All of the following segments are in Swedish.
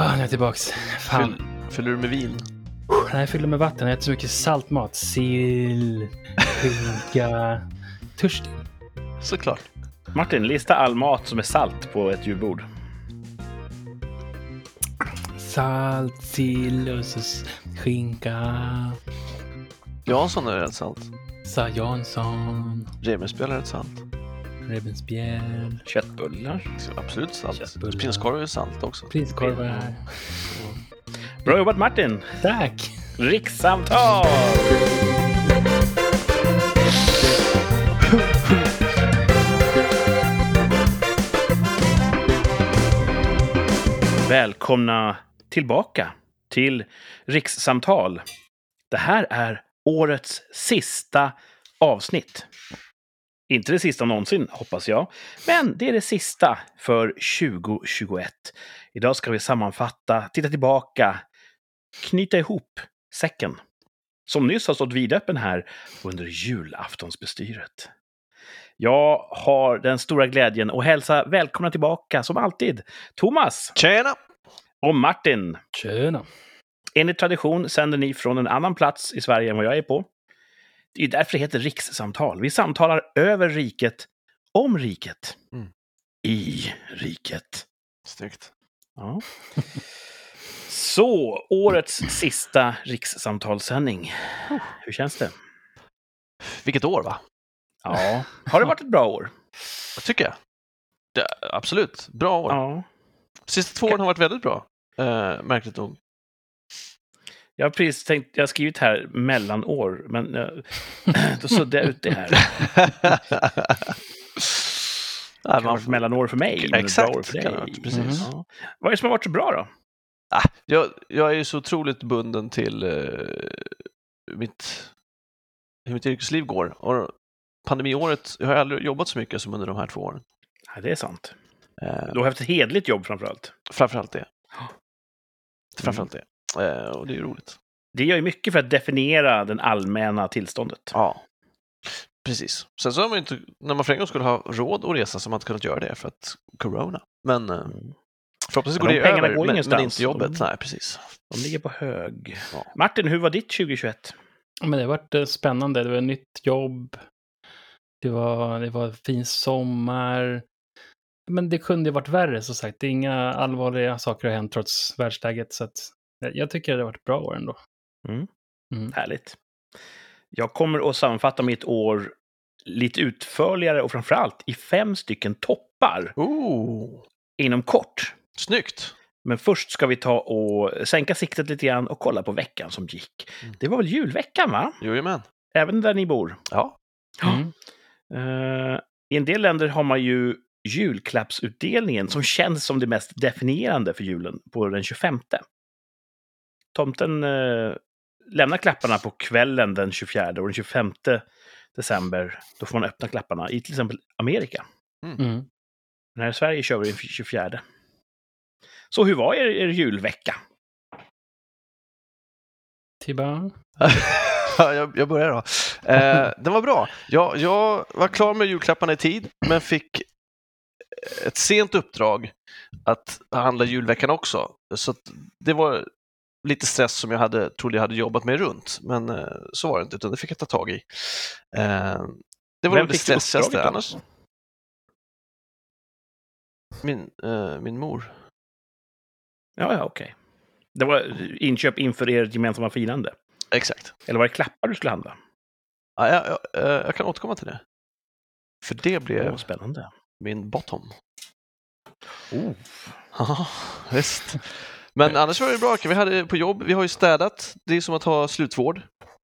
Ah, nu är jag tillbaks. Fan. Fyll, fyller du med vin? Nej, jag fyller med vatten. Jag äter så mycket saltmat. Sill, skinka. Törstig. Såklart. Martin, lista all mat som är salt på ett julbord. Salt, sill och så skinka. Jansson är rätt salt. Sa Jansson. Revbensspjäll är rätt salt. Revbensspjäll. Köttbullar. Absolut salt. Köttbullar. Prinskorv är salt också. Prinskorvar. Bra jobbat Martin! Tack! Rikssamtal! Välkomna tillbaka till Rikssamtal. Det här är årets sista avsnitt. Inte det sista någonsin, hoppas jag, men det är det sista för 2021. Idag ska vi sammanfatta, titta tillbaka, knyta ihop säcken. Som nyss har stått vidöppen här under julaftonsbestyret. Jag har den stora glädjen att hälsa välkomna tillbaka, som alltid, Thomas Tjena! och Martin. Tjena. Enligt tradition sänder ni från en annan plats i Sverige än vad jag är på. Det är därför det heter rikssamtal. Vi samtalar över riket, om riket, Mm. i riket. Snyggt. Ja. Så, årets sista rikssamtalssändning. Hur känns det? Vilket år va? Ja, har det varit ett bra år? Vad tycker jag? Det, absolut. Bra år. Ja. Sista två åren har varit väldigt bra. Eh, märkligt nog. Jag har precis tänkt, jag har skrivit här mellanår, men eh, då suddade jag ut det här. Det kan ha varit mellanår för mig, men Exakt, bra år för dig. varit, precis. Ja. Vad är det som har varit så bra då? Ah, jag, jag är ju så otroligt bunden till eh, mitt, hur mitt yrkesliv går. Och pandemiåret, jag har aldrig jobbat så mycket som under de här två åren. Ja, det är sant. Eh, Du har haft ett hedligt jobb framförallt. framförallt det. Framförallt det. Eh, och det är ju roligt. Det gör ju mycket för att definiera det allmänna tillståndet. Ja, precis. Sen så har man ju inte, när man för en gång skulle ha råd att resa så har man inte kunnat göra det för att corona. Men eh, Mm. förhoppningsvis Men går de det pengarna över, går men, ingenstans. men inte jobbet. De- Nej, precis. De ligger på hög. Ja. Martin, hur var ditt 2021? Men det har varit eh, spännande. Det var ett nytt jobb. Det var, det var fin sommar. Men det kunde ju varit värre, som sagt. Det är inga allvarliga saker har hänt trots världsläget. Så att, jag tycker det har varit ett bra år ändå. Mm. Härligt. Jag kommer att sammanfatta mitt år lite utförligare och framförallt i fem stycken toppar Oh, inom kort. snyggt! Men först ska vi ta och sänka siktet lite grann och kolla på veckan som gick. Mm. Det var väl julveckan, va? Jajamän. Även där ni bor. Ja, Mm. Eh, I en del länder har man ju julklappsutdelningen som känns som det mest definierande för julen på den 25. Tomten eh, lämnar klapparna på kvällen den 24 och den 25 december då får man öppna klapparna i till exempel Amerika. Mm. Men här i Sverige kör vi den 24. Så hur var er, er julvecka? Tibba. Ja, jag, jag börjar då. Eh, den var bra. Jag, jag var klar med julklapparna i tid, men fick ett sent uppdrag att handla julveckan också. Så att det var lite stress som jag hade, trodde jag hade jobbat mig runt, men eh, så var det inte, utan det fick jag ta tag i. Eh, det var Vem det stressigaste. Annars, min, eh, min mor. Ja, ja, okej. Det var inköp inför ert gemensamma firande. Exakt. Eller var det klappar du skulle handla? Ja, jag, jag, eh, jag kan återkomma till det. För det blev spännande. min bottom. Oh. Ja, visst. Men annars var det bra. Vi hade på jobb, vi har ju städat. Det är som att ha slutvård,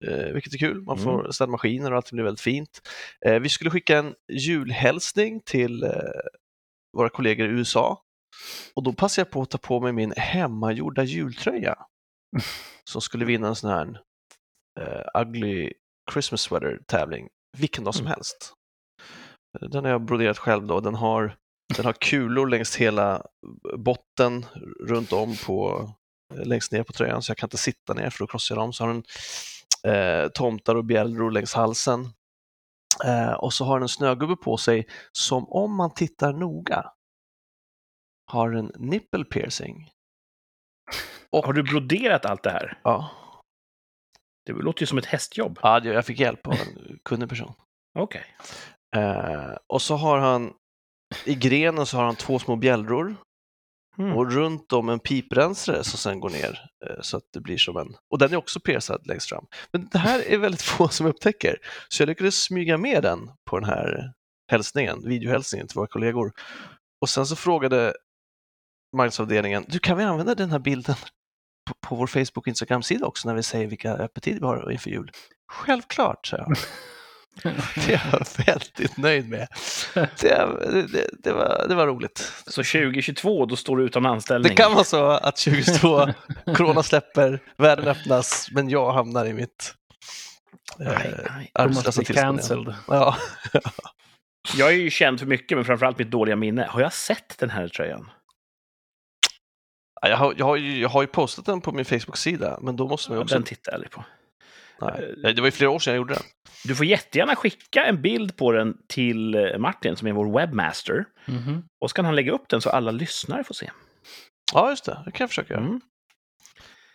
eh, vilket är kul. Man får städa maskiner och allt blir väldigt fint. Eh, vi skulle skicka en julhälsning till eh, våra kollegor i USA och då passade jag på att ta på mig min hemmagjorda jultröja som skulle vinna en sån här eh, ugly Christmas sweater tävling vilken dag som Mm. helst. Den har jag broderat själv då. Den har, den har kulor längs hela botten runt om på, längst ner på tröjan så jag kan inte sitta ner för då krossar jag dem. Så har den eh, tomtar och bjällror längs halsen. Eh, och så har den en snögubbe på sig som om man tittar noga har en nipple piercing Och- Har du broderat allt det här? Ja, Det låter ju som ett hästjobb. ja jag fick hjälp av en kunnig person. Okej. Eh, och så har han, i grenen så har han två små bjällror Mm. och runt om en piprensare som sen går ner eh, så att det blir som en, och den är också piercad längst fram. Men det här är väldigt få som upptäcker, så jag lyckades smyga med den på den här hälsningen, videohälsningen till våra kollegor. Och sen så frågade marknadsavdelningen, du kan vi använda den här bilden på, på vår Facebook och Instagram-sida också när vi säger vilka öppettider vi har inför jul? Självklart, sa jag. Det är jag väldigt nöjd med. Det, det, det, var, det var roligt. Så 2022, då står du utan anställning? Det kan vara så att 2022, corona släpper, världen öppnas, men jag hamnar i mitt Nej, eh, nej. Thomas arbetslösa tillstånd. Ja. Jag är ju känd för mycket, men framförallt mitt dåliga minne. Har jag sett den här tröjan? Jag, har, jag, har ju, jag har ju postat den på min Facebook-sida, men då måste man ju också... Den tittar jag aldrig på. Nej. Det var ju flera år sedan jag gjorde den. Du får jättegärna skicka en bild på den till eh, Martin, som är vår webmaster. Mhm. Och så kan han lägga upp den så alla lyssnare får se. Ja, just det. Det kan jag försöka göra. Mm.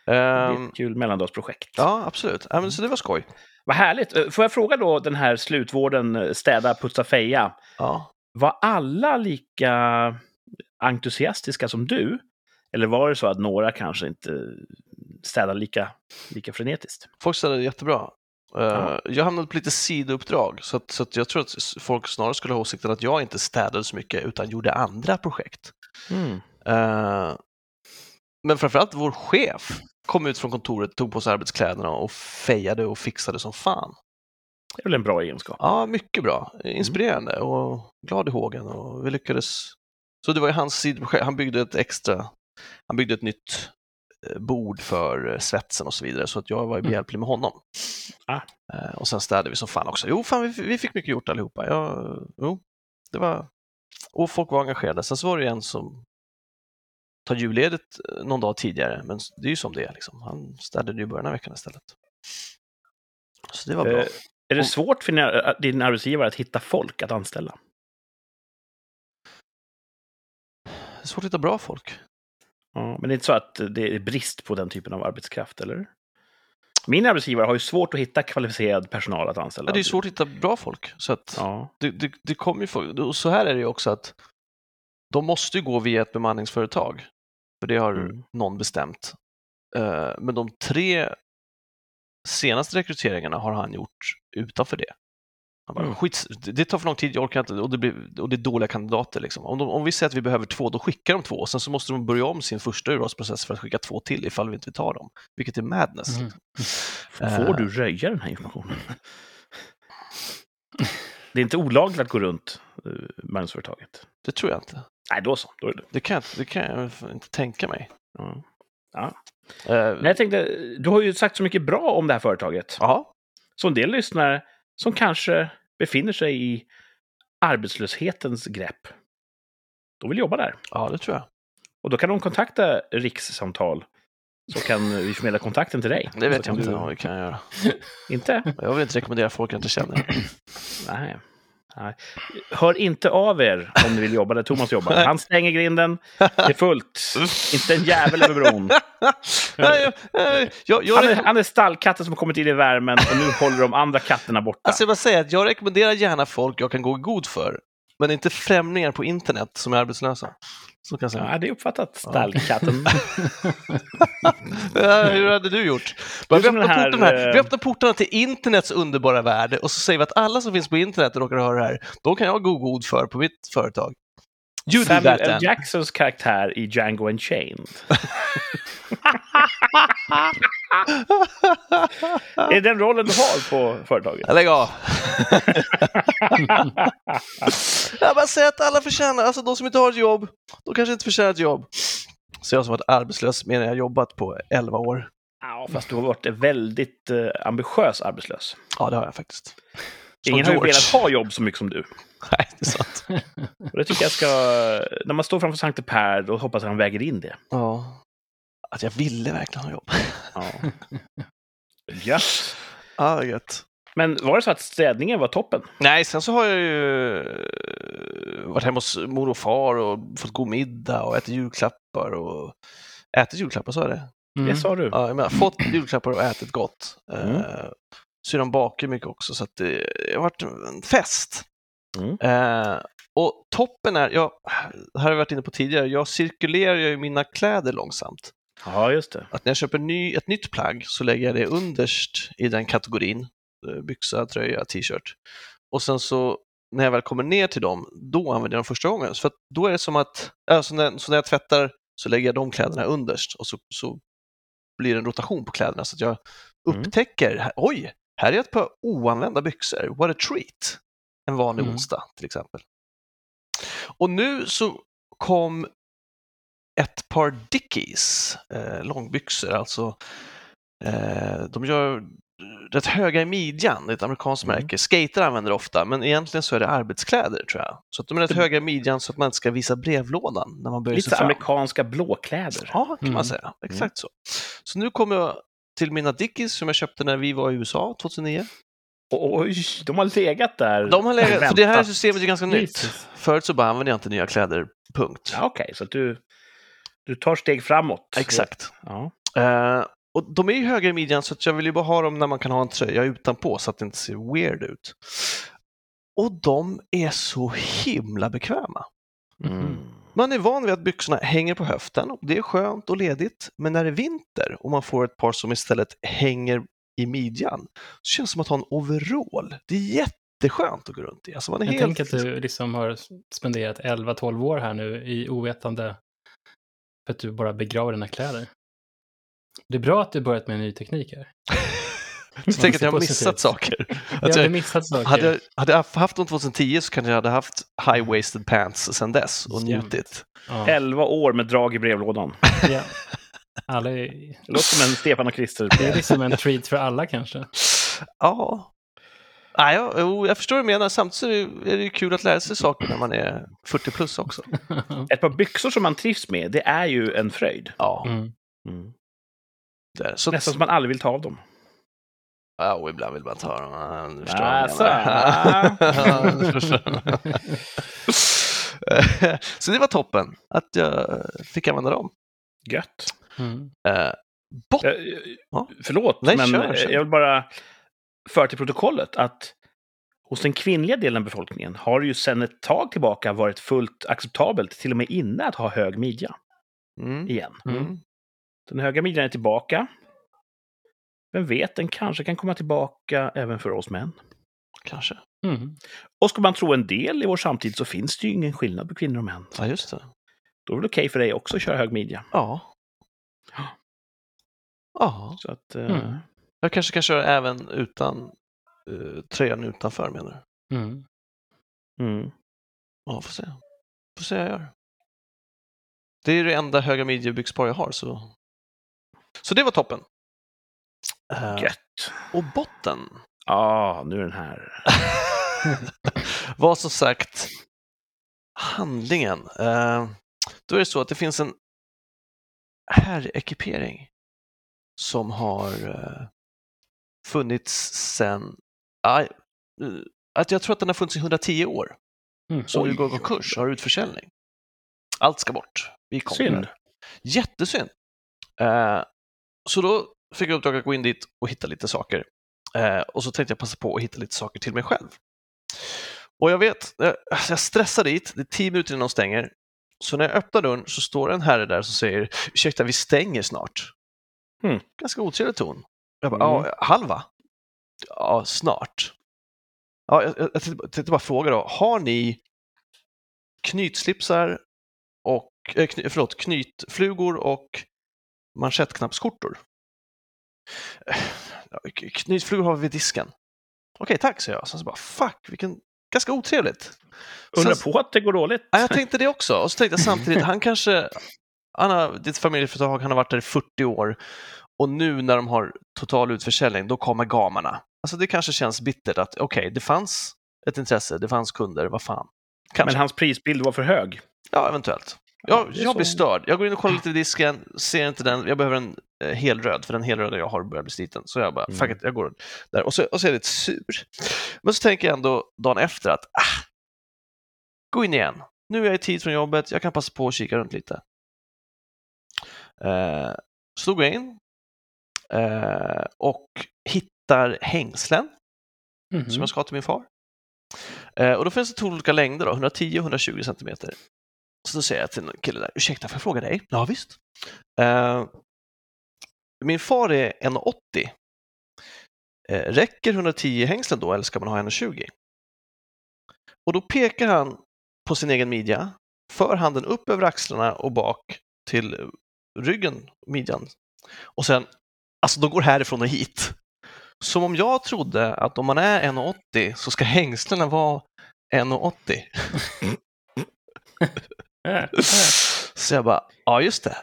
Det är Ehm, ett kul mellandagsprojekt. ja, absolut. Ja, men, så det var skoj. Vad härligt. Eh, Får jag fråga då den här slutvården, eh, städa, putsa, feja. Ja. Var alla lika entusiastiska som du? Eller var det så att några kanske inte städade lika, lika frenetiskt? Folk ställde det jättebra. Ja. Jag hamnade på lite sidouppdrag, så, att, så att jag tror att folk snarare skulle ha åsikten att jag inte städade så mycket utan gjorde andra projekt. Mm. Eh, men framförallt vår chef kom ut från kontoret, tog på sig arbetskläderna och fejade och fixade som fan. Det är väl en bra egenskap? Ja, mycket bra. Inspirerande och glad i hågen och vi lyckades. Så det var ju hans sidoprojekt. Han byggde ett extra, han byggde ett nytt bord för eh, svetsen och så vidare så att jag var Mm. behjälplig med honom. Ah. Eh, Och sen städade vi som fan också. Jo, fan, vi, vi fick mycket gjort allihopa. Ja, jo, det var... Och folk var engagerade. Sen så var det en som tar julledigt eh, någon dag tidigare, men det är ju som det är. Liksom. Han städade ju början av veckan istället. Så det var bra. Eh, är det svårt för din arbetsgivare att hitta folk att anställa? Det är svårt att hitta bra folk. Ja, men det är inte så att det är brist på den typen av arbetskraft, eller? Min arbetsgivare har ju svårt att hitta kvalificerad personal att anställa. Ja, det är svårt att hitta bra folk. Så att Ja, det, det, det kommer ju folk. Och så här är det ju också att de måste ju gå via ett bemanningsföretag. För det har Mm. någon bestämt. Eh, Men de tre senaste rekryteringarna har han gjort utanför det. Han bara, Mm. skit, det tar för lång tid, jag orkar inte, och det, blir, och det är dåliga kandidater. Liksom. Om, de, om vi säger att vi behöver två, då skickar de två. Och sen så måste de börja om sin första urvalsprocess för att skicka två till ifall vi inte vill ta dem. Vilket är madness. Mm. får Eh. du röja den här informationen? Det är inte olagligt att gå runt uh, bemanningsföretaget. Det tror jag inte. Nej, då så. Då är det. Det kan, jag inte- det kan jag inte tänka mig. Ja. Eh, Men jag tänkte, du har ju sagt så mycket bra om det här företaget. Ja, Så en del lyssnare som kanske befinner sig i arbetslöshetens grepp, de vill jobba där. ja, det tror jag. Och då kan de kontakta Rikssamtal, så kan vi förmedla kontakten till dig. Det vet jag inte du- vad vi kan göra. Inte? Jag vill inte rekommendera folk jag inte känner. Nej. Nej. Hör inte av er om ni vill jobba där Thomas jobbar. Han stänger grinden. Det är fullt. Inte en jävel över bron. Nej, jag, jag, jag, Han är, han är stallkatten som har kommit in i värmen och nu håller de andra katterna borta. alltså jag bara att jag rekommenderar gärna folk jag kan gå i god för, men inte främlingar på internet som är arbetslösa. Så kan jag säga. Ja, det är uppfattat, stallkatten. Ja, hur hade du gjort? Bara, vi, öppnar här, här. eh, vi öppnar portarna till internets underbara värld och så säger vi att alla som finns på internet och råkar höra det här, de kan jag gå god för på mitt företag. You Samuel L. Jacksons karaktär i Django Unchained. är den rollen du har på företaget? Lägg av! jag bara säger att alla förtjänar, alltså de som inte har ett jobb, de kanske inte förtjänar ett jobb. Så jag som varit arbetslös medan jag har jobbat på 11 år. Ja, fast du har varit väldigt eh, ambitiös arbetslös. Ja, det har jag faktiskt. Ingen har ju velat ha jobb så mycket som du. Nej, det är sant. Och det tycker jag ska... När man står framför Sankte Per, då hoppas jag han väger in det. Ja. Att jag ville verkligen ha jobb. Ja. Gött. Ja, gött. Men var det så att städningen var toppen? Nej, sen så har jag ju eh, varit hemma hos mor och far och fått god middag och ätit julklappar och ätit julklappar, så är det. Mm. Det sa du. Ja, jag menar, fått julklappar och ätit gott. Mm. Eh, syrran bakar mycket också, så att det, det har varit en fest. Mm. Eh, och toppen är, jag, här har jag varit inne på tidigare, jag cirkulerar ju mina kläder långsamt. Ja, just det. Att när jag köper ny, ett nytt plagg så lägger jag det underst i den kategorin, eh, byxa, tröja, t-shirt. Och sen så när jag väl kommer ner till dem, då använder jag dem första gången. För att då är det som att, alltså när, så när jag tvättar så lägger jag de kläderna underst och så, så blir det en rotation på kläderna så att jag Mm. upptäcker, oj, här är ett par oanvända byxor, what a treat. En vanlig Mm. onsdag till exempel. Och nu så kom ett par Dickies eh, långbyxor, alltså eh, de gör rätt höga i midjan, det är ett amerikanskt Mm. märke. Skater använder det ofta, men egentligen så är det arbetskläder tror jag. Så att de är rätt höga i midjan så att man inte ska visa brevlådan när man böjer Lite sig fram. amerikanska blåkläder. Ja, kan Mm. man säga. Exakt så. Så nu kommer till mina Dickies som jag köpte när vi var i USA 2009. Oj, de har legat där. De har legat, för det här systemet är ganska nytt. Förut så bara använde jag inte nya kläder, punkt. Ja, Okej, så att du, du tar steg framåt. Exakt. Ja. Eh, och de är ju höga i midjan så att jag vill ju bara ha dem när man kan ha en tröja utanpå så att det inte ser weird ut. Och de är så himla bekväma. Mm. Man är van vid att byxorna hänger på höften och det är skönt och ledigt. Men när det är vinter och man får ett par som istället hänger i midjan så känns det som att ha en overall. Det är jätteskönt att gå runt i. Alltså man är Jag helt... tänker att du liksom har spenderat 11-12 år här nu i ovetande för att du bara begraver dina kläder. Det är bra att du börjat med en ny teknik här. Så tänker att jag har missat saker. Jag Att hade jag, missat saker. hade, jag, hade jag haft dem 2010 så kanske jag hade haft high-waisted pants sedan dess och Jämt. njutit. Ja. Elva år med drag i brevlådan. Ja. Alla är... Det låter som en Stefan och Krister. Det är liksom en treat för alla kanske. Ja. Nej, jag, jo, jag förstår vad du menar. Samtidigt är det, ju kul att lära sig saker när man är 40 plus också. Ett par byxor som man trivs med, det är ju en fröjd. Ja, Mm. det är det. Så, Nästan som man aldrig vill ta av dem. Ja, och ibland vill man ta dem. Du förstår Alltså. vad jag. Så det var toppen, att jag fick använda dem. Gött. Mm. Eh, bot-. Förlåt, Nej, men kör, kör. jag vill bara föra till protokollet att hos den kvinnliga delen av befolkningen har det ju sedan ett tag tillbaka varit fullt acceptabelt, till och med inne, att ha hög midja mm. igen. Mm. Den höga midjan är tillbaka. Vem vet, den kanske kan komma tillbaka även för oss män. Kanske. Mm. Och ska man tro en del i vår samtid så finns det ju ingen skillnad på kvinnor och män. Ja, just det. Då är det okej för dig också att köra hög midja. Ja. Ja, Så att, eh, Mm. jag kanske kan köra även utan uh, tröjan utanför menar du? Mm. mm. Ja, får se. Får se vad jag gör. Det är det enda höga midjebyxpar jag har, så... Så det var toppen. Eh, Gött. och botten Ja, nu är den här. var som sagt handlingen. Eh, då är det så att det finns en herrekipering som har eh, funnits sedan... Att jag tror att den har funnits i 110 år. Mm. Som nu går konkurs har utförsäljning. Allt ska bort. Vi kommer. Synd. Jättesynd. Eh, så då fick jag uppdrag att gå in dit och hitta lite saker. Eh, och så tänkte jag passa på att hitta lite saker till mig själv. Och jag vet, eh, alltså jag stressar dit, det är tio minuter innan de stänger. Så när jag öppnar dörren så står en herre där som säger ursäkta, vi stänger snart. Mm. Ganska otrevlig ton. Jag bara, Mm. halva? Ja, snart. Ja, jag, jag, jag tänkte, bara fråga då, har ni knytslipsar och, eh, kny, förlåt, knytflugor och manschettknappsskjortor? Ja, Knytflugor har vi vid disken. Okej, tack, säger jag. Sen så bara, fuck, vilken, ganska otrevligt. Undrar Sen- på att det går dåligt. Ja, jag tänkte det också. Och så tänkte jag samtidigt, han kanske, han har, ditt familjeföretag, han har varit där i 40 år och nu när de har total utförsäljning, då kommer gamarna. Alltså det kanske känns bittert att okej, det fanns ett intresse, det fanns kunder, vad fan. Kanske. Men hans prisbild var för hög. Ja, eventuellt. Ja, Jag, är jag blir störd. Jag går in och kollar lite i disken, ser inte den. Jag behöver en helröd, för den helröda jag har börjar bli sliten. Så jag bara, Mm. fuck it, jag går där. Och så, och så är jag lite sur. Men så tänker jag ändå dagen efter att, ah, gå in igen. Nu är jag i tid från jobbet, jag kan passa på att kika runt lite. Eh, Så då går jag in eh, och hittar hängslen Mhm. som jag ska ha till min far. Eh, och då finns det två olika längder, då, 110 och 120 centimeter. Så då säger jag till en kille där, ursäkta, får jag fråga dig? Ja, visst. Eh, min far är 1,80. Eh, räcker 110 hängslen då, eller ska man ha 1,20? Och då pekar han på sin egen midja, för handen upp över axlarna och bak till ryggen, midjan. Och sen, alltså de går härifrån och hit. Som om jag trodde att om man är 1,80 så ska hängslena vara 1,80. Äh, äh. Så jag bara, ja just det.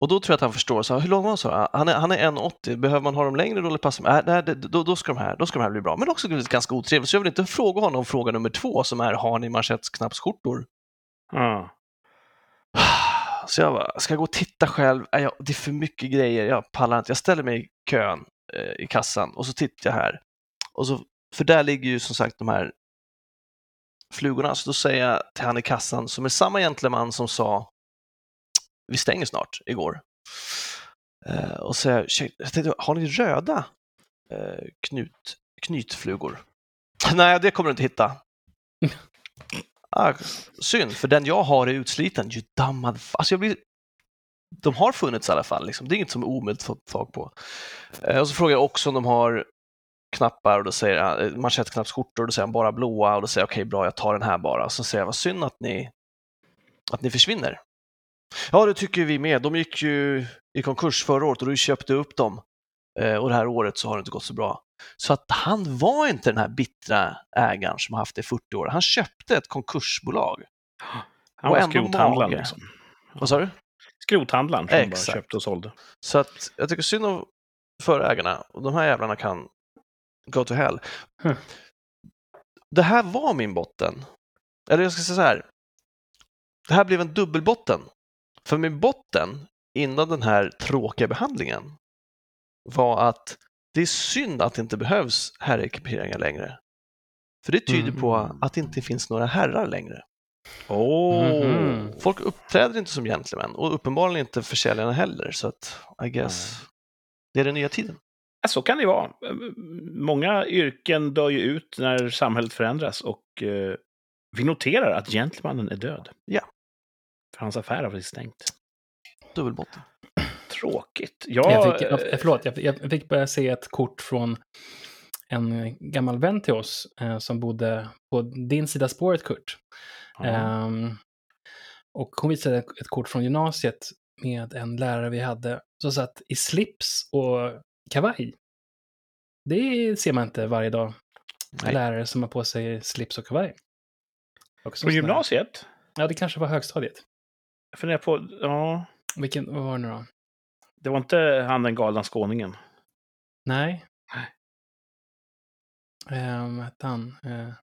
Och då tror jag att han förstår, så, hur lång var han? Så, "Ah, han är, han är 1,80, behöver man ha dem längre då eller passar äh, nej, det- då, då, ska de här, då ska de här bli bra. Men också ganska otrevligt, så jag vill inte fråga honom fråga nummer två som är, har ni manschettknappsskjortor? Ja. Så jag bara, ska jag gå och titta själv? Nej, jag, det är för mycket grejer, jag pallar inte. Jag ställer mig i kön eh, i kassan och så tittar jag här. Och så, för där ligger ju som sagt de här flugorna. Så då säger jag till han i kassan, som är samma gentleman som sa vi stänger snart igår. Eh, och säger, "Ursäkta, jag tänkte, har ni röda eh, knut, knytflugor? Nej, det kommer du inte hitta. Ah, synd, för den jag har är utsliten. Ju dammad. Alltså jag blir... De har funnits i alla fall. Liksom. Det är inget som är omöjligt att få tag på. Eh, och så frågar jag också om de har knappar och då säger han eh, manschettknappsskjortor och då säger han bara blåa och då säger jag okej bra, jag tar den här bara. Så säger jag vad synd att ni, att ni försvinner. Ja, det tycker vi med. De gick ju i konkurs förra året och du köpte upp dem. Eh, och det här året så har det inte gått så bra. Så att han var inte den här bittra ägaren som har haft det i 40 år. Han köpte ett konkursbolag. Han var skrothandlaren. Liksom. Vad sa du? Skrothandlaren som bara Exakt. köpte och sålde. Så att jag tycker synd om förägarna och de här jävlarna kan go to hell. Hm. Det här var min botten. Eller jag ska säga så här. Det här blev en dubbelbotten. För min botten innan den här tråkiga behandlingen var att det är synd att det inte behövs herrekiperingar längre. För det tyder på Mm. att det inte finns några herrar längre. Åh! Mhm. Folk uppträder inte som gentlemän och uppenbarligen inte försäljarna heller. Så att I guess det är den nya tiden. Ja, så kan det vara. Många yrken dör ju ut när samhället förändras och eh, vi noterar att gentlemannen är död. Ja. För hans affär har blivit stängt. Dubbelbotten. Tråkigt. Ja, Jag fick, eh, jag, förlåt, jag, jag fick börja se ett kort från en gammal vän till oss eh, som bodde på din sida spåret, Kurt. Ehm, och hon visade ett, kort från gymnasiet med en lärare vi hade som satt i slips och kavaj. Det ser man inte varje dag. Nej. Lärare som har på sig slips och kavaj. Också här- gymnasiet? Ja, det kanske var högstadiet. Jag funderar på, ja, Vilken, vad var det nu då? det var inte han den galna skåningen. Nej. Nej. Um, vad hette han? Eh,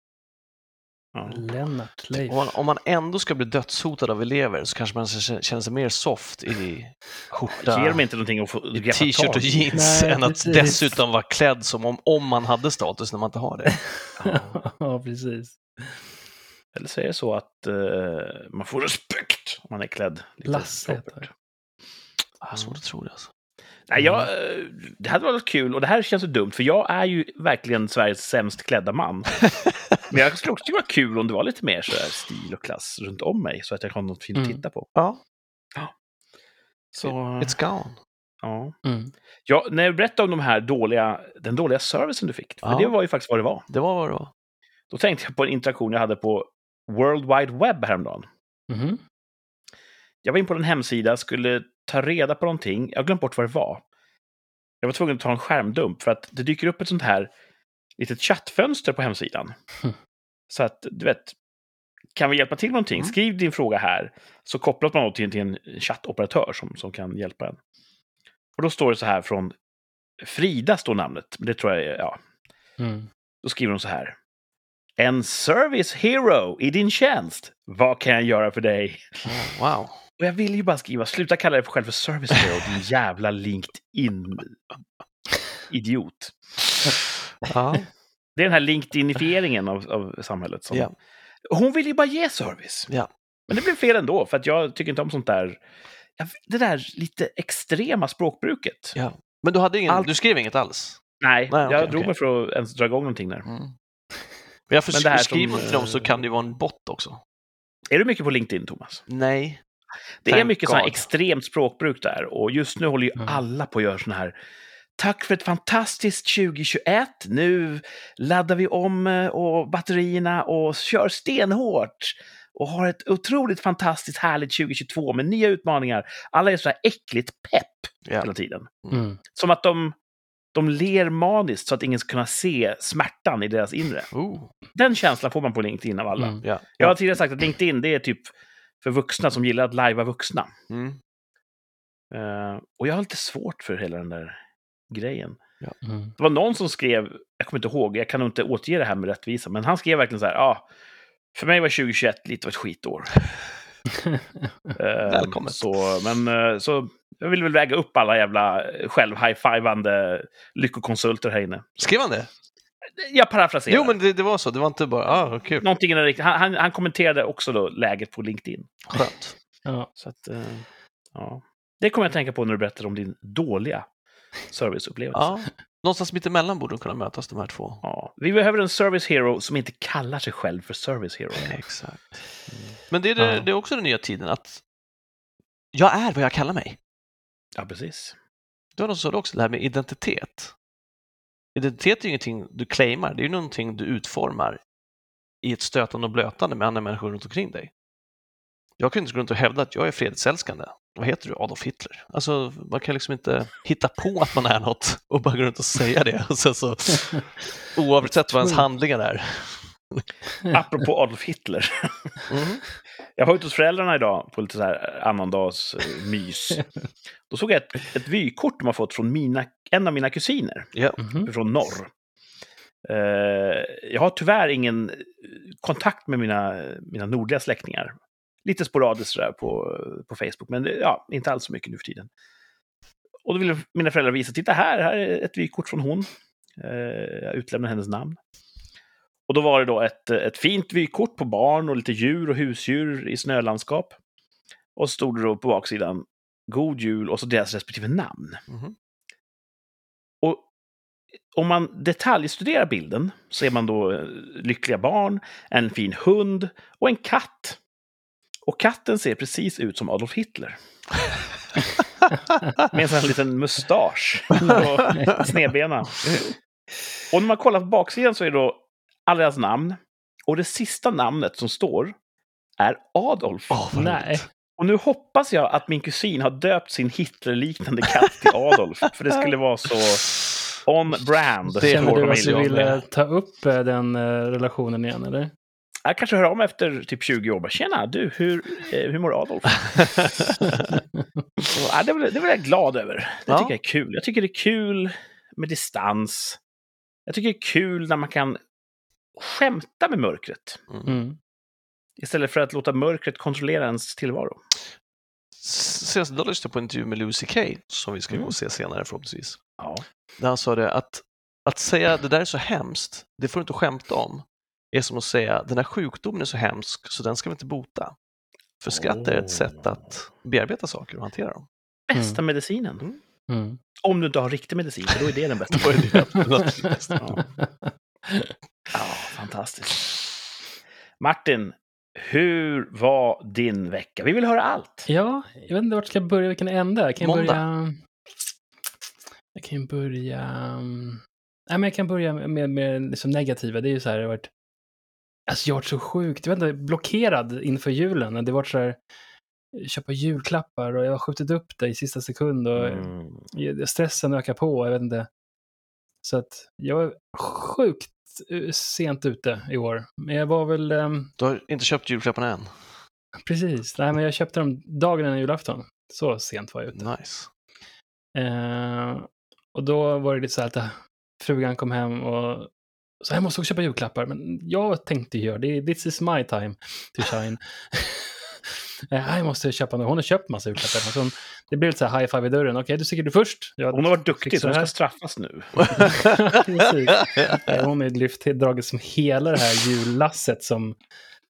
Ja. Lennart Leif. Om man, om man ändå ska bli dödshotad av elever så kanske man känner sig mer soft i skjorta, Ger de inte någonting att få t-shirt och jeans Nej, än att precis. dessutom vara klädd som om, om man hade status när man inte har det. ja, precis. Eller så är det så att eh, man får respekt om man är klädd. lite Lasse heter det. Ah, svårt att tro det alltså. Nej, jag, eh, det hade varit kul, och det här känns så dumt, för jag är ju verkligen Sveriges sämst klädda man. Men jag skulle också tycka det var kul om det var lite mer så här stil och klass runt om mig, så att jag har något fint att Mm. titta på. Ja, Så, it's gone. ja. Mm. ja, när jag berättade om de här dåliga, den dåliga servicen du fick, för Ja. det var ju faktiskt vad det var. Det var vad det var. Då tänkte jag på en interaktion jag hade på World Wide Web häromdagen. Mhm. Jag var in på en hemsida, skulle ta reda på någonting. Jag har glömt bort vad det var. Jag var tvungen att ta en skärmdump för att det dyker upp ett sånt här litet chattfönster på hemsidan. Hm. Så att, du vet, kan vi hjälpa till med någonting? Mm. Skriv din fråga här. Så kopplas man till, till en chattoperatör som, som kan hjälpa en. Och då står det så här från Frida, står namnet. Men det tror jag är, ja. Mm. Då skriver hon så här. En service hero i din tjänst. Vad kan jag göra för dig? Oh, wow. Och jag vill ju bara skriva, sluta kalla dig för själv för service hero, din jävla LinkedIn-idiot. Ja, Det är den här LinkedInifieringen av, av samhället. Som... Ja. Hon vill ju bara ge service. Ja. Men det blev fel ändå, för att jag tycker inte om sånt där. det där lite extrema språkbruket. Ja. Men du, hade ingen, Allt- du skrev inget alls? Nej, Nej, jag okej, drog okej. mig för att ens dra igång någonting där. Mm. Men jag får Men det här skriva som, till dem så kan det ju vara en bot också. Är du mycket på LinkedIn, Thomas? Nej. Det är Thank mycket sånt här God. extremt språkbruk där och just nu håller ju Mm. alla på att göra såna här Tack för ett fantastiskt 2021. Nu laddar vi om eh, och batterierna och kör stenhårt och har ett otroligt fantastiskt härligt 2022 med nya utmaningar. Alla är så här äckligt pepp Ja. hela tiden. Mm. Som att de, de ler maniskt så att ingen ska kunna se smärtan i deras inre. Oh. Den känslan får man på LinkedIn av alla. Mm. Ja. Jag har tidigare sagt att LinkedIn det är typ för vuxna som gillar att lajva vuxna. Mm. Eh, och jag har lite svårt för hela den där grejen. Mm. Det var någon som skrev, jag kommer inte ihåg, jag kan nog inte återge det här med rättvisa, men han skrev verkligen så här, ja, ah, för mig var 2021 lite av ett skitår. Eh, Välkommet. Så, men eh, så jag vill väl väga upp alla jävla själv-high-fivande lyckokonsulter här inne. Skrev han det? Jag parafraserar. Jo, men det, det var så. Det var inte bara, ah, kul. Någonting i den riktningen. han, han, han kommenterade också då läget på LinkedIn. Skönt. ja. Så att, eh, ja. Det kommer jag att tänka på när du berättar om din dåliga serviceupplevelse. Ja. Någonstans mitt emellan borde de kunna mötas, de här två. Ja, vi behöver en service hero som inte kallar sig själv för service hero. Exakt. Men det är, det, Ja. det är också den nya tiden, att jag är vad jag kallar mig. Ja, precis. Det var någon som sa också, det här med identitet. Identitet är ju ingenting du claimar, det är ju någonting du utformar i ett stötande och blötande med andra människor runt omkring dig. Jag kan inte gå runt och hävda att jag är fredsälskande. Vad heter du? Adolf Hitler. Alltså, man kan liksom inte hitta på att man är något och bara gå runt och säga det. Och sen så, oavsett vad ens handlingar är. Apropå Adolf Hitler. Mm. Jag var ute hos föräldrarna idag på lite så här annandags eh, mys. Då såg jag ett, ett vykort de har fått från mina, en av mina kusiner Ja. Mhm. från norr. Eh, jag har tyvärr ingen eh, kontakt med mina, mina nordliga släktingar. Lite sporadiskt sådär på, på Facebook, men ja, inte alls så mycket nu för tiden. Och då ville mina föräldrar visa, titta här, här är ett vykort från hon. Eh, jag utlämnar hennes namn. Och då var det då ett, ett fint vykort på barn och lite djur och husdjur i snölandskap. Och så stod det då på baksidan God Jul och så deras respektive namn. Mhm. Och om man detaljstuderar bilden så är man då eh, lyckliga barn, en fin hund och en katt. Och katten ser precis ut som Adolf Hitler. Med en sån här liten mustasch och snedbena. Och när man kollar på baksidan så är det då alla deras namn. Och det sista namnet som står är Adolf. Vad Nej. Och nu hoppas jag att min kusin har döpt sin Hitler-liknande katt till Adolf. För det skulle vara så on brand. Det Känner du att du ville med. ta upp eh, den eh, relationen igen, eller? Jag kanske hör om efter typ 20 år. Bara, Tjena, du, hur, eh, hur mår Adolf? Så, ja, det, väl- det väl jag glad över. Det Ja. tycker jag är kul. Jag tycker det är kul med distans. Jag tycker det är kul när man kan skämta med mörkret. Mm. Istället för att låta mörkret kontrollera ens tillvaro. Senast idag lyssnade jag på en intervju med Lucy Kay, som vi ska gå Mm. och se senare förhoppningsvis. Ja. Där han sa det att, att säga det där är så hemskt, det får du inte skämta om, är som att säga den här sjukdomen är så hemsk så den ska vi inte bota. För skratt är ett sätt att bearbeta saker och hantera dem. Bästa medicinen. Mm. Mm. Om du inte har riktig medicin, för då är det den bästa. Då är det absolut bäst. Ja. Ja, fantastiskt. Martin, hur var din vecka? Vi vill höra allt. Ja, jag vet inte vart jag ska börja, vilken ände. Jag kan Måndag. börja... Jag kan börja... mm, Nej, men jag kan börja med, med, liksom negativa. Det är ju så här, det har varit... Alltså jag har varit så sjukt, jag vet inte, blockerad inför julen. Det har varit så här, köpa julklappar och jag har skjutit upp det i sista sekund och Mm. stressen ökar på, jag vet inte. Så att jag är sjukt eh, sent ute i år. Men jag var väl... ehm, Du har inte köpt julklapparna än? Precis, nej men jag köpte dem dagen innan julafton. Så sent var jag ute. Nice. Eh, och då var det lite så här att eh, frugan kom hem och så jag måste också köpa julklappar. Men jag tänkte göra det, this is my time to shine. Eh, jag måste köpa något. Hon har köpt massa julklappar. Så hon, det blev lite så här high five i dörren. Okej, du sticker du först. Jag, Hon har varit duktig, så hon ska straffas nu. Eh, Hon har lyft dragit som hela det här jullasset som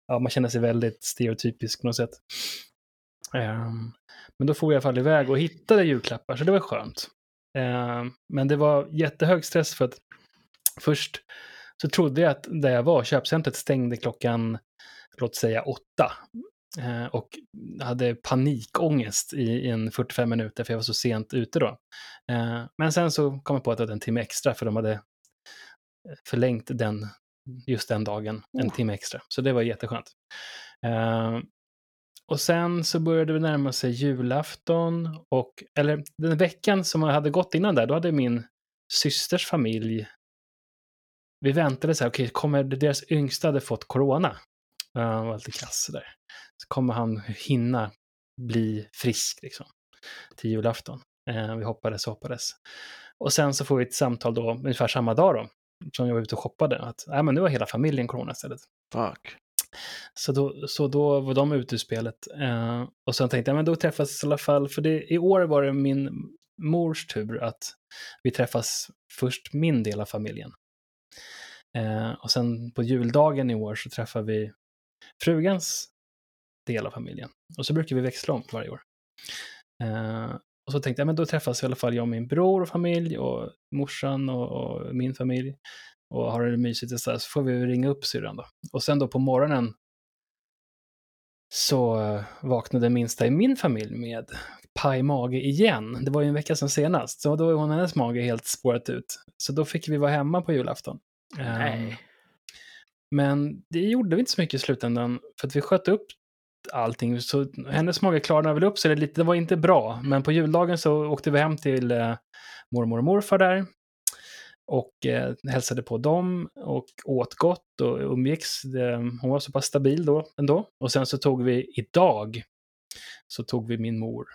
ja, man känner sig väldigt stereotypisk på något sätt. Ehm, men då får jag i alla fall iväg och hittade julklappar, så det var skönt. Ehm, men det var jättehög stress för att först så trodde jag att där jag var, köpcentret stängde klockan, låt säga åtta. Ehm, och hade panikångest i, i en 45 minuter för jag var så sent ute då. Ehm, men sen så kom jag på att det var en timme extra för de hade förlängt den just den dagen en Oh. timme extra. Så det var jätteskönt. Och sen så började vi närma sig julafton och, eller den veckan som hade gått innan där, då hade min systers familj, vi väntade så här, okej, kommer deras yngsta hade fått corona? Han var lite kass där. Så kommer han hinna bli frisk liksom till julafton. Eh, vi hoppades och hoppades. Och sen så får vi ett samtal då, ungefär samma dag då, som jag var ute och shoppade, att nej, men nu har hela familjen corona istället. Fuck. Så då, så då var de ute ur spelet. Eh, och sen tänkte jag, men då träffas vi i alla fall, för det, i år var det min mors tur att vi träffas först min del av familjen. Eh, och sen på juldagen i år så träffar vi frugans del av familjen. Och så brukar vi växla om varje år. Eh, och så tänkte jag, men då träffas i alla fall jag och min bror och familj och morsan och, och min familj och har det mysigt så, här, så får vi ringa upp syrran då. Och sen då på morgonen så eh, vaknade minsta i min familj med paj mage igen. Det var ju en vecka sedan senast, så då var hon hennes mage helt spårat ut. Så då fick vi vara hemma på julafton. Ehm, Nej. Men det gjorde vi inte så mycket i slutändan, för att vi sköt upp allting. Så hennes mage klarnade väl upp sig lite, det var inte bra. Men på juldagen så åkte vi hem till eh, mormor och morfar där. Och eh, hälsade på dem och åt gott och umgicks. Det, hon var så pass stabil då ändå. Och sen så tog vi idag, så tog vi min mor.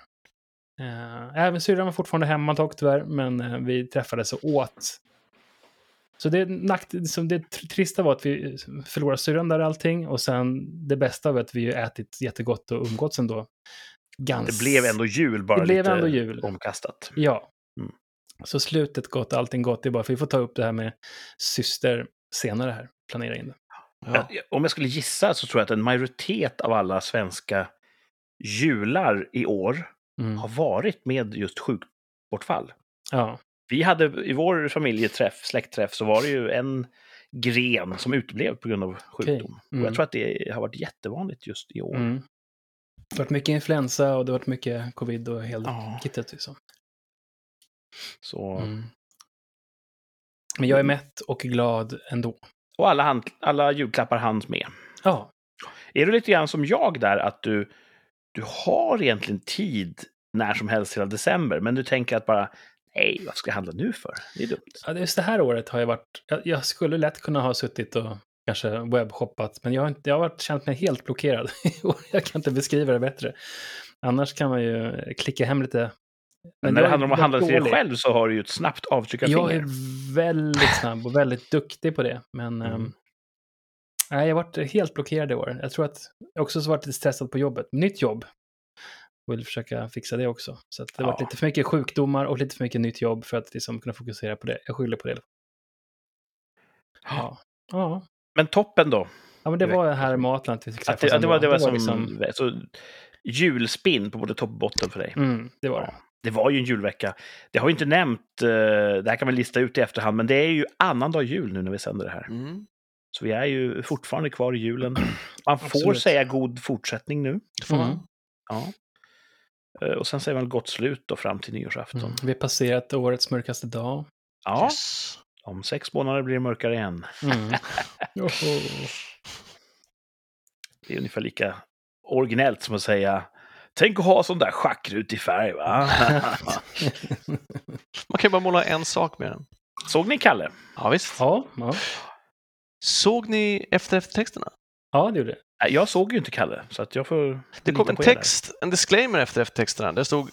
Eh, även syrran var fortfarande hemma dock tyvärr, men eh, vi träffades och åt. Så det, nakt, som det tr- trista var att vi förlorade syrran där allting. Och sen det bästa var att vi ju ätit jättegott och umgåtts ändå. Gans... Det blev ändå jul, bara Det blev lite ändå jul. omkastat. Ja. Mm. Så slutet gott, allting gott. Det är bara för vi får ta upp det här med syster senare här. Planera in det. Ja. Jag- Om jag skulle gissa så tror jag att en majoritet av alla svenska jular i år Mm. har varit med just sjukbortfall. Ja. Vi hade i vår familjeträff, släktträff, så var det ju en gren som uteblev på grund av sjukdom. Och Mm. jag tror att det har varit jättevanligt just i år. Mm. Det har varit mycket influensa och det har varit mycket covid och hela Ja. kittet. Liksom. Så, Mm. Men jag är mätt och glad ändå. Och alla, hand, alla julklappar hands med. Ja, Är du lite grann som jag där, att du, du har egentligen tid när som helst hela december, men du tänker att bara, nej, vad ska jag handla nu för? Det är dumt. Ja, just det här året har jag varit... Jag, jag skulle lätt kunna ha suttit och kanske webbshoppat, men jag har, inte, jag har varit, känt mig helt blockerad. jag kan inte beskriva det bättre. Annars kan man ju klicka hem lite. Men när jag det handlar om att handla till dig själv så har du ju ett snabbt Jag avtryckarfinger. är väldigt snabb och väldigt duktig på det. Men Mm. ehm, nej, jag har varit helt blockerad i år. Jag tror att jag också har varit lite stressad på jobbet. Nytt jobb. Och vill försöka fixa det också. Så att det har varit Ja. lite för mycket sjukdomar och lite för mycket nytt jobb för att liksom kunna fokusera på det. Jag skyller på det. Ja. Ja. Men toppen då? Ja, men det var här vi fick Att träffas det, det, var, det var som liksom- så, julspinn på både topp och botten för dig. Mm, det var det. Det var ju en julvecka. Det har vi inte nämnt, eh, det här kan vi lista ut i efterhand, men det är ju annandag jul nu när vi sänder det här. Mm. Så vi är ju fortfarande kvar i julen. Man får Absolut. säga god fortsättning nu. Det får man. Mm. Ja. Eh, Och sen säger man gott slut då fram till nyårsafton. Mm. Vi har passerat årets mörkaste dag. Ja, Yes. om sex månader blir det mörkare igen. Mm. Det är ungefär lika originellt som att säga Tänk att ha sån där schackrutig färg, va? Man kan ju bara måla en sak med den. Såg ni Kalle? Ja, visst. ja, ja. Såg ni efter eftertexterna? ja, det gjorde det. Jag såg ju inte Kalle, så att jag får Det kom en text, en disclaimer efter eftertexterna. Det stod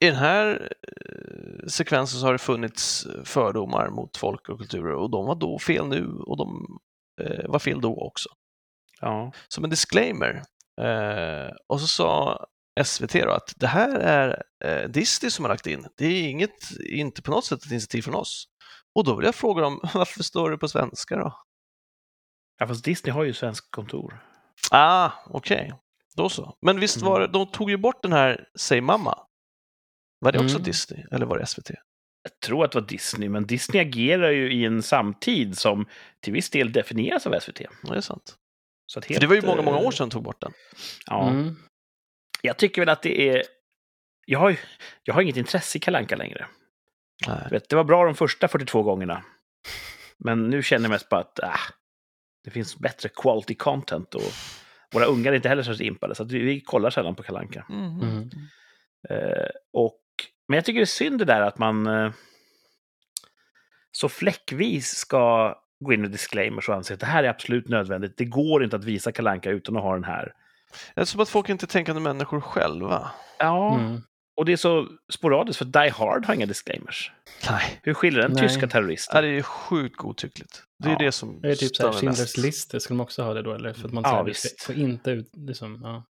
i den här eh, sekvensen så har det funnits fördomar mot folk och kulturer och de var då fel nu och de eh, var fel då också. Ja. Som en disclaimer. Eh, och så sa SVT då att det här är eh, Disney som har lagt in. Det är inget, inte på något sätt ett initiativ från oss. Och då vill jag fråga dem, varför står det på svenska då? ja, fast Disney har ju svensk kontor. Ah, okej. Då så. Men visst Mm. var det, de tog ju bort den här Säg mamma. Var det också Mm. Disney eller var det SVT? Jag tror att det var Disney, men Disney agerar ju i en samtid som till viss del definieras av SVT. Ja, det är sant. Så att För det var ju helt, många, många eh, år sedan de tog bort den. Ja. Mm. Jag tycker väl att det är... Jag har, jag har inget intresse i Kalanka längre. Vet, det var bra de första 42 gångerna. Men nu känner jag mest på att äh, det finns bättre quality content. Och våra ungar är inte heller särskilt impade, så att vi, vi kollar sällan på Kalanka. Mhm. Mm. Eh, och, men jag tycker det är synd det där att man eh, så fläckvis ska gå in med disclaimers och anse att det här är absolut nödvändigt. Det går inte att visa Kalanka utan att ha den här. Det är som att folk inte är tänkande människor själva. Ja, Mm. Och det är så sporadiskt för Die Hard har inga disclaimers. Nej. Hur skiljer den Nej. tyska Det terroristen? är ju sjukt godtyckligt. Det är Ja. det som Det är typ så här, stör mig mest. Schindler's list, skulle de också ha det då? Eller? För att man Ja, säger, vi visst. får inte ut, liksom, ja.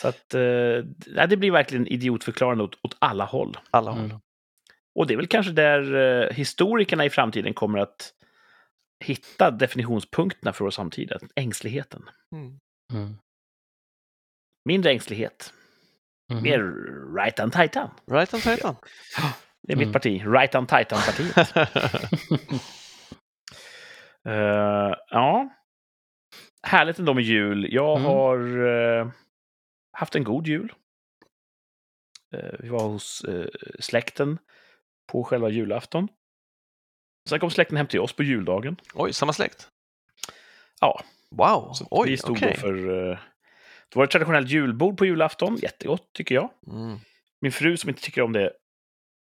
Så att, eh, det blir verkligen idiotförklarande åt, åt alla håll. Alla håll. Mm. Och det är väl kanske där eh, historikerna i framtiden kommer att hitta definitionspunkterna för vår samtid, ängsligheten. Mm. Mm. Mindre ängslighet, Mhm. mer right on titan. Right on Titan. Det är Mm. mitt parti, right on titan-partiet. Eh, ja. Härligt ändå med jul. Jag Mm. har eh, haft en god jul. Eh, vi var hos släkten på själva julafton. Sen kom släkten hem till oss på juldagen. Oj, samma släkt? Ja. Wow, Så oj, vi stod okej. då för... Det var ett traditionellt julbord på julafton. Jättegott, tycker jag. Mm. Min fru som inte tycker om det,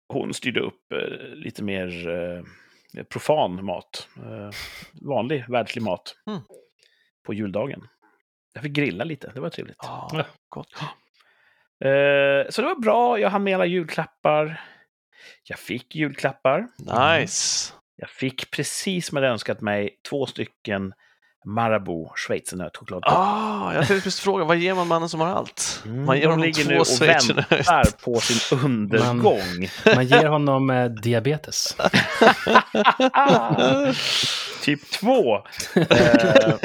hon styrde upp eh, lite mer eh, profan mat. Eh, vanlig världslig mat. Mm. På juldagen. Jag fick grilla lite, det var trevligt. Ja, Ja. gott. Eh, så det var bra, jag hann med alla julklappar. Jag fick julklappar. Nice. Jag fick precis som jag hade önskat mig två stycken Marabou schweizernötchoklad. Ah, jag tänkte precis fråga, vad ger man mannen som har allt? Mm, Man ger de honom ligger två nu och väntar på sin undergång. Man ger honom eh, diabetes. typ två. Eh,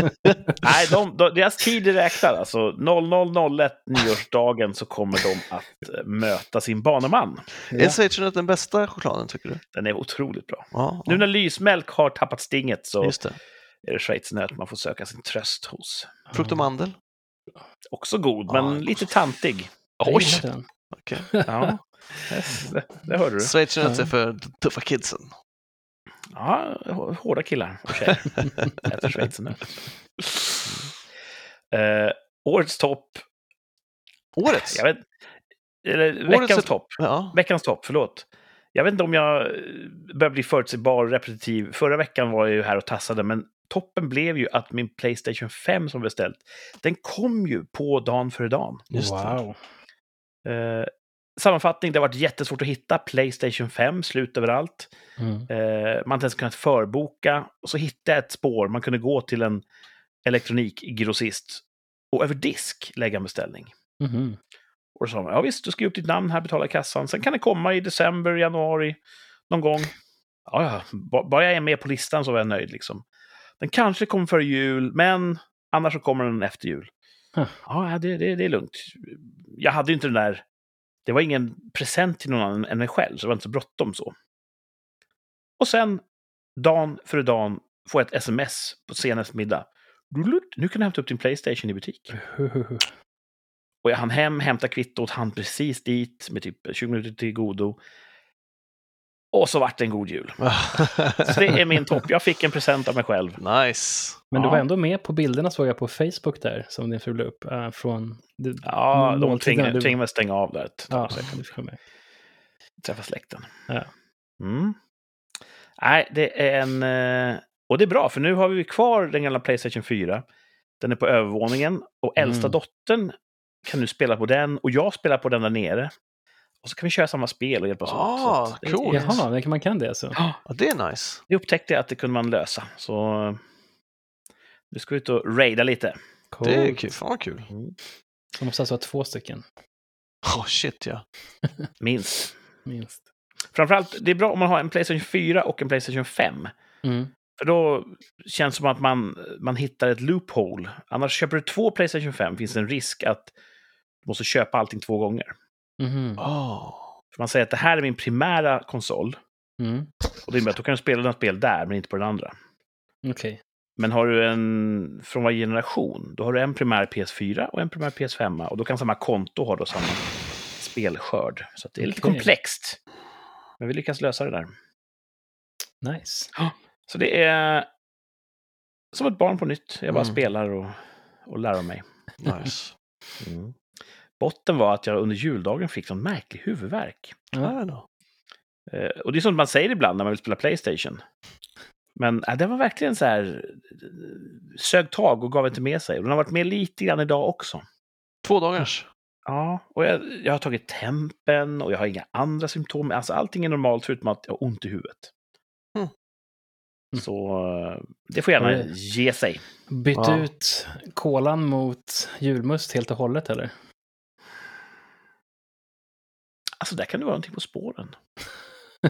nej, de, de, deras tid är räknad. Alltså 00.01 nyårsdagen så kommer de att eh, möta sin baneman. Är schweizernöt den bästa chokladen, tycker du? Den är otroligt bra. Ja, Nu när lysmjölk har tappat stinget så just det. Är det schweizernöt man får söka sin tröst hos. Frukt och mandel? Också god, Ja. men lite tantig. Oj! Okej. Ja, det, det hörde du. Schweizernöt är för tuffa kidsen. Ja, hå- hårda killar och tjejer äter schweizernöt. Eh, årets topp. Årets? Jag vet, eller Årets veckans är- topp. Ja. Veckans topp, förlåt. Jag vet inte om jag eh, börjar bli förutsägbar och repetitiv. Förra veckan var jag ju här och tassade, men toppen blev ju att min Playstation 5 som beställt, den kom ju på dagen före dagen. Wow. Eh, sammanfattning, det har varit jättesvårt att hitta Playstation 5, slut överallt. Mm. Eh, man har inte ens kunnat förboka. Och så hittade jag ett spår, man kunde gå till en elektronikgrossist och över disk lägga en beställning. Mhm. Och då sa man, ja visst, du skriver upp ditt namn här, betala kassan. Sen kan det komma i december, januari, någon gång. Ja, ja, ba- bara jag är med på listan så är jag nöjd liksom. Den kanske kommer före jul, men annars så kommer den efter jul. Huh. Ja, det, det, det är lugnt. Jag hade ju inte den där... Det var ingen present till någon annan än mig själv, så det var inte så bråttom så. Och sen, dagen före dagen, får jag ett sms på sen eftermiddag. Nu kan du hämta upp din Playstation i butik. Och jag hann hem, hämta kvittot, hann precis dit med typ 20 minuter till godo. Och så vart det en god jul. Så det är min topp. Jag fick en present av mig själv. nice. Men du var ändå med på bilderna såg jag på Facebook där, som din fru la upp. äh, från... Det, Ja, de tvingade, du- mig stänga av där ett Ja, du med. träffa släkten. Ja. Mm. Nej, det är en... eh, Och det är bra, för nu har vi kvar den gamla Playstation 4. Den är på övervåningen och äldsta Mm. dottern kan nu spela på den och jag spelar på den där nere. Och så kan vi köra samma spel och hjälpas Ah, åt. Cool. Jaha, man kan det alltså? Ja, det är nice. det upptäckte jag att det kunde man lösa. Så eh, nu ska vi ut och raida lite. Cool. Det är kul. Fan vad kul. Så måste alltså ha två stycken, Oh shit ja. Minst. minst. Framförallt, det är bra om man har en Playstation 4 och en Playstation 5. Mm. För då känns det som att man, man hittar ett loophole. Annars köper du två Playstation 5 finns det en risk att du måste köpa allting två gånger. Mhm. Oh. För man säger att det här är min primära konsol. Mm. Och det innebär att då kan du spela dina spel där, men inte på den andra. Okej. Men har du en från varje generation, då har du en primär PS4 och en primär PS5. Och då kan samma konto ha då samma spelskörd. Så att det är lite Okej. komplext. Men vi lyckas lösa det där. Nice. Så det är som ett barn på nytt. Jag bara Mm. spelar och, och lär mig. Nice. Botten var att jag under juldagen fick någon märklig huvudvärk. Ja. Då. Eh, och det är sånt man säger ibland när man vill spela Playstation. Men äh, det var verkligen så här, sög tag och gav inte med sig. Och den har varit med lite grann idag också. Två dagars. Ja, och jag, jag har tagit tempen och jag har inga andra symptom. Alltså allting är normalt förutom att jag har ont i huvudet. Mm. Så det får gärna ge sig. Bytt Ja. ut kolan mot julmust helt och hållet eller? Alltså där kan det vara någonting på spåren.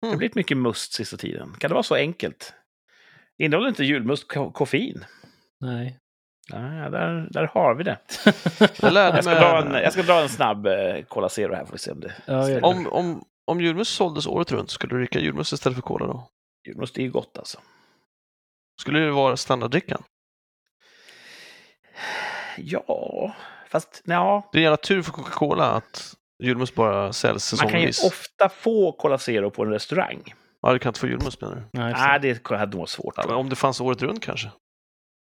Det har blivit mycket must sista tiden. Kan det vara så enkelt? Innehåller inte julmust ko- koffein? Nej. Nej, där, där har vi det. Jag lärde Jag ska, dra en, jag ska dra en snabb eh, Cola Zero här, får vi se om det Ja. Om, om, om julmust såldes året runt, skulle du dricka julmust istället för cola då? Julmust är ju gott alltså. Skulle det vara standarddrickan? Ja, fast ja. Det är en jävla tur för Coca-Cola att julmust bara säljs Man kan ju säsongvis. ofta få Cola Zero på en restaurang. Ja, du kan inte få julmust menar du? Nej, Nej, det hade nog svårt. Ja, om det fanns året runt kanske?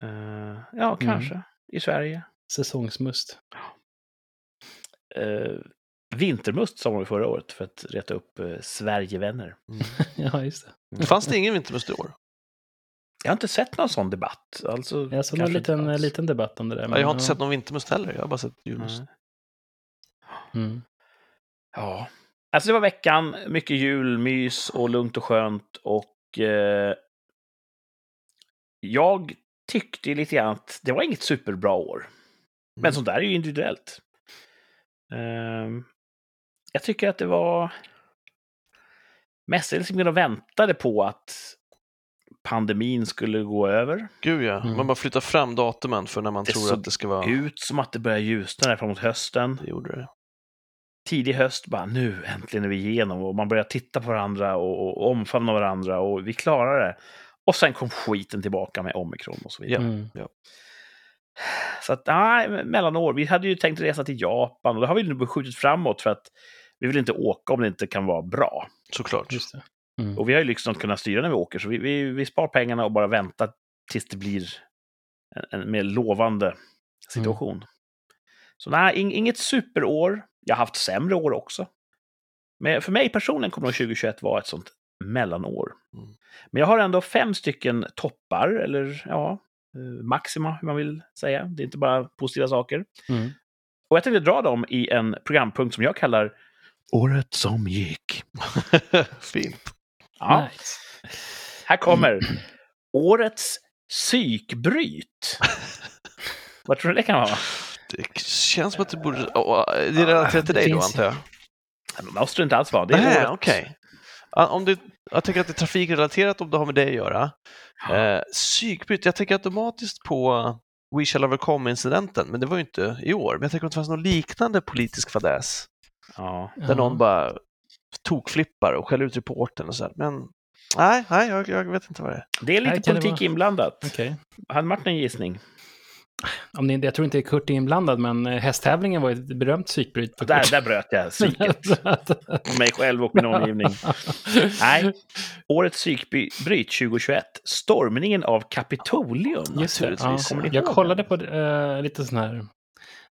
Eh, ja, kanske. I Sverige. Säsongsmust. Uh, vintermust sa man ju förra året för att reta upp uh, Sverigevänner. ja, just det. Fanns det ingen vintermust i år? Jag har inte sett någon sån debatt. Alltså, Jag såg en liten, liten debatt om det där. Ja, men jag har inte sett någon vintermust heller, jag har bara sett julmust. Mm. Ja. Alltså det var veckan, mycket julmys och lugnt och skönt. Och eh, jag tyckte lite grann att det var inget superbra år. Men Mm. sånt där är ju individuellt. Ehm, jag tycker att det var mestadels liksom jag väntade på att pandemin skulle gå över. Gud ja, Mm. man bara flyttar fram datumen för när man Det tror såg att det ska vara... Ut som att det börjar ljusna där framåt hösten. Det gjorde det. Tidig höst, bara nu äntligen är vi igenom och man börjar titta på varandra och, och omfamna varandra och vi klarar det. Och sen kom skiten tillbaka med omikron och så vidare. Mm. Så att, nej, mellanår. Vi hade ju tänkt resa till Japan och det har vi nu skjutit framåt för att vi vill inte åka om det inte kan vara bra. Såklart. Just det. Mm. Och vi har ju liksom inte kunnat styra när vi åker, så vi, vi, vi spar pengarna och bara väntar tills det blir en, en mer lovande situation. Så nej, ing, inget superår. Jag har haft sämre år också. Men för mig personligen kommer nog 2021 vara ett sånt mellanår. Mm. Men jag har ändå fem stycken toppar, eller ja, eh, maxima hur man vill säga. Det är inte bara positiva saker. Mm. Och jag tänkte dra dem i en programpunkt som jag kallar Året som gick. Fint. Ja, Nice. här kommer Årets psykbryt. Vad tror du det kan vara? Det känns som att det borde... åh, det är relaterat till dig då, antar jag? Det måste det inte alls vara. Det är Nej, okej. Ja, Om det, jag tänker att det är trafikrelaterat om det har med dig att göra. Ja. Eh, psykbryt, jag tänker automatiskt på We shall overcome-incidenten, men det var ju inte i år. Men jag tänker att det fanns någon liknande politisk fadäs, Ja. där någon bara tokflippar och skäller ut reportern och så här. Men nej, nej jag, jag vet inte vad det är. Det är lite politik vara. inblandat. Okej. Hade Martin en gissning? Om ni, jag tror inte Kurt är inblandad, men eh, hästtävlingen var ett berömt psykbryt. Där, där bröt jag psyket. Mig själv och min omgivning. Nej, årets psykbryt 2021. Stormningen av Kapitolium. Just det. Ja. Jag kollade på eh, lite sån här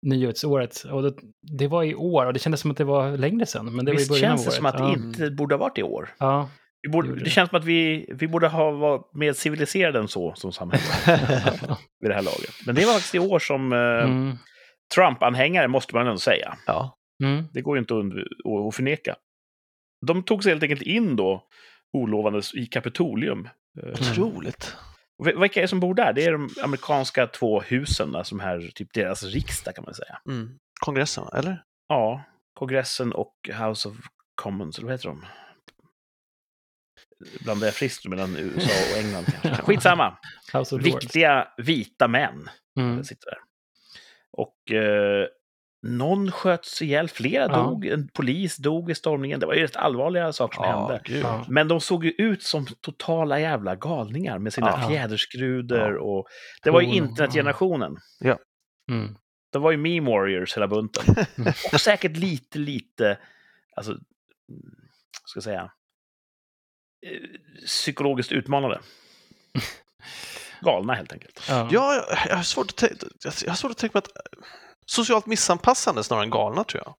nyhetsåret och det, det var i år och det kändes som att det var längre sedan. Men det Visst var i början känns det som att det inte borde ha varit i år? Ja. Vi borde, det det. känns som att vi, vi borde ha varit mer civiliserade än så som samhälle vid det här laget. Men det var faktiskt i år som eh, Mm. Trump-anhängare, måste man ändå säga. Ja. Mm. Det går ju inte att, att- förneka. De tog sig helt enkelt in då, olovandes, i Kapitolium. Eh, Otroligt. vil- Vilka är det som bor där? Det är de amerikanska två husen, som här, typ deras riksdag kan man säga. Mm. Kongressen, eller? Ja, kongressen och House of Commons, eller vad heter de? Blandar jag friskt mellan USA och England kanske. Skitsamma. Riktiga vita män Mm. sitter där. Och eh, någon sköts ihjäl, flera Ja. dog, en polis dog i stormningen. Det var ju rätt allvarliga saker som Ja, hände. gud. Ja. Men de såg ju ut som totala jävla galningar med sina Ja. fjäderskrudor Ja. och... Det var ju internetgenerationen. Mm. Det var ju meme warriors hela bunten. och säkert lite, lite, alltså, mm, ska jag säga, psykologiskt utmanade. Galna helt enkelt. Ja. Ja, jag, jag, har svårt att tänka, jag har svårt att tänka mig att eh, socialt missanpassande snarare än galna tror jag.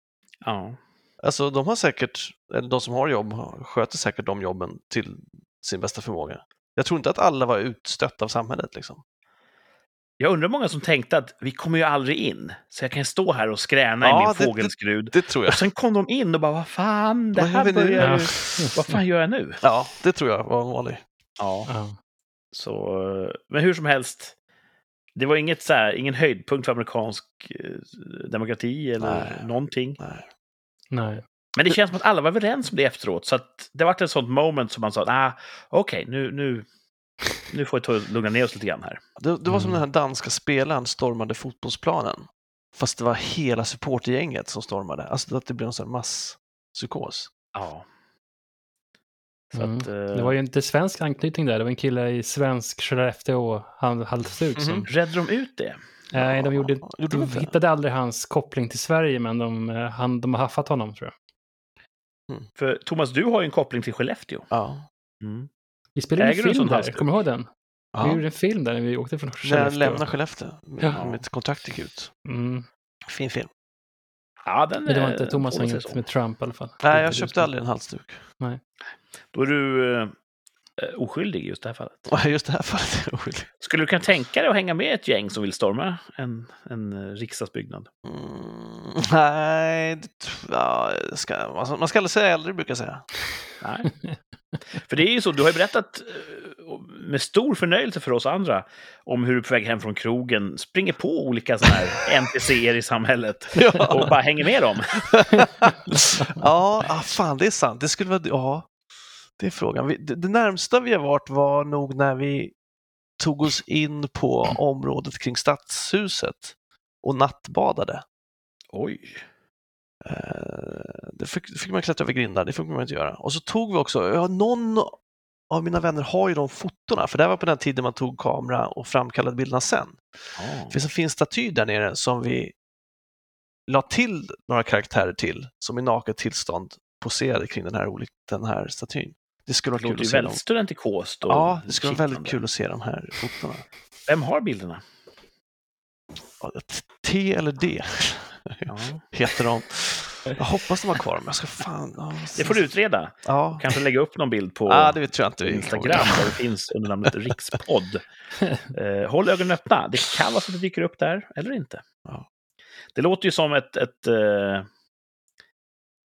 Ja. Alltså de har säkert, eller de som har jobb sköter säkert de jobben till sin bästa förmåga. Jag tror inte att alla var utstötta av samhället liksom. Jag undrar många som tänkte att vi kommer ju aldrig in, så jag kan stå här och skräna Ja, i min det- det- fågelskrud. Det tror jag. Och sen kom de in och bara, vad fan, det Vad här vi nu? börjar ju... Vad fan gör jag nu? Ja, det tror jag var vanligt. Ja, Ja. så... Men hur som helst, det var inget så här, ingen höjdpunkt för amerikansk eh, demokrati eller Nej. någonting. Nej. Nej. Men det känns som att alla var överens om det efteråt, så att det var ett sånt moment som man sa, ah, okej, nu, nu, nu får vi ta lugna ner oss lite grann här. Det, det var som Mm. den här danska spelaren stormade fotbollsplanen. Fast det var hela supportergänget som stormade. Alltså att det blev en sån masspsykos. Ja. Så Mm. att, eh, Det var ju inte svensk anknytning där. Det var en kille i svensk Skellefteå han halsduk som... Mhm. Räddade de ut det? Nej, de, gjorde, Gjorde de hittade aldrig hans koppling till Sverige, men de, eh, han, de har haffat honom tror jag. För Thomas, du har ju en koppling till Skellefteå. Ja. Vi spelade Äger en film där, kommer du ihåg den? Vi ja. gjorde en film där när vi åkte från När jag Skellefteå. lämnade Skellefteå. Ja. Mitt kontrakt gick ut. Mm. Fin film. Ja, den Men det var inte Thomas så. med Trump i alla fall. Nej, jag köpte som- aldrig en halsduk. Då är du eh, oskyldig i just det här fallet. Just det här fallet är oskyldig. Skulle du kunna tänka dig att hänga med ett gäng som vill storma en, en eh, riksdagsbyggnad? Mm, nej, ja, ska, alltså, man ska aldrig säga äldre brukar jag säga. Nej. För det är ju så, du har ju berättat eh, med stor förnöjelse för oss andra om hur du på väg hem från krogen springer på olika sådana här NPCer i samhället och bara hänger med dem. ja, ah, fan det är sant. Det skulle vara, ja, det är frågan. Det, närmsta vi har varit var nog när vi tog oss in på området kring stadshuset och nattbadade. Oj. Eh, det fick, fick man klättra över grindar, det fick man inte göra. Och så tog vi också, ja, någon av mina vänner har ju de fotona, för det var på den tiden man tog kamera och framkallade bilderna sen. Det finns en fin staty där nere som vi la till några karaktärer till, som i naket tillstånd poserade kring den här, den här statyn. Det skulle Det vara kul att se dem. väldigt studentikost och Ja, det skulle vara väldigt kul att se de här fotona. Vem har bilderna? T eller D Ja. heter de. Jag hoppas de har kvar dem. Jag ska fan... Ja, Det får du utreda. Ja, Kanske lägga upp någon bild på ah, det tror jag inte Instagram där det finns under namnet Rikspodd. Eh, håll ögonen öppna. Det kan vara så att det dyker upp där, eller inte. Ja. Det låter ju som ett, ett, eh,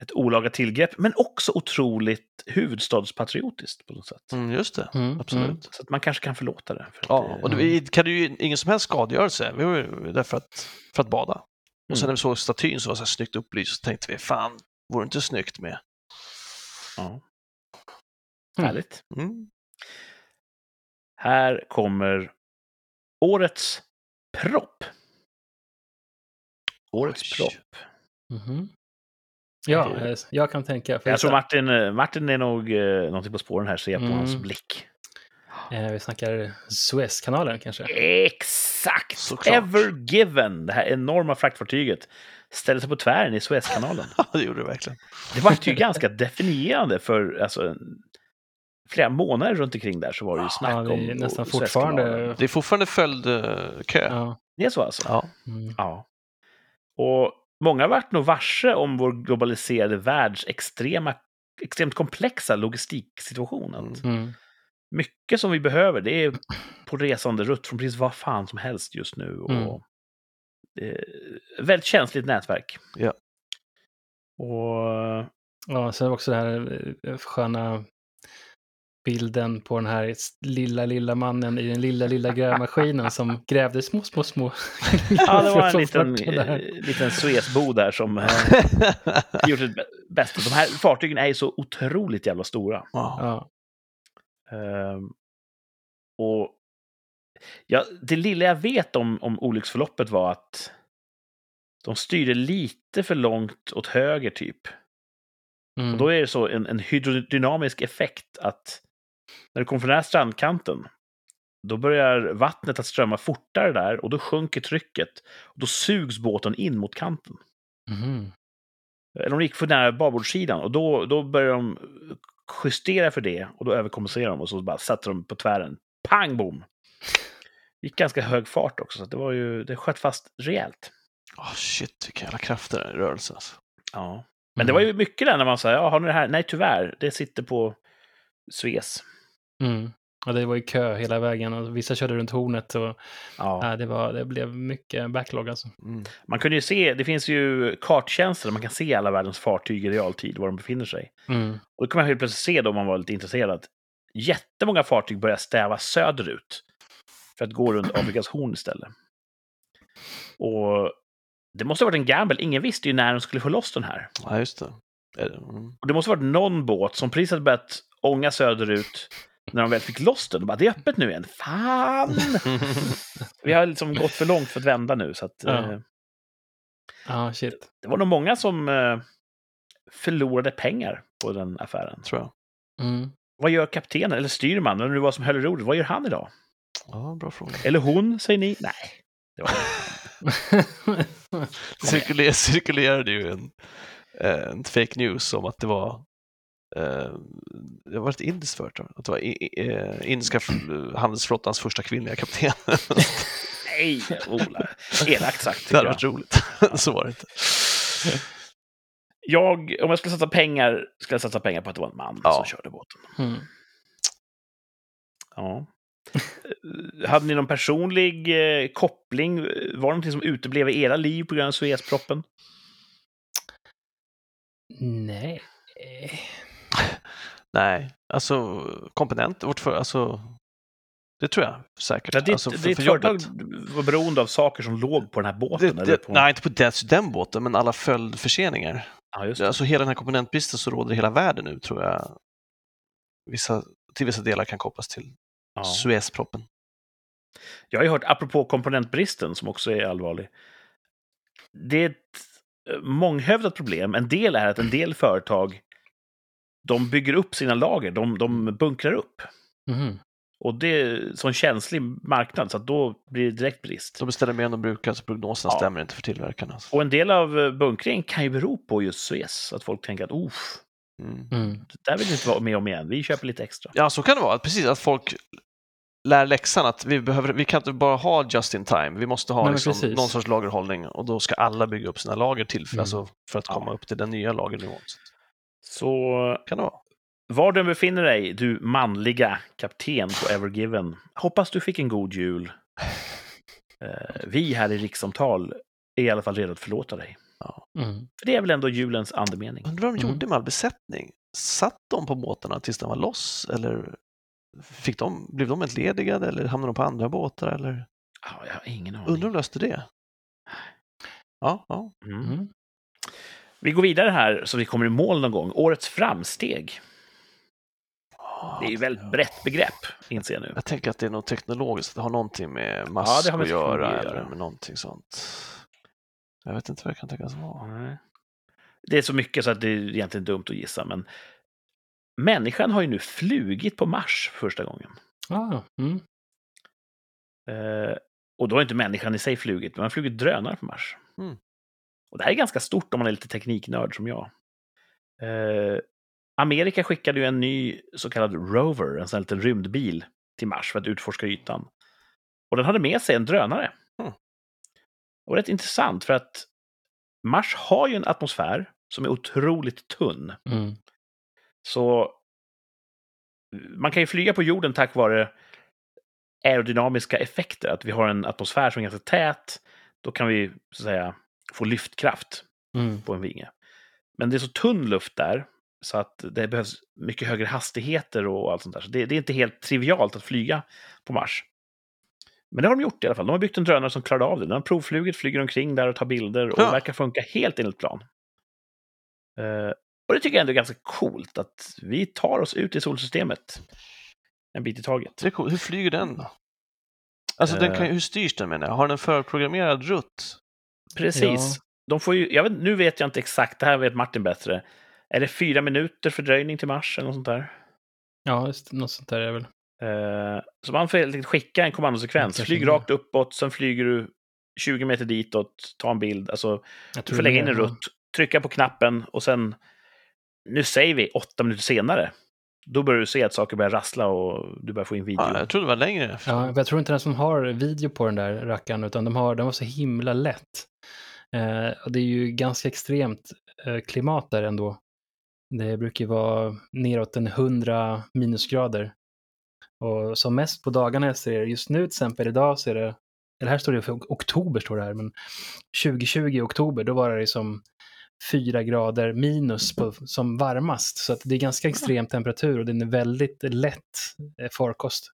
ett olaga tillgrepp, men också otroligt huvudstadspatriotiskt på något sätt. Mm, just det, Mm, absolut. mm. Så att man kanske kan förlåta det. För Ja, det- och det vi kan ju ingen som helst skadegörelse. Vi var ju där för att, för att bada. Och sen Mm. när vi såg statyn som var så här snyggt upplyst så tänkte vi, fan, vore det inte snyggt med? ja. Mm. Härligt. Mm. Här kommer årets propp. Årets Oj. propp. Mhm. Ja, eh, jag kan tänka. För Jag tror Martin, eh, Martin är nog eh, någonting på spåren här, ser jag på Mm. hans blick. eh, vi snackar Suezkanalen kanske. Exakt! Såklart. Ever Given, det här enorma fraktfartyget, ställde sig på tvären i Suezkanalen. Ja, det gjorde det verkligen. Det var ju ganska definierande för alltså, flera månader runt omkring där så var det ju snack Ja, det är om nästan fortfarande- Det är fortfarande följdkö. Ja. Det är så alltså? Ja. Mm. Ja. Och många vart nog varse om vår globaliserade världs extrema, extremt komplexa logistiksituation. Mm. Mm. Mycket som vi behöver, det är på resande rutt från precis vad fan som helst just nu. Och Mm. det ett väldigt känsligt nätverk. Ja. Och Ja, sen också den här eh, sköna bilden på den här lilla, lilla mannen i den lilla, lilla grävmaskinen som grävde små, små, små. ja, det var en liten, eh, liten Suezbo där som eh, gjort sitt bä- bästa. De här fartygen är ju så otroligt jävla stora. Ja. Ja. Ehm, och ja, det lilla jag vet om, om olycksförloppet var att de styrde lite för långt åt höger, typ. Mm. Och då är det så en, en hydrodynamisk effekt att när du kommer från den här strandkanten, då börjar vattnet att strömma fortare där och då sjunker trycket. Och då sugs båten in mot kanten. Mhm. Eller de gick för nära babordssidan och då, då börjar de justera för det och då överkompenserar de och så bara satte de på tvären. Pang bom! Gick ganska hög fart också, så det var ju, det sköt fast rejält. Oh, shit, vilka jävla krafter i rörelse. Alltså. Ja. Men det var ju mycket där när man sa, ja, har ni det här? Nej, tyvärr, det sitter på Suez. Mm. Ja, det var ju kö hela vägen och vissa körde runt hornet. Och, Ja. ja, det, var, det blev mycket backlog alltså. Mm. Man kunde ju se, det finns ju karttjänster där man kan se alla världens fartyg i realtid, var de befinner sig. Mm. Och då kan man helt plötsligt se, då, om man var lite intresserad, jättemånga fartyg börjar stäva söderut för att gå runt Afrikas horn istället. Och det måste ha varit en gamble. Ingen visste ju när de skulle få loss den här. Ja, just det- Mm. Och det måste ha varit någon båt som precis hade börjat ånga söderut när de väl fick loss den. De bara, det är öppet nu igen. Fan! Vi har liksom gått för långt för att vända nu. Så att, Ja. eh, Ja, shit. det var nog många som eh, förlorade pengar på den affären. Tror jag. Mm. Vad gör kaptenen, eller styrman, eller nu var som höll i rodret, vad gör han idag? Ja, bra fråga. Eller hon, säger ni? Nej. Det var Det cirkulerade ju en, eh, en fake news om att det var det var ett indiskt företag, att det var i, i, eh, indiska f- handelsflottans första kvinnliga kapten. Nej, Ola. Elakt sagt. det hade varit roligt. Så var det inte. jag, om jag skulle satsa pengar, skulle jag satsa pengar på att det var en man Ja. som körde båten. Mm. Ja. Eh, Hade ni någon personlig eh, koppling? Var det någonting som uteblev i era liv på grund av Suezproppen? Nej. Nej, alltså komponenter, vårt för, alltså det tror jag säkert. Ja, ditt, alltså, för, ditt för företag var beroende av saker som låg på den här båten? Det, eller det, på... Nej, inte på den, den båten, men alla följdförseningar. Ja, just det. Alltså hela den här komponentbristen så råder i hela världen nu tror jag vissa, till vissa delar kan kopplas till Ja. Suezproppen. Jag har ju hört, apropå komponentbristen, som också är allvarlig. Det är ett eh, månghövdat problem. En del är att en del företag de bygger upp sina lager, de, de bunkrar upp. Mhm. Och det är en sån känslig marknad, så att då blir det direkt brist. De beställer mer än de brukar, så prognoserna Ja. stämmer inte för tillverkarna. Och en del av eh, bunkringen kan ju bero på just Suez, att folk tänker att Oof, Mm. Mm. det där vill vi inte vara med om igen, vi köper lite extra. Ja, så kan det vara. Precis, att folk lär läxan att vi, behöver, vi kan inte bara ha just in time, vi måste ha Nej, liksom någon sorts lagerhållning och då ska alla bygga upp sina lager till för, Mm. alltså, för att komma Ja. upp till den nya lagernivån. Så kan det vara. var du befinner dig, du manliga kapten på Evergiven, hoppas du fick en god jul. Eh, Vi här i Rikssamtal är i alla fall redo att förlåta dig. Mm. För det är väl ändå julens andemening. Undrar vad de Mm. gjorde med all besättning? Satt de på båtarna tills de var loss eller fick de, blev de entledigade eller hamnade de på andra båtar? Eller? Ja, jag har ingen Undrar hur aning. de löste det? Ja, ja. Mm. Vi går vidare här så vi kommer i mål någon gång. Årets framsteg. Det är ju väldigt brett begrepp, inser jag nu. Jag tänker att det är något teknologiskt, det har någonting med Ja, mask det har med att göra eller med någonting sånt. Jag vet inte vad det kan tänkas vara. Nej. Det är så mycket så att det är egentligen dumt att gissa, men människan har ju nu flugit på Mars för första gången. Ah, mm. Eh, och då har inte människan i sig flugit, men man har flugit drönare på Mars. Mm. Och det här är ganska stort om man är lite tekniknörd som jag. Eh, Amerika skickade ju en ny så kallad Rover, en sån här liten rymdbil, till Mars för att utforska ytan. Och den hade med sig en drönare. Mm. Och rätt intressant för att Mars har ju en atmosfär som är otroligt tunn. Mm. Så man kan ju flyga på jorden tack vare aerodynamiska effekter. Att vi har en atmosfär som är ganska tät. Då kan vi så att säga få lyftkraft Mm. på en vinge. Men det är så tunn luft där så att det behövs mycket högre hastigheter och allt sånt där. Så det, det är inte helt trivialt att flyga på Mars. Men det har de gjort i alla fall. De har byggt en drönare som klarar av det. Den har provflugit, flyger omkring där och tar bilder och Ja. verkar funka helt enligt plan. Eh, och det tycker jag ändå är ganska coolt att vi tar oss ut i solsystemet. en bit i taget. Det är coolt. Hur flyger den då? Alltså, den kan, Eh. hur styrs den menar jag? Har den en förprogrammerad rutt? Precis. De får ju, jag vet, nu vet jag inte exakt, det här vet Martin bättre. Är det fyra minuter fördröjning till Mars eller något sånt där? Ja, just, något sånt där är väl. Eh, så man får helt enkelt skicka en kommandosekvens. Flyg rakt uppåt, sen flyger du 20 meter ditåt, ta en bild. Alltså, du får det lägga in en ja. rutt, trycka på knappen och sen, nu säger vi åtta minuter senare, då börjar du se att saker börjar rassla och du börjar få in video. Ja, jag tror det var längre. Ja, jag tror inte ens de har video på den där rackaren, utan de har, den var så himla lätt. Eh, och det är ju ganska extremt eh, klimat där ändå. Det brukar ju vara neråt en 100 minusgrader. Och som mest på dagarna jag ser, just nu till exempel idag så är det, eller här står det för oktober står det här, men 2020 i oktober, då var det som 4 grader minus på, som varmast. Så att det är ganska extrem temperatur och den är väldigt lätt eh, farkost.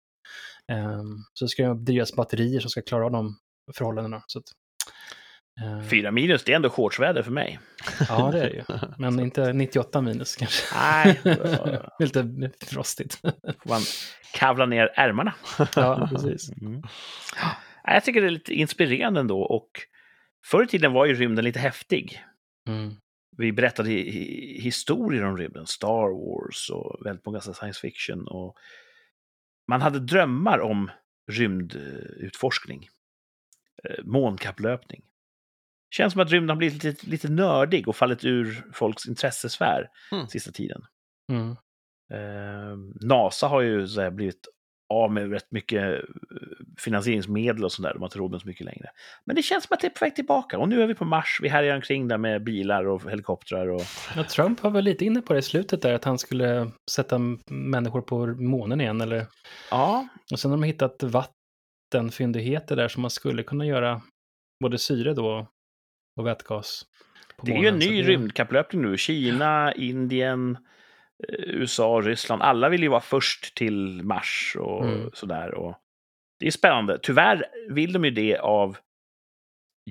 Um, så ska det drivas batterier som ska klara av de förhållandena. Så att, eh, Fyra minus, det är ändå shortsväder för mig. Ja, det är det ju. Men inte 98 minus kanske. Nej, får Lite frostigt. man kavla ner ärmarna. ja, precis. Mm. Ja, Jag tycker det är lite inspirerande ändå och förr i tiden var ju rymden lite häftig. Mm. Vi berättade hi- hi- historier om rymden, Star Wars och väldigt många science fiction. Och man hade drömmar om rymdutforskning, eh, månkapplöpning. Känns som att rymden har blivit lite, lite nördig och fallit ur folks intressesfär Mm. sista tiden. Mm. Eh, NASA har ju blivit av med rätt mycket eh, finansieringsmedel och sådär. De har inte råd med så mycket längre. Men det känns som att det är på väg tillbaka. Och nu är vi på Mars. Vi härjar omkring där med bilar och helikoptrar. Och... Ja, Trump var väl lite inne på det i slutet där, att han skulle sätta människor på månen igen. Eller... Ja, Och sen har de hittat vattenfyndigheter där som man skulle kunna göra både syre då och vätgas. det är ju en månen. Ny det- rymdkapplöpning nu. Kina, Indien, eh, USA, Ryssland. Alla vill ju vara först till Mars och Mm. sådär. Och det är spännande. Tyvärr vill de ju det av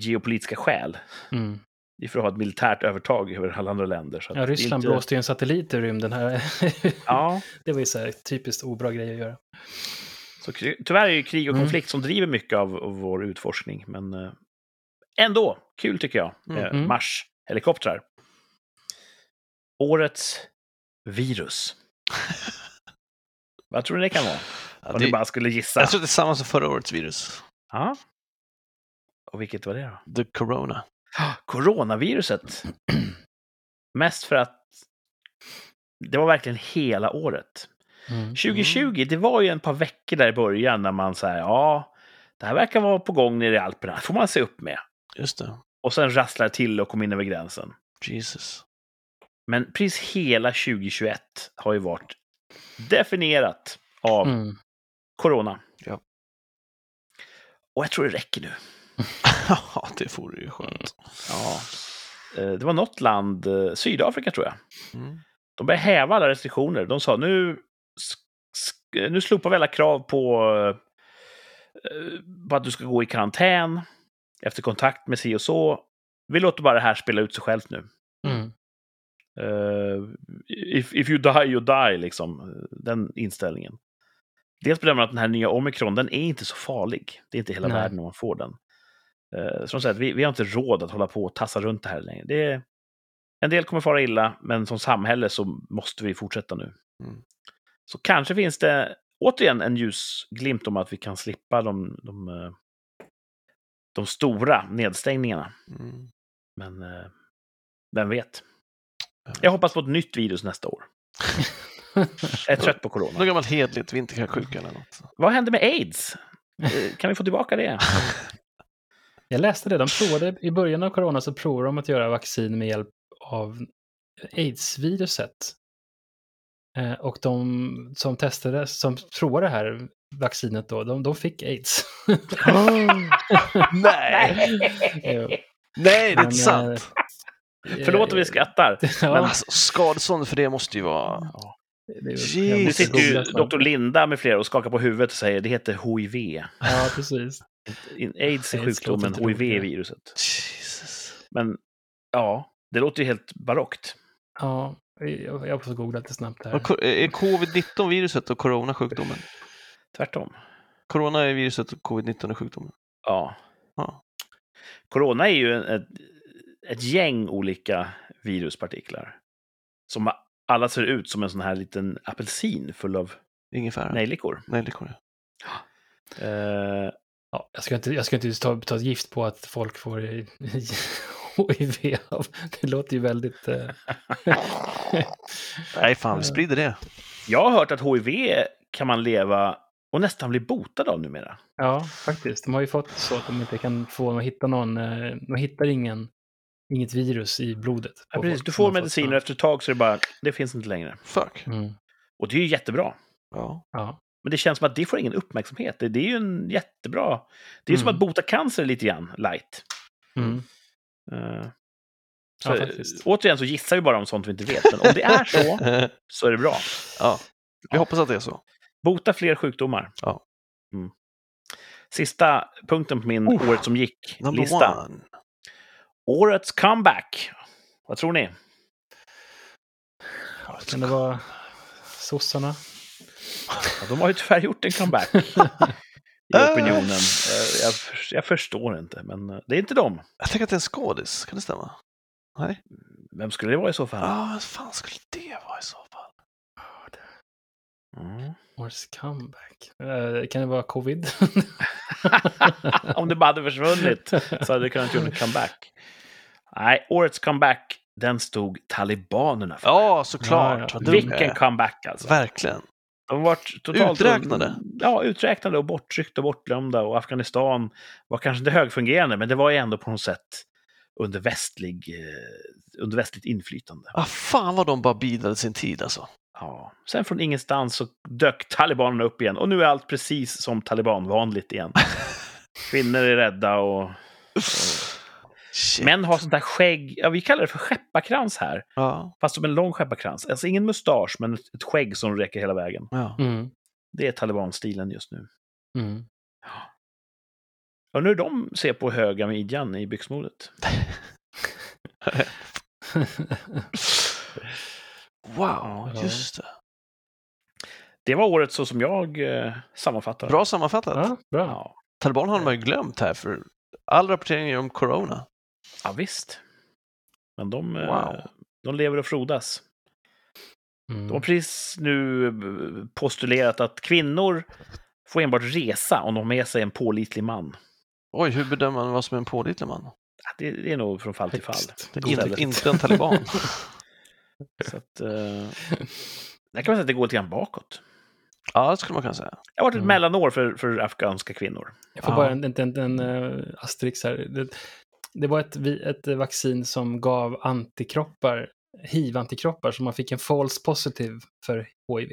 geopolitiska skäl. Mm. Det är för att ha ett militärt övertag över alla andra länder. Ja, Ryssland inte- blåste ju en satellit i rymden här. Ja, Det var ju så här typiskt obra grej att göra. så tyvärr är det ju krig och Mm. konflikt som driver mycket av, av vår utforskning. Men eh, ändå, kul tycker jag. Mm. Eh, Mm. Mars-helikoptrar. Årets virus. Vad tror ni det kan vara? Ja, Om det, ni bara skulle gissa. jag tror det är samma som förra årets virus. Ja. Och vilket var det då? The Corona. Coronaviruset. Mest för att det var verkligen hela året. Mm. 2020, det var ju en par veckor där i början när man säger ja, det här verkar vara på gång nere i Alperna. Får man se upp med. Just det. Och sen rasslar till och kom in över gränsen. Jesus. Men precis hela 2021 har ju varit definierat av Mm. corona. Ja. Och jag tror det räcker nu. Ja, det vore ju skönt. Ja. Eh, Det var något land, eh, Sydafrika tror jag. Mm. De började häva alla restriktioner. De sa nu, sk- nu slopar vi alla krav på, eh, på att du ska gå i karantän efter kontakt med si och så. Vi låter bara det här spela ut sig självt nu. Mm. Eh, if, if you die, you die, liksom. Den inställningen. Dels bedömer man att den här nya omikron, den är inte så farlig. Det är inte hela Nej. världen om man får den. De säger att vi, vi har inte råd att hålla på och tassa runt det här längre. Det är, en del kommer fara illa, men som samhälle så måste vi fortsätta nu. Mm. Så kanske finns det återigen en ljusglimt om att vi kan slippa de, de, eh, de stora nedstängningarna. Mm. Men vem vet? Jag hoppas på ett nytt virus nästa år. Jag är trött på corona. Något gammalt hedligt vinterkräksjuka eller något. Vad hände med aids? Eh, Kan vi få tillbaka det? Jag läste det, de provade i början av corona så provade de att göra vaccin med hjälp av aids-viruset. Eh, och de som testade, som provade det här vaccinet då, de, de fick aids. Nej! Jo. Nej, det är inte sant. Eh, Förlåt om vi skrattar. Ja, Men alltså, skadestånd för det måste ju vara... jag Nu sitter ju doktor Linda med flera och skakar på huvudet och säger det heter HIV. Ja, precis. Aids är sjukdomen, HIV är viruset. Jesus. Men ja, det låter ju helt barockt. Ja, jag, jag får googla lite snabbt här. Och ko- Är covid-19 viruset och corona sjukdomen? tvärtom. Corona är viruset och covid-19 är sjukdomen. Ja. Ja. Corona är ju en- ett, ett gäng olika viruspartiklar. Som alla ser ut som en sån här liten apelsin full av Ingefära. nejlikor. Nejlikor. ja. Eh, Ja, jag ska inte, jag ska inte ta, ta gift på att folk får HIV av. Det låter ju väldigt... Eh... Nej, fan, vi sprider det. jag har hört att HIV kan man leva och nästan bli botad av numera. Ja, faktiskt. De har ju fått så att de inte kan få, de hittar någon, eh, de hittar ingen, inget virus i blodet. Ja, precis. Du som får mediciner och efter ett tag så är det bara, det finns inte längre. Fuck. Mm, Och det är ju jättebra. Ja. ja. Men det känns som att det får ingen uppmärksamhet. Det, det är ju en jättebra... Det är som Mm. att bota cancer lite grann, light. Mm. Eh, så, Ja, faktiskt. återigen så gissar vi bara om sånt vi inte vet. Men om det är så, så är det bra. ja. Vi hoppas att det är så. Bota fler sjukdomar. Ja. Mm. Sista punkten på min Oh, året som gick-lista. Årets comeback. Vad tror ni? Kan det vara sossarna? Ja, de har ju tyvärr gjort en comeback i opinionen. Eh, Jag, jag förstår inte, men eh, det är inte dem. Jag tänker att det är en skådis. Kan det stämma? Nej. Vem skulle det vara i så fall? Ja, vad fan skulle det vara i så fall? Mm. Årets comeback. Eh, kan det vara covid? Om det bara hade försvunnit så hade det kunnat göra en comeback. Nej, årets comeback, den stod talibanerna för. Ja, såklart. Ja, Vilken comeback alltså. Verkligen. De har varit totalt... Uträknade. Ja, uträknade och borttryckta och bortglömda. Och Afghanistan var kanske inte högfungerande, men det var ju ändå på något sätt under, västlig, eh, under västligt inflytande. Ah, fan vad de bara bidade sin tid alltså. Ja. Sen från ingenstans så dök talibanerna upp igen och nu är allt precis som talibanvanligt igen. Kvinnor är rädda och Shit. män har sånt där skägg, ja, vi kallar det för skepparkrans här. Ja. Fast som en lång skepparkrans. Alltså ingen mustasch, men ett, ett skägg som räcker hela vägen. ja. Mm. Det är talibanstilen just nu. Mm. Och nu de ser på höga midjan i byxmodet. Wow, Ja. just det. Det var året så som jag eh, sammanfattar. Bra sammanfattat. ja, bra. Ja. Taliban har man ju glömt här för all rapportering är om corona. Ja, visst. Men de, eh, Wow. de lever och frodas. Mm. De har precis nu eh, postulerat att kvinnor får enbart resa om de har med sig en pålitlig man. Oj, hur bedömer man vad som är en pålitlig man? Ja, Det, det är nog från fall till fall. Högst. Det är Istället. inte, inte en taliban. Så att, eh, där kan man säga att det går lite grann bakåt. ja, det skulle man kunna säga. Det har varit ett Mm. mellanår för, för afghanska kvinnor. Jag får Ja. bara en, en, en, en uh, asterix här. Det, var ett, ett vaccin som gav antikroppar, hiv-antikroppar, så man fick en false positive för hiv.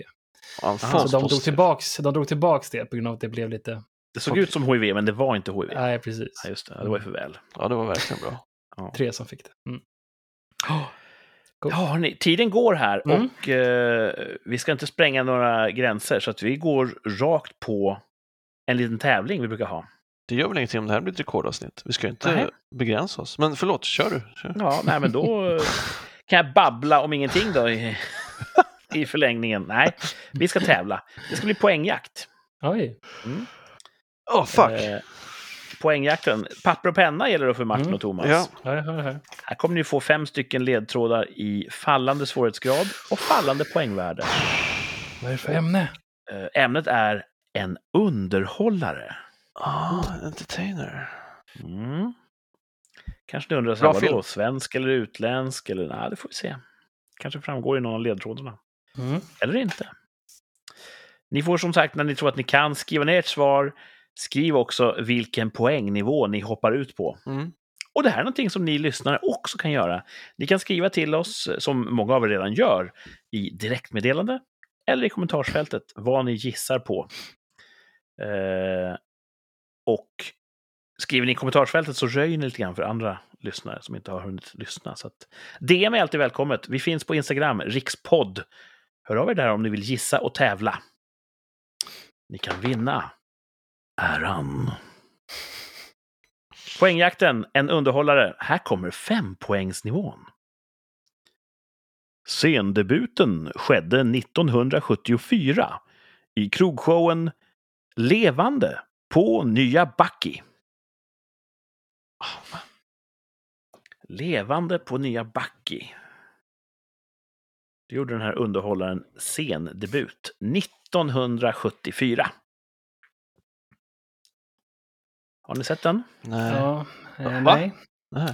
Ja, Så de drog, tillbaks, de drog tillbaks det på grund av att det blev lite... Det såg ut som HIV, men det var inte HIV. Nej, precis. Ja, just det. Det var ju för väl. Ja, det var verkligen bra. Tre som fick det. Mm. Cool. Ja, hörni, tiden går här Mm. och eh, vi ska inte spränga några gränser så att vi går rakt på en liten tävling vi brukar ha. Det gör väl ingenting om det här blir ett rekordavsnitt. Vi ska ju inte Nej. begränsa oss. Men förlåt, kör du. Kör. Ja, nej, men då kan jag babbla om ingenting då i, i förlängningen. Nej, vi ska tävla. Det ska bli poängjakt. Oj. Åh, fuck! Eh, poängjakten. Papper och penna gäller då för Martin Mm. och Thomas. Ja. Ja, jag hör här. Här kommer ni få fem stycken ledtrådar i fallande svårighetsgrad och fallande poängvärde. Vad är det för ämne? Eh, Ämnet är en underhållare. Ah, entertainer. Mm. Kanske ni undrar, så Bra här, vadå, svensk eller utländsk? Eller, nej, det får vi se. Kanske framgår i någon av ledtrådarna. Mm. Eller inte. Ni får som sagt, när ni tror att ni kan, skriva ner ert svar. Skriv också vilken poängnivå ni hoppar ut på. Mm. Och det här är någonting som ni lyssnare också kan göra. Ni kan skriva till oss, som många av er redan gör, i direktmeddelande eller i kommentarsfältet vad ni gissar på. Eh, och skriver ni i kommentarsfältet så röjer ni lite grann för andra lyssnare som inte har hunnit lyssna. Så att DM är alltid välkommet. Vi finns på Instagram, rikspodd. Hör av er där om ni vill gissa och tävla. Ni kan vinna äran. Poängjakten, en underhållare. Här kommer fempoängsnivån. Scendebuten skedde 1974 i krogshowen Levande på Nya Backi. Levande på Nya Backi. Det gjorde den här underhållaren scendebut 1974. Har ni sett den? Nej. Ja, eh, Va? nej.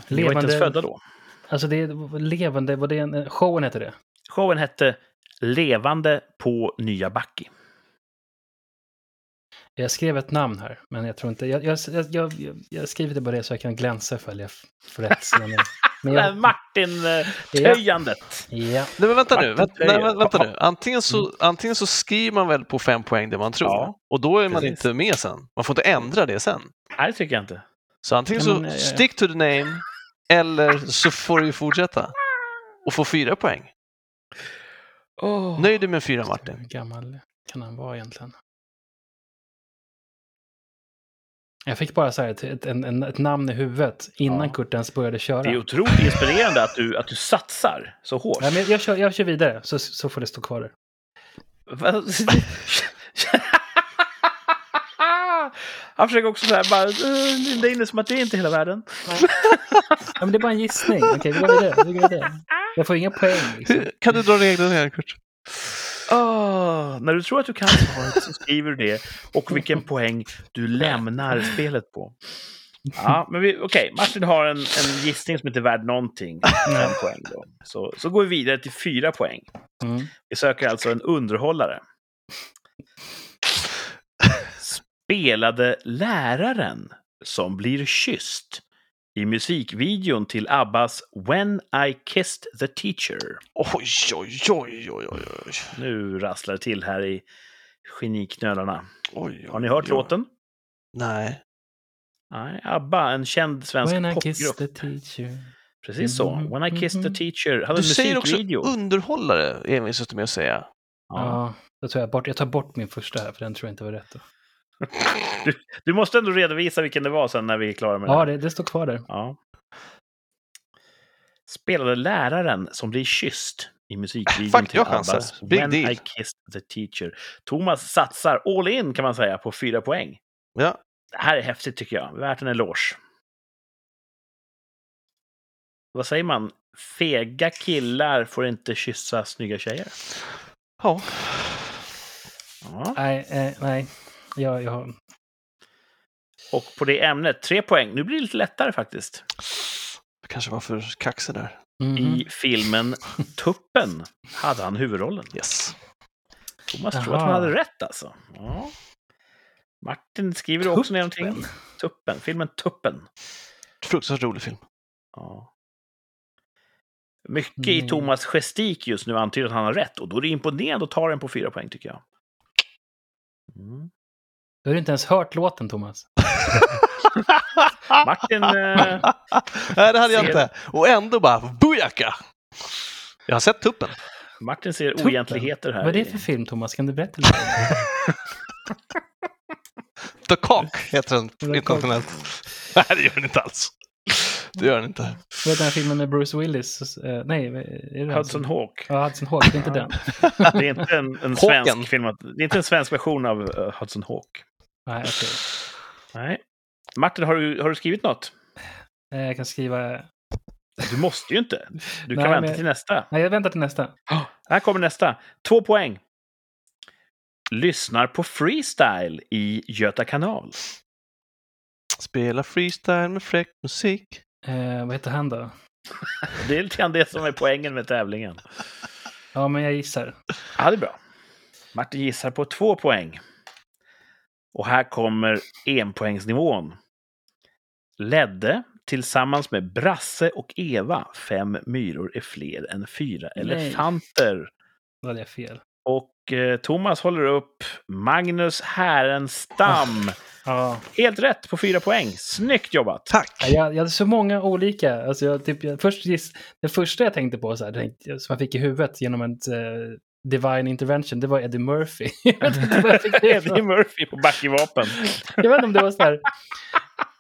Ni var inte ens födda då. Alltså det är levande, vad det en, showen heter det. Showen hette Levande på Nya Backi. Jag skrev ett namn här, men jag tror inte... Jag, jag, jag, jag, jag skriver det bara det så jag kan glänsa ifall jag får rätt. Men jag, Martin-töjandet. ja, Nej, men vänta nu. Vänta, nej, vänta, nu. Antingen så, antingen så skriver man väl på fem poäng det man tror Ja, och då är man precis. inte med sen. Man får inte ändra det sen. Nej, det tycker jag inte. Så antingen så men, ja, stick to the name eller så får du ju fortsätta och få fyra poäng. Oh. Nöjd med fyra Martin? hur gammal kan han vara egentligen? Jag fick bara så här ett, ett, en, en, ett namn i huvudet innan Ja. Kurt ens började köra. Det är otroligt inspirerande att du, att du satsar så hårt. Ja, men jag, kör, jag kör vidare, så, så får det stå kvar där. Han försöker också så här bara uh, linda in det som att det är inte hela världen. Ja, men det är bara en gissning. Okej, vi går vidare. Vi går vidare. Jag får inga poäng. Liksom. Kan du dra reglerna igen Kurt? När du tror att du kan svaret så skriver du det och vilken poäng du lämnar spelet på. Ja, men vi- okej, Martin har en, en gissning som inte är värd någonting. Fem poäng då. Så, så går vi vidare till fyra poäng. Mm. Vi söker alltså en underhållare. Spelade läraren som blir kysst i musikvideon till Abbas When I Kissed the Teacher. Oj, oj, oj, oj, oj, oj. Nu rasslar det till här i geniknölarna. oj, Har ni hört oj. låten? Nej. Nej, ABBA, en känd svensk When I kiss popgrupp. the teacher. Precis så. Mhm, When I Kissed the mhm. Teacher. Hade Du en säger också underhållare, envisas du med att säga. Ja. Ja, då tar jag, bort, jag tar bort min första här, för den tror jag inte var rätt. Då. Du måste ändå redovisa vilken det var sen när vi är klara med Ja, det. det, det står kvar där. Ja. Spelade läraren som blir kysst i musikvideon till. Abbas Big When deal. I Kissed the Teacher. Thomas satsar all in kan man säga på fyra poäng. Ja. Det här är häftigt tycker jag. Värt en eloge. Vad säger man? Fega killar får inte kyssa snygga tjejer. Ja. Ja. Nej, eh, nej. Jag, jag har... Och på det ämnet, tre poäng. Nu blir det lite lättare faktiskt. Jag kanske var för kaxig där. Mhm. I filmen Tuppen hade han huvudrollen. Yes. Thomas tror att han hade rätt alltså. Ja. Martin, skriver du också ner Tuppen? någonting? Tuppen, filmen Tuppen. Fruktansvärt rolig film. Ja. Mycket i Mm. Thomas gestik just nu antyder att han har rätt och då är det imponerande att ta den på fyra poäng tycker jag. Mm. Du har inte ens hört låten, Thomas. Martin, eh, Nej, det hade jag inte. Och ändå bara, bujaka! Jag har sett tuppen. Martin ser Tuppen? oegentligheter här. Vad är det för film, Thomas? Kan du berätta lite? The Cock heter den internationellt. Nej, det gör den inte alls. Det gör den inte. Vad heter den här filmen med Bruce Willis? Eh, nej, är det Hudson Hawk. Ja, Hudson Hawk. Det är inte den. Det är inte en, en Hawken. svensk film. Det är inte en svensk version av eh, Hudson Hawk. Nej, okej. Nej. Martin, har du, har du skrivit något? Eh, Jag kan skriva... Du måste ju inte. Du kan Nej, vänta men- till nästa. Nej, jag väntar till nästa. Här kommer nästa. Två poäng. Lyssnar på freestyle i Göta kanal. Spela freestyle med fräck musik. Eh, vad heter han då? Det är lite grann det som är poängen med tävlingen. Ja, men jag gissar. Ja, det är bra. Martin gissar på två poäng. Och här kommer enpoängsnivån. Ledde tillsammans med Brasse och Eva Fem myror är fler än fyra Nej. elefanter. Hade jag fel. Och eh, Thomas håller upp Magnus Härenstam. Ja. Helt rätt på fyra poäng. Snyggt jobbat! Tack! Ja, Jag, jag hade så många olika. Alltså jag, typ, jag, först, det första jag tänkte på, så här, tänkte, som jag fick i huvudet genom en uh, divine intervention, det var Eddie Murphy. jag, vet inte vad jag, fick det Eddie. Murphy på backvapen. jag vet inte om det var så här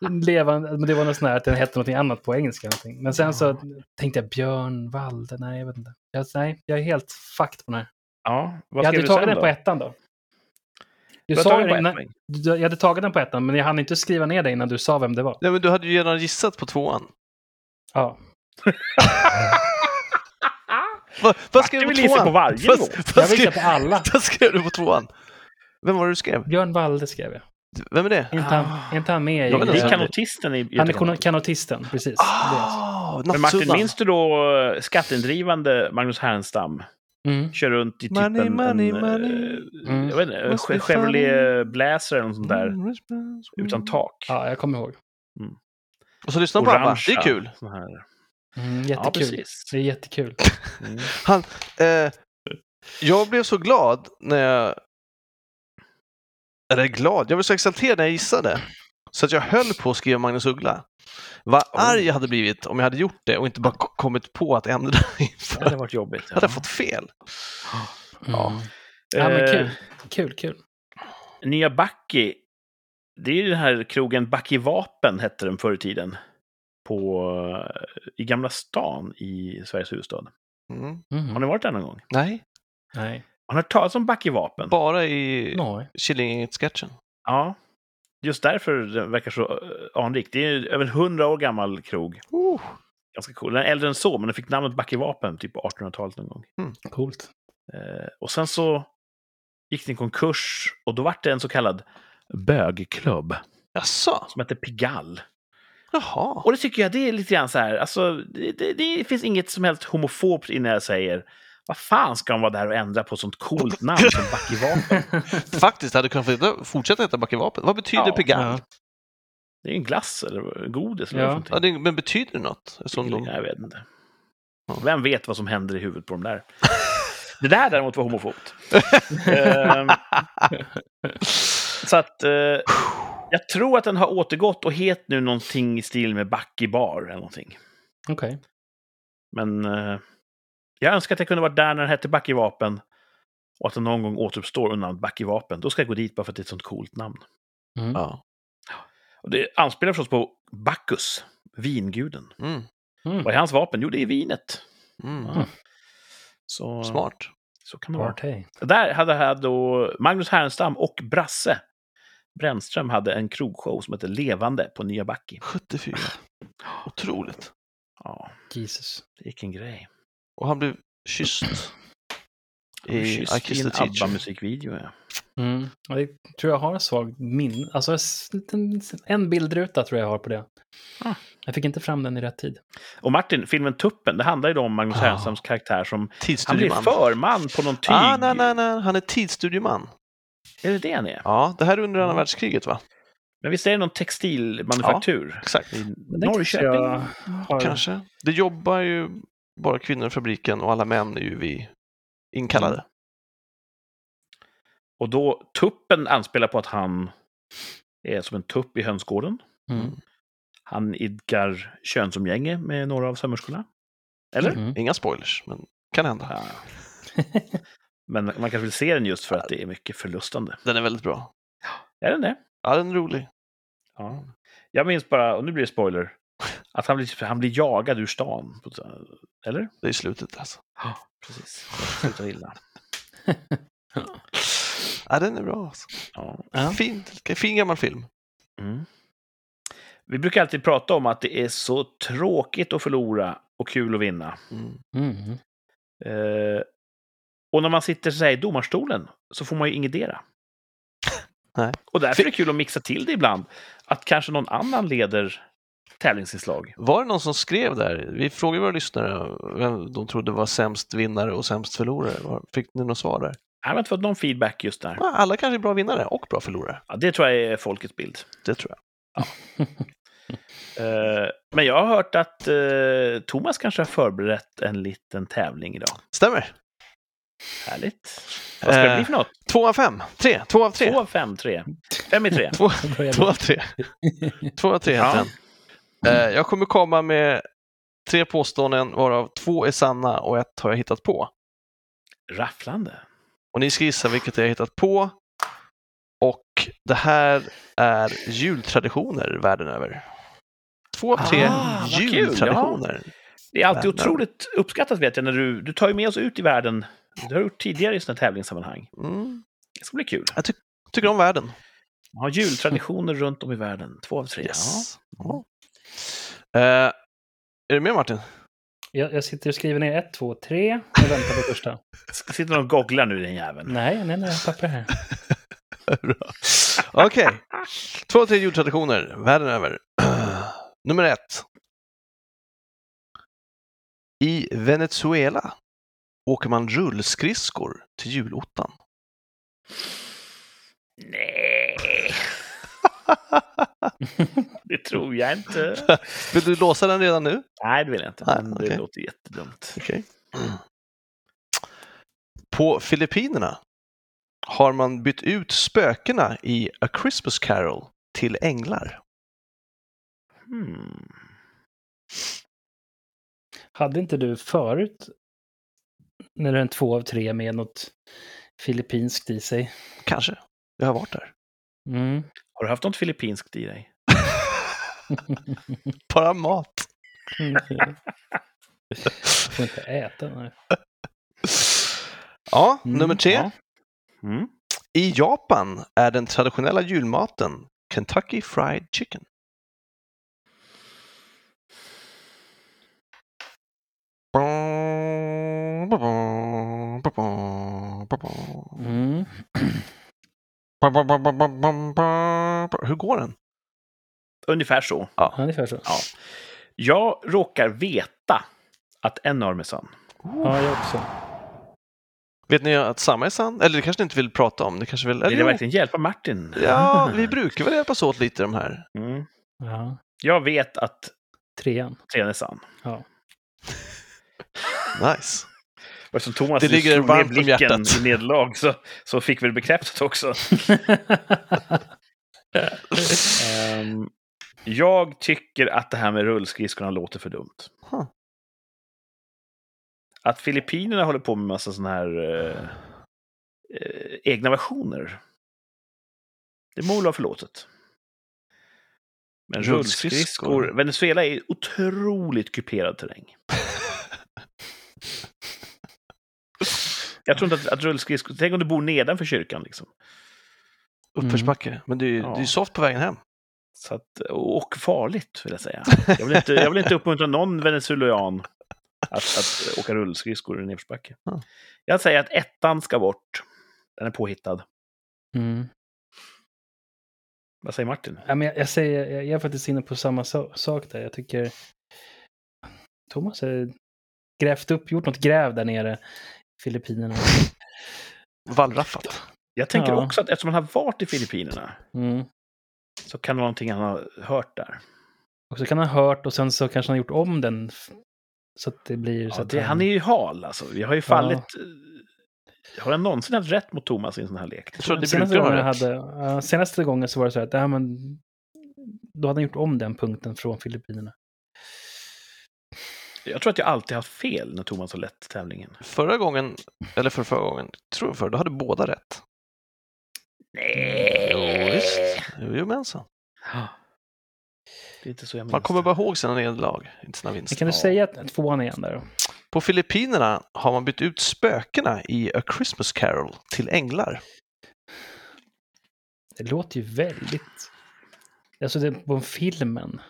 levande, men det var något sånt här att den hette något annat på engelska. Någonting. Men sen så tänkte jag Björn Walde, nej jag vet inte. Jag, nej, jag är helt fucked på den här. Ja, vad Jag hade du tagit den då? på ettan då. Du sa ju på innan, du, jag hade tagit den på ettan, men jag hann inte skriva ner det innan du sa vem det var. Nej, men du hade ju redan gissat på tvåan. Ja. Vad, vad skrev du på tvåan? på varje Vad- gång. vad Jag skrev- på alla. Vad skrev du på tvåan? Vem var det du skrev? Björn Walde skrev jag. Vem är det? Är inte han, är inte han med i... Det är så- kanotisten i han är kanotisten, precis. Det är alltså. Ah, Men Martin, minns du då eh, skatteindrivande Magnus Härenstam? Mm. Kör runt i typ Money, en, money, en, money. eh, Mm. jag vet inte, Chevrolet Blazer eller något sånt där. Mm. Utan tak. Ja, jag kommer ihåg. Och så lyssnar på ABBA. Det är kul. sån här. Mm, Ja, jättekul. precis. det är jättekul. Mm. Han, eh, jag blev så glad när jag... Eller glad, jag blev så exalterad när jag gissade. Så att jag höll på att skriva Magnus Uggla. Vad arg jag hade blivit om jag hade gjort det och inte bara ko- kommit på att ändra Det inför. hade varit jobbigt. Jag hade fått fel. Ja. Ja. ja, men Eh, kul. Kul, kul. Nya Backi, det är ju den här krogen Backi Vapen hette den förr i tiden. På, eh, I Gamla stan i Sveriges huvudstad. Mm. Mm. Har ni varit där någon gång? Nej, Nej. Har ni hört talas om Backi Vapen? bara i. Killinggänget-sketchen. Ja. Just därför det verkar så eh, anrikt. Det är över 100 år gammal krog. Oh. Ganska cool. Den är äldre än så, men den fick namnet Backi Vapen typ på 1800-talet någon gång. Coolt. Eh, och sen så gick den i konkurs och då var det en så kallad bögklubb Jaså? som hette Pigalle. Jaha. Och det tycker jag, det är lite grann så här, alltså, det, det, det finns inget som helst homofobt innan jag säger vad fan ska de vara där och ändra på ett sånt coolt namn som Backi Vapen? Faktiskt, hade kunnat fortsätta- fortsätta heta Backevapen. Vad betyder Ja, Pigalle? ja. Det är ju en glass eller godis eller Ja. det, men betyder det något? Som de... Jag vet inte. Ja. Vem vet vad som händer i huvudet på dem där? Det där däremot var homofobt. Ehm, så att eh, jag tror att den har återgått och het nu någonting i stil med Backi bar eller någonting. Okej. Men eh, jag önskar att jag kunde varit där när den hette Backi vapen och att den någon gång återuppstår under namnet Backi vapen. Då ska jag gå dit bara för att det är ett sånt coolt namn. Mm. Ja. Och det anspelar förstås på Bacchus, vinguden. Mm. Mm. Vad är hans vapen? Jo, det är vinet. Mm. Ah. Så, Smart. så kan det vara. Där hade här då Magnus Härenstam och Brasse Brännström hade en krogshow som hette Levande på Nya Backi. 74. Otroligt. Ja, Jesus. vilken grej. Och han blev kysst. I, I I Kiss the Teacher. ABBA-musikvideo, ja. Mm. Ja, det tror jag har en svag min. Alltså en bildruta tror jag har på det. Ah. Jag fick inte fram den i rätt tid. Och Martin, filmen Tuppen, det handlar ju då om Magnus Ah. Härenstams karaktär som... Han blir Tidsstudieman. förman på någon tyg. Ah, nej, nej, nej. Han är tidsstudieman. Är det det han är? Ja, det här är under andra Mm. världskriget, va? Men visst är det någon textilmanufaktur? Exakt. I det kanske Norrköping? jag har... Kanske. Det jobbar ju bara kvinnor i fabriken och alla män är ju vi inkallade. Mm. Och då, tuppen anspelar på att han är som en tupp i hönsgården. Mm. Han idkar könsumgänge med några av sömmerskorna. Eller? Mm. Inga spoilers, men kan hända. Ja. Men man kanske vill se den just för att det är mycket förlustande. Den är väldigt bra. Är den det? Ja, den är rolig. Ja. Jag minns bara, och nu blir det spoiler, att han blir, han blir jagad ur stan. Eller? Det är slutet alltså. Ja, precis. Det slutar illa. Ja, den är bra. Alltså. Ja. Ja. Fin, fin gammal film. Mm. Vi brukar alltid prata om att det är så tråkigt att förlora och kul att vinna. Mm. Mm. Eh, och när man sitter så här, i domarstolen så får man ju ingetdera. Nej. Och därför är det kul att mixa till det ibland. Att kanske någon annan leder tävlingsinslag. Var det någon som skrev där? Vi frågade våra lyssnare vem de trodde var sämst vinnare och sämst förlorare. Fick ni något svar där? Jag har inte fått någon feedback just där. Ja, Alla kanske är bra vinnare och bra förlorare. Ja, det tror jag är folkets bild. Det tror jag. Eh, men jag har hört att eh, Thomas kanske har förberett en liten tävling idag. Stämmer. Härligt. Vad ska det Eh, bli för något? Två av fem. Tre. Två av tre. Två av fem, tre. Fem i tre. Två, två av tre. Två av tre heter Ja. Eh, Jag kommer komma med tre påståenden varav två är sanna och ett har jag hittat på. Rafflande. Och ni ska gissa vilket jag har hittat på. Och det här är jultraditioner världen över. Två av tre Ah, jultraditioner. Det är alltid otroligt uppskattat vet jag när du, du tar ju med oss ut i världen. Det har du gjort tidigare i sådana tävlingssammanhang. Mm. Det ska bli kul. Tycker om världen. Ja, jultraditioner runt om i världen. Två av tre. Yes. Ja. Eh, är du med Martin? Jag, jag sitter och skriver ner ett, två, tre och väntar på första. Sitter någon och googlar nu, din jävel? Nej, nej, nej, jag har papper här. Okej, två, tre jultraditioner världen över. Nummer ett. I Venezuela åker man rullskridskor till julottan. Nej. det tror jag inte. Vill du låsa den redan nu? Nej, det vill jag inte. Nej, Men okej. Det låter jättedumt. Okej. På Filippinerna har man bytt ut spökena i A Christmas Carol till änglar. Hmm. Hade inte du förut, när det är en två av tre med något filippinskt i sig? Kanske. Jag har varit där. Mm. Har du haft något filippinskt i dig? Bara mat. får inte äta. Nej. Ja, Mm, nummer tre. ja. Mm. I Japan är den traditionella julmaten Kentucky Fried Chicken. Mm. Hur går den? Ungefär så. Ja, ungefär så. Ja. Jag råkar veta att en dem är sann. Ja, jag också. Vet ni att samma är sann? Eller det kanske ni inte vill prata om? Det kanske vill... Vill Eller, det jo. verkligen hjälpa Martin? Ja, vi brukar väl hjälpas åt lite de här. Mm. Ja, Jag vet att trean. trean är sann. Ja. Nice. Och eftersom Thomas Det ligger er slog ner varmt om blicken hjärtat. i nederlag så, så fick vi det bekräftat också. Ehm, jag tycker att det här med rullskridskorna låter för dumt. Huh. Att Filippinerna håller på med massa sådana här eh, eh, egna versioner. Det må väl vara förlåtet. Men Rullskridskor. rullskridskor, Venezuela är otroligt kuperad terräng. Jag tror inte att, att rullskridskor, tänk om du bor nedanför kyrkan liksom. Uppförsbacke. Men det är ju Ja. det är ju soft på vägen hem. Så att, och farligt, vill jag säga. Jag vill inte, jag vill inte uppmuntra någon venezuelan att, att åka rullskridskor i nedförsbacke. Ja. Jag säger att ettan ska bort. Den är påhittad. Mm. Vad säger Martin? Ja, men jag, jag, säger, jag är faktiskt inne på samma so sak där. Jag tycker Thomas har grävt upp, gjort något gräv där nere Filippinerna. Wallraffat. Jag tänker Ja. också att eftersom han har varit i Filippinerna Mm. så kan det vara någonting han har hört där. Och så kan han ha hört och sen så kanske han har gjort om den så att det blir så Ja, att det, han är ju hal alltså. Jag har ju fallit... eh, Har jag någonsin haft rätt mot Thomas i en sån här lek? Jag tror det senaste, gången jag hade, ja, senaste gången så var det så här att ja, men, då hade han gjort om den punkten från Filippinerna. Jag tror att jag alltid haft fel när Thomas har lett tävlingen. Förra gången, eller för förra gången, tror jag för, då hade båda rätt. Nej! Jo, visst. Jojomensan. Det är inte så jag minns Man kommer det. bara ihåg sina nederlag, inte sina vinster. kan du säga att tvåan igen där då? På Filippinerna har man bytt ut spökena i A Christmas Carol till änglar. Det låter ju väldigt... Alltså det är på filmen.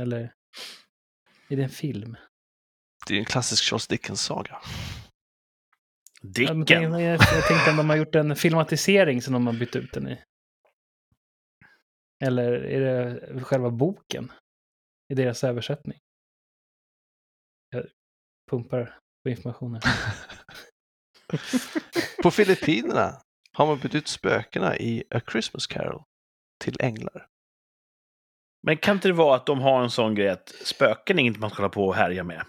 Eller? Är det en film? Det är en klassisk Charles Dickens-saga. Dicken. jag tänkte om de har gjort en filmatisering som de har bytt ut den i. Eller är det själva boken? I deras översättning? Jag pumpar på informationen. På Filippinerna har man bytt ut spökena i A Christmas Carol till änglar. Men kan inte det vara att de har en sån grej att spöken är inget man ska hålla på och härja med?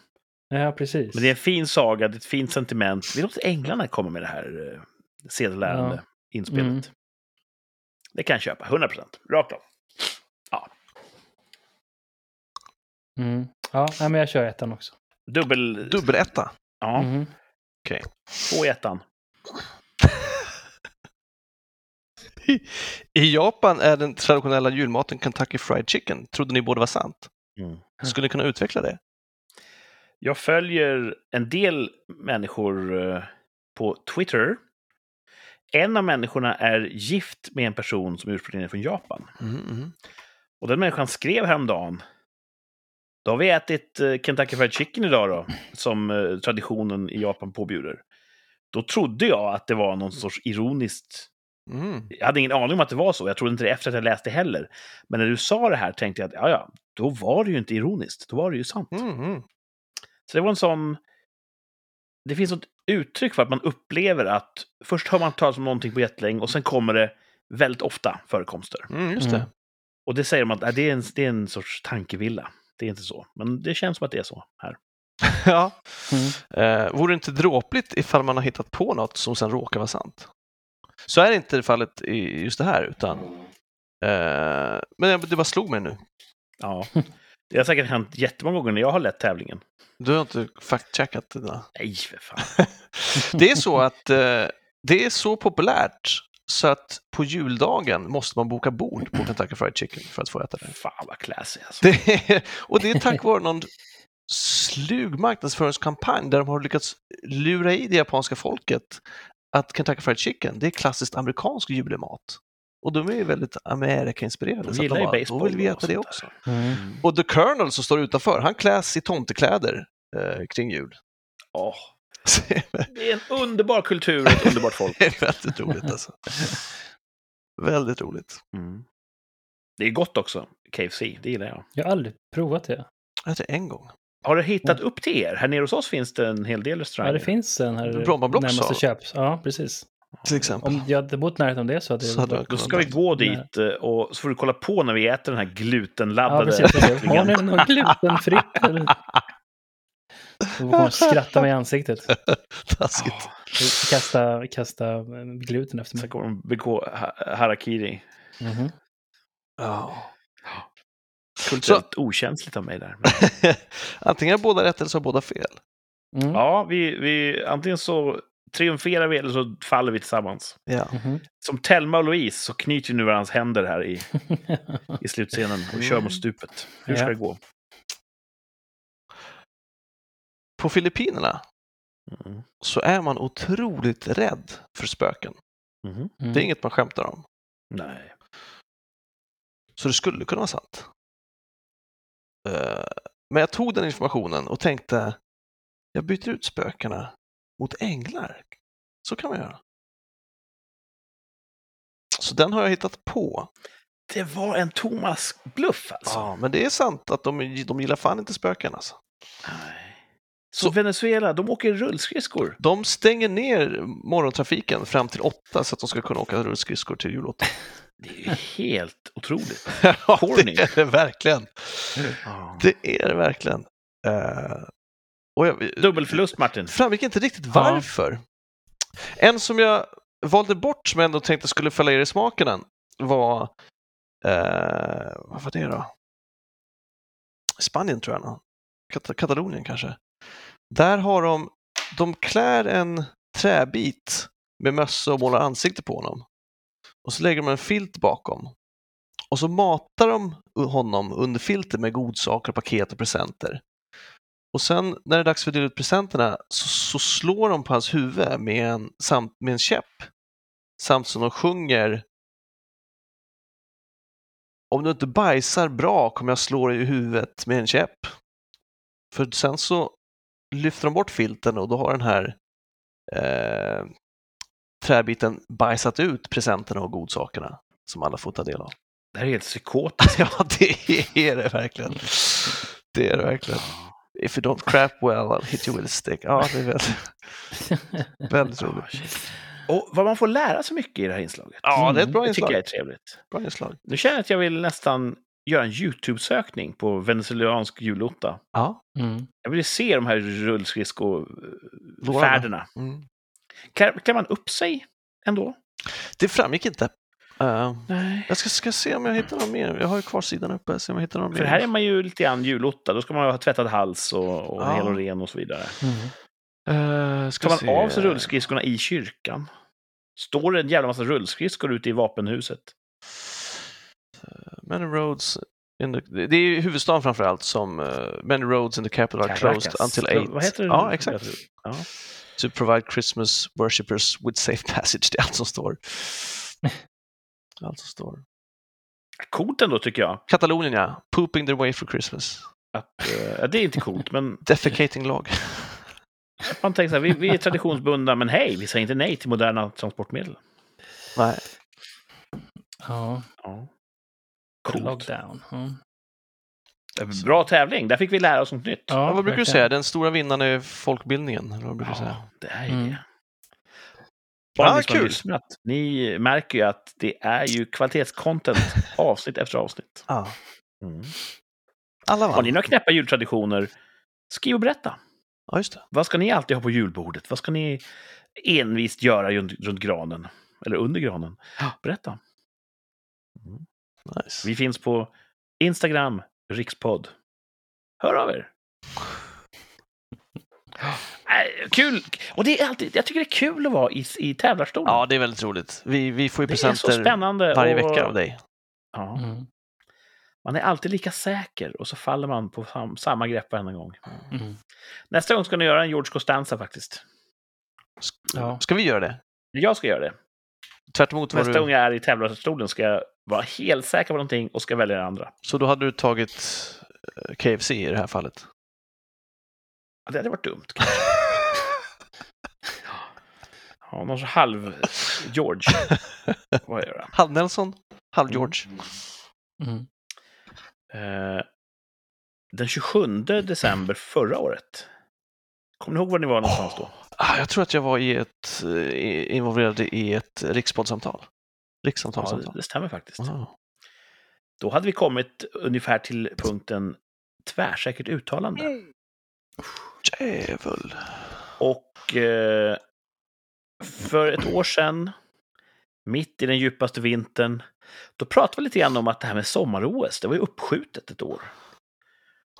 Ja, precis. Men det är en fin saga, det är ett fint sentiment. Vi låter änglarna komma med det här eh, sedelärande inspelet. Mm. Det kan jag köpa, 100 procent. Rakt av. Mm. Ja, nej, men jag kör ettan också. Dubbel... Dubbeletta. Ja, Mhm. två i ettan. I Japan är den traditionella julmaten Kentucky Fried Chicken. Trodde ni båda var sant? Mm. Skulle ni kunna utveckla det? Jag följer en del människor eh, på Twitter. en av människorna är gift med en person som ursprungligen är från Japan. Mm, mm. Och den människan skrev häromdagen. Då har vi ätit eh, Kentucky Fried Chicken idag då, som eh, traditionen i Japan påbjuder. Då trodde jag att det var någon sorts ironiskt... Mm. Jag hade ingen aning om att det var så. Jag trodde inte det efter att jag läste heller. Men när du sa det här tänkte jag att ja, ja, då var det ju inte ironiskt. Då var det ju sant. Mm, mm. Så det var en sån... Det finns ett uttryck för att man upplever att först hör man talas om någonting på jättelänge och sen kommer det väldigt ofta förekomster. Mm, just det. Mm. Och det säger de att äh, det, är en, det är en sorts tankevilla. Det är inte så. Men det känns som att det är så här. Ja. Mm. Eh, vore det inte dråpligt ifall man har hittat på något som sen råkar vara sant? Så är det inte fallet i just det här, utan... Eh, men det bara slog mig nu. Ja. Det har säkert hänt jättemånga gånger när jag har lett tävlingen. Du har inte fact-checkat det där. Nej, för fan. Det är så att eh, det är så populärt så att på juldagen måste man boka bord på Kentucky Fried Chicken för att få äta det. Fan vad classy alltså. det är, och det är tack vare någon slug marknadsföringskampanj där de har lyckats lura i det japanska folket att Kentucky Fried Chicken, det är klassiskt amerikansk julemat. Och de är ju väldigt Amerika-inspirerade. De så att gillar de ju baseball Då vill vi äta det också. Mm. Och The Colonel som står utanför, han kläs i tomtekläder eh, kring jul. Så det är en underbar kultur och ett underbart folk. det är väldigt roligt alltså. Väldigt roligt. Mm. Det är gott också, KFC. Det gillar jag. Jag har aldrig provat det. Jag äter en gång. Har du hittat upp till er? Här nere hos oss finns det en hel del Ja, restauranger. det finns en här Bromma Blocks närmaste sa köp. Ja, precis. Till exempel. Om jag hade bott närheten om det så hade Så hade jag Då ska vi gå dit eh, och så får du kolla på när vi äter den här Ja, glutenladdade precis. Har ni något glutenfritt? Eller? Då kommer skratta mig i ansiktet. Taskigt. Ja, Kasta, kasta gluten efter Sen mig. kommer de begå ha- harakiri. Mhm. Ja. Kulturellt okänsligt av mig där. Antingen har båda rätt eller så har båda fel. Mm. Ja, vi, vi, antingen så triumferar vi eller så faller vi tillsammans. Ja. Mhm. Som Telma och Louise så knyter nu varandras händer här i, i slutscenen och kör mot stupet. Hur ska Ja. det gå? På Filippinerna Mm. så är man otroligt rädd för spöken. Mm. Det är inget man skämtar om. Nej. Så det skulle kunna vara sant. Eh, Men jag tog den informationen och tänkte, jag byter ut spökena mot änglar. Så kan man göra. Så den har jag hittat på. Det var en Thomas bluff alltså. Ja, men det är sant att de, de gillar fan inte spöken alltså. Nej. Så, Venezuela, de åker rullskridskor. De stänger ner morgontrafiken fram till åtta så att de ska kunna åka rullskridskor till julotta. Det är ju helt otroligt. ja, det är det verkligen. Det är det verkligen. Eh, och jag, Dubbelförlust, Martin. framgick inte riktigt varför. En som jag valde bort som jag ändå tänkte skulle fälla er i smaken var, eh, vad var det då? Spanien tror jag, nog. Kat- Katalonien kanske. Där har de, de klär en träbit med mössa och målar ansikte på honom. Och så lägger de en filt bakom. Och så matar de honom under filten med godsaker, paket och presenter. Och sen när det är dags för att dela ut presenterna så, så slår de på hans huvud med en, samt, med en käpp. Samt som de sjunger Om du inte bajsar bra kommer jag slå dig i huvudet med en käpp. För sen så lyfter de bort filten och då har den här eh, träbiten bajsat ut presenterna och godsakerna som alla får ta del av. Det här är helt psykotiskt. Ja, det är det verkligen. Det är det verkligen. If you don't crap well, I'll hit you with a stick. Ja, det är väldigt, väldigt roligt. Och vad man får lära sig mycket i det här inslaget. Ja, det är ett bra Det tycker jag är inslag. trevligt. Bra inslag. Nu känner jag att jag vill nästan göra en YouTube-sökning på venezuelansk julotta. Ja. Mm. Jag vill se de här rullskridskofärderna. Mm. Klär, klär man upp sig ändå? Det framgick inte. Eh, Nej. jag ska, ska se om jag hittar något mer. Jag har ju kvar sidan uppe. Se om jag hittar något För mer. här är man ju lite grann julotta. Då ska man ha tvättad hals och, och Ja. hel och ren och så vidare. Mm. Eh, ska Tar man se. av sig rullskridskorna i kyrkan? Står det en jävla massa rullskridskor ute i vapenhuset? Many roads in the, det är ju huvudstaden framför allt som uh, many roads in the capital are Caracas. closed until eight. Vad heter det? Ja, exakt. Ja. To provide Christmas worshippers with safe passage. Det är allt som står. Allt som står. Coolt ändå tycker jag. Katalonien ja. Pooping their way for Christmas. Att, eh, det är inte coolt, men Defecating log. man tänker så här, vi, vi är traditionsbundna, men hej, vi säger inte nej till moderna transportmedel. Nej. Ja, Ja. coolt. Lockdown. Ja. Bra tävling, där fick vi lära oss något nytt. Ja, vad brukar du säga? Den stora vinnaren är folkbildningen? Eller vad brukar du säga? Ja, det är ju Mm. Bara ni som har kul. lyssnat, ni märker ju att det är ju kvalitetscontent avsnitt efter avsnitt. Ja. Mm. Alla Har ni några knäppa jultraditioner, skriv och berätta. Ja, just det. Vad ska ni alltid ha på julbordet? Vad ska ni envist göra runt, granen? Eller under granen? Berätta. Nice. Vi finns på Instagram, Rikspodd. Hör av er! Äh, kul! Och det är alltid, jag tycker det är kul att vara i, i tävlarstolen. Ja, det är väldigt roligt. Vi, vi får ju presenter varje och- vecka av dig. Ja, Mm. man är alltid lika säker och så faller man på sam, samma grepp varenda gång. Mm. Nästa gång ska ni göra en George Costanza faktiskt. Ja. Ska vi göra det? Jag ska göra det. Tvärt emot vad Nästa du... gång jag är i tävlarstolen ska jag vara helt säker på någonting och ska välja det andra. Så då hade du tagit eh, KFC i det här fallet? Ja, Det hade varit dumt. kanske. Ja, någon sorts halv-George. Vad gör jag? Halv Nelson, halv George. Mm. Eh, den 27 december förra året. Kommer ni ihåg var ni var någonstans då? Ah, jag tror att jag var i ett, eh, involverad i ett rikspoddsamtal. Ja, Rikssamtalssamtal. det stämmer faktiskt. Ah. Då hade vi kommit ungefär till punkten tvärsäkert uttalande. Djävul. Och eh, för ett år sedan, mitt i den djupaste vintern, då pratade vi lite grann om att det här med sommar-OS, det var ju uppskjutet ett år.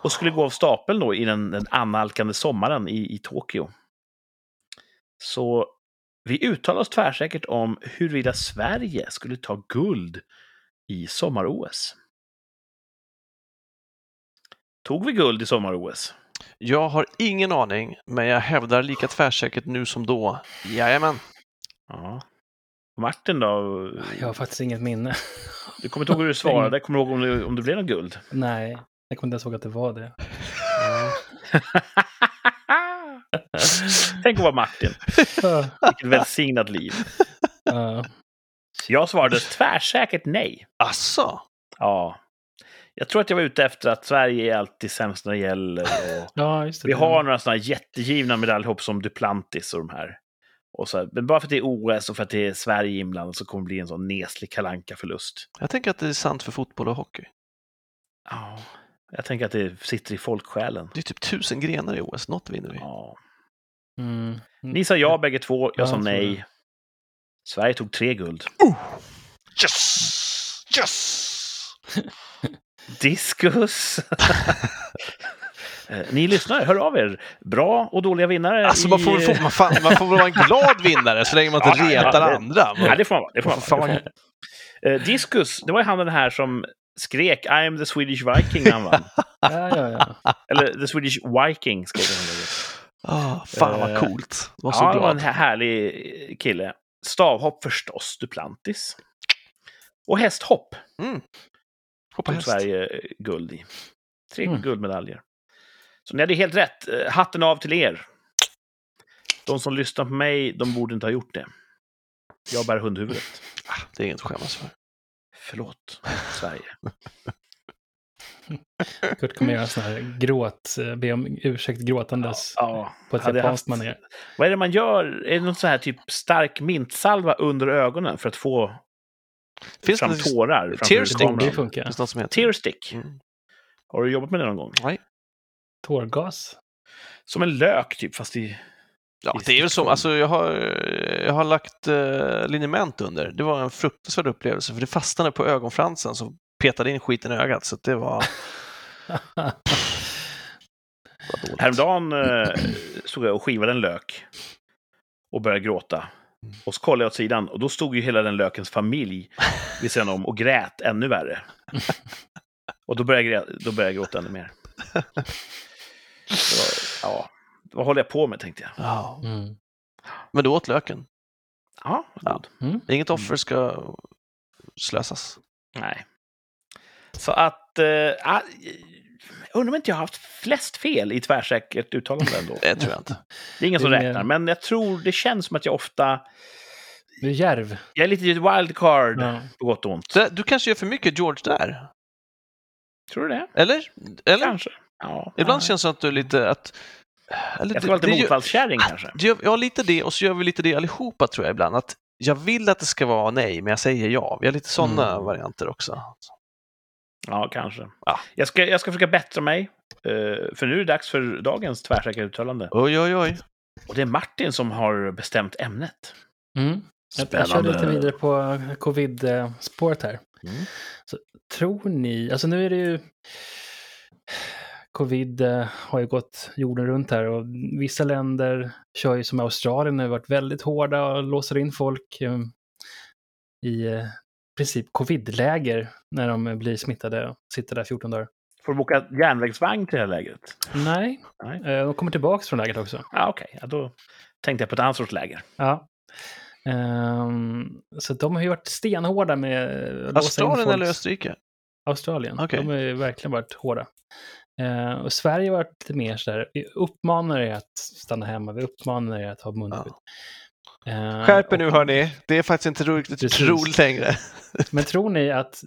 Och skulle gå av stapeln då i den, den annalkande sommaren i, i Tokyo. Så vi uttalade oss tvärsäkert om huruvida Sverige skulle ta guld i sommar-OS. Tog vi guld i sommar-OS? Jag har ingen aning, men jag hävdar lika tvärsäkert nu som då. Jajamän. Ja. Martin då? Jag har faktiskt inget minne. Du kommer inte ihåg hur du svarade? Kommer du ihåg om det, om det blev något guld? Nej, jag kommer inte ens ihåg att det var det. Tänk att vara Martin. Vilket välsignat liv. Ja. Jag svarade tvärsäkert nej. Asså? Ja. Jag tror att jag var ute efter att Sverige är alltid sämst när det gäller. Och ja, just det. vi har några sådana jättegivna medaljhopp som Duplantis och de här. Och så, här, men bara för att det är OS och för att det är Sverige inblandat så kommer det bli en sån neslig kalanka förlust Jag tänker att det är sant för fotboll och hockey. Ja. Jag tänker att det sitter i folksjälen. Det är typ tusen grenar i OS, något vinner vi. Ja. Mm. Ni sa ja bägge två, jag Ja, sa jag tror nej. det. Sverige tog tre guld. Yes! Yes! Diskus! Eh, Ni lyssnar, hör av er. Bra och dåliga vinnare. Alltså man får, i... väl få, man, fan, man får vara en glad vinnare så länge man inte Ja, ja, ja, retar det- andra. Ja, det får man vara. Det får man Fan, vara. vad- Eh, Diskus, det var ju han den här som skrek I am the Swedish Viking när han vann. Ja, ja, ja. Eller the Swedish Viking skrek han. Ah, fan vad Eh, coolt. Var så Ja, det var en glad. härlig kille. Stavhopp förstås, Duplantis. Och hästhopp Mm. Hoppa tog häst. Sverige eh, guld i. Tre Mm. guldmedaljer. Så ni hade helt rätt. Eh, Hatten av till er. De som lyssnar på mig, de borde inte ha gjort det. Jag bär hundhuvudet. Ah, det är inget att skämmas för. Förlåt, Sverige. Kurt kommer göra sån här gråt, eh, be om ursäkt gråtandes Ja, på ett hade japanskt haft- manér. Vad är det man gör? Är det någon sån här typ stark mintsalva under ögonen för att få Finns fram det tårar? framför Tear stick? kameran? Det funkar. finns något som heter? Tear stick. Mm. Har du jobbat med det någon gång? Nej. Tårgas. Som en lök typ, fast i... Ja, i det är väl så. Alltså, jag, har, jag har lagt eh, liniment under. Det var en fruktansvärd upplevelse för det fastnade på ögonfransen så petade in skiten i ögat. Så det var. Häromdagen eh, stod jag och skivade en lök och började gråta. Och så kollade jag åt sidan och då stod ju hela den lökens familj vid sidan om och grät ännu värre. Och då började jag, då började jag gråta ännu mer. Så, ja, vad håller jag på med tänkte jag. Ja. Mm. Men du åt löken. Ja, Ja. Mm. Inget offer ska slösas. Nej. Så att... Eh, ah, undrar om inte jag har haft flest fel i tvärsäkert uttalande ändå. Det tror jag inte. Det är ingen som Det är- räknar, men jag tror det känns som att jag ofta... Du är järv. Jag är lite wildcard, Ja. på gott och ont. Du kanske gör för mycket George där? Tror du det? Eller? Eller? Kanske. Ja. Ibland ja. känns det som att du är lite... Att, eller, Jag ska vara lite motvalldskärring kanske. gör- Ja, lite det. Och så gör vi lite det allihopa tror jag ibland. Att jag vill att det ska vara nej, men jag säger ja. Vi har lite sådana Mm. varianter också. Ja, kanske. Ja. Jag, ska, jag ska försöka bättra mig. eh, för nu är det dags för dagens tvärsäkra uttalande. Oj, oj, oj. Och det är Martin som har bestämt ämnet. Mm. Jag, jag kör lite vidare på covid-spåret här. Mm. Så, tror ni, alltså nu är det ju... Covid eh, har ju gått jorden runt här och vissa länder kör ju som Australien, har varit väldigt hårda och låser in folk eh, i princip covid-läger när de blir smittade och sitter där 14 dagar. Får du boka järnvägsvagn till det här lägret? Nej, Nej. eh, de kommer tillbaka från lägret också. Ja, okej. Ja, då tänkte jag på ett annat sorts läger. Ja. Ehm, så de har ju varit stenhårda med Australien eller Österrike? Australien. Okej. De har ju verkligen varit hårda. Eh, och Sverige har varit lite mer sådär, vi uppmanar er att stanna hemma, vi uppmanar er att ha munskydd. Eh, Skärp er nu hörni. Det är faktiskt inte riktigt Precis. roligt längre. Men tror ni att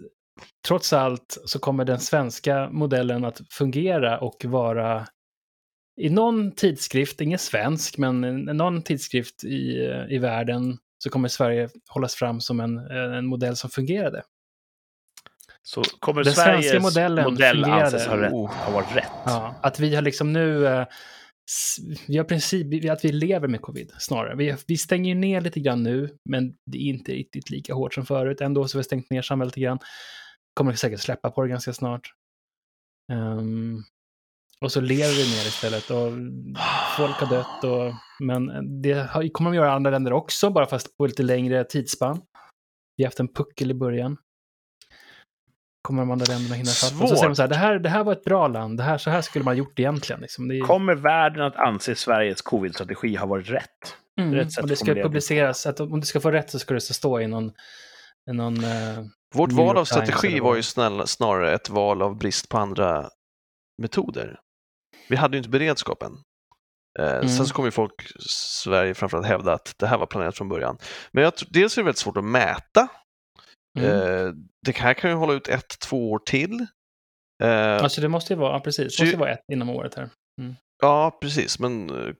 trots allt så kommer den svenska modellen att fungera och vara i någon tidskrift, ingen svensk, men i någon tidskrift i, i världen så kommer Sverige hållas fram som en, en modell som fungerade. Så kommer Den Sveriges svenska modellen modell fungerade. anses ha, rätt, ha varit rätt? Ja, att vi har liksom nu, eh, vi har princip, att vi lever med covid snarare. Vi, vi stänger ju ner lite grann nu, men det är inte riktigt lika hårt som förut. Ändå så har vi stängt ner samhället lite grann. Kommer säkert släppa på det ganska snart. Um, och så lever vi mer istället och folk har dött och, men det kommer de göra i andra länder också, bara fast på lite längre tidsspann. Vi har haft en puckel i början. Kommer de andra länderna hinna fatt? Och så säger de så här, det här, det här var ett bra land, det här, så här skulle man ha gjort egentligen. Liksom. Det är, Kommer världen att anse Sveriges covid-strategi ha varit rätt? mm, rätt sätt och det ska publiceras, att om du ska få rätt så ska det så stå i någon, i någon eh, Vårt val av strategi var ju snälla, snarare ett val av brist på andra metoder. Vi hade ju inte beredskapen. Eh, Mm. Sen så kommer ju folk, Sverige framförallt, hävda att det här var planerat från början. Men jag, dels är det väldigt svårt att mäta. Mm. Eh, det här kan ju hålla ut ett, två år till. Eh, Alltså det måste ju vara, ja, precis, det måste ju vara ett inom året här. Ja, precis, men eh,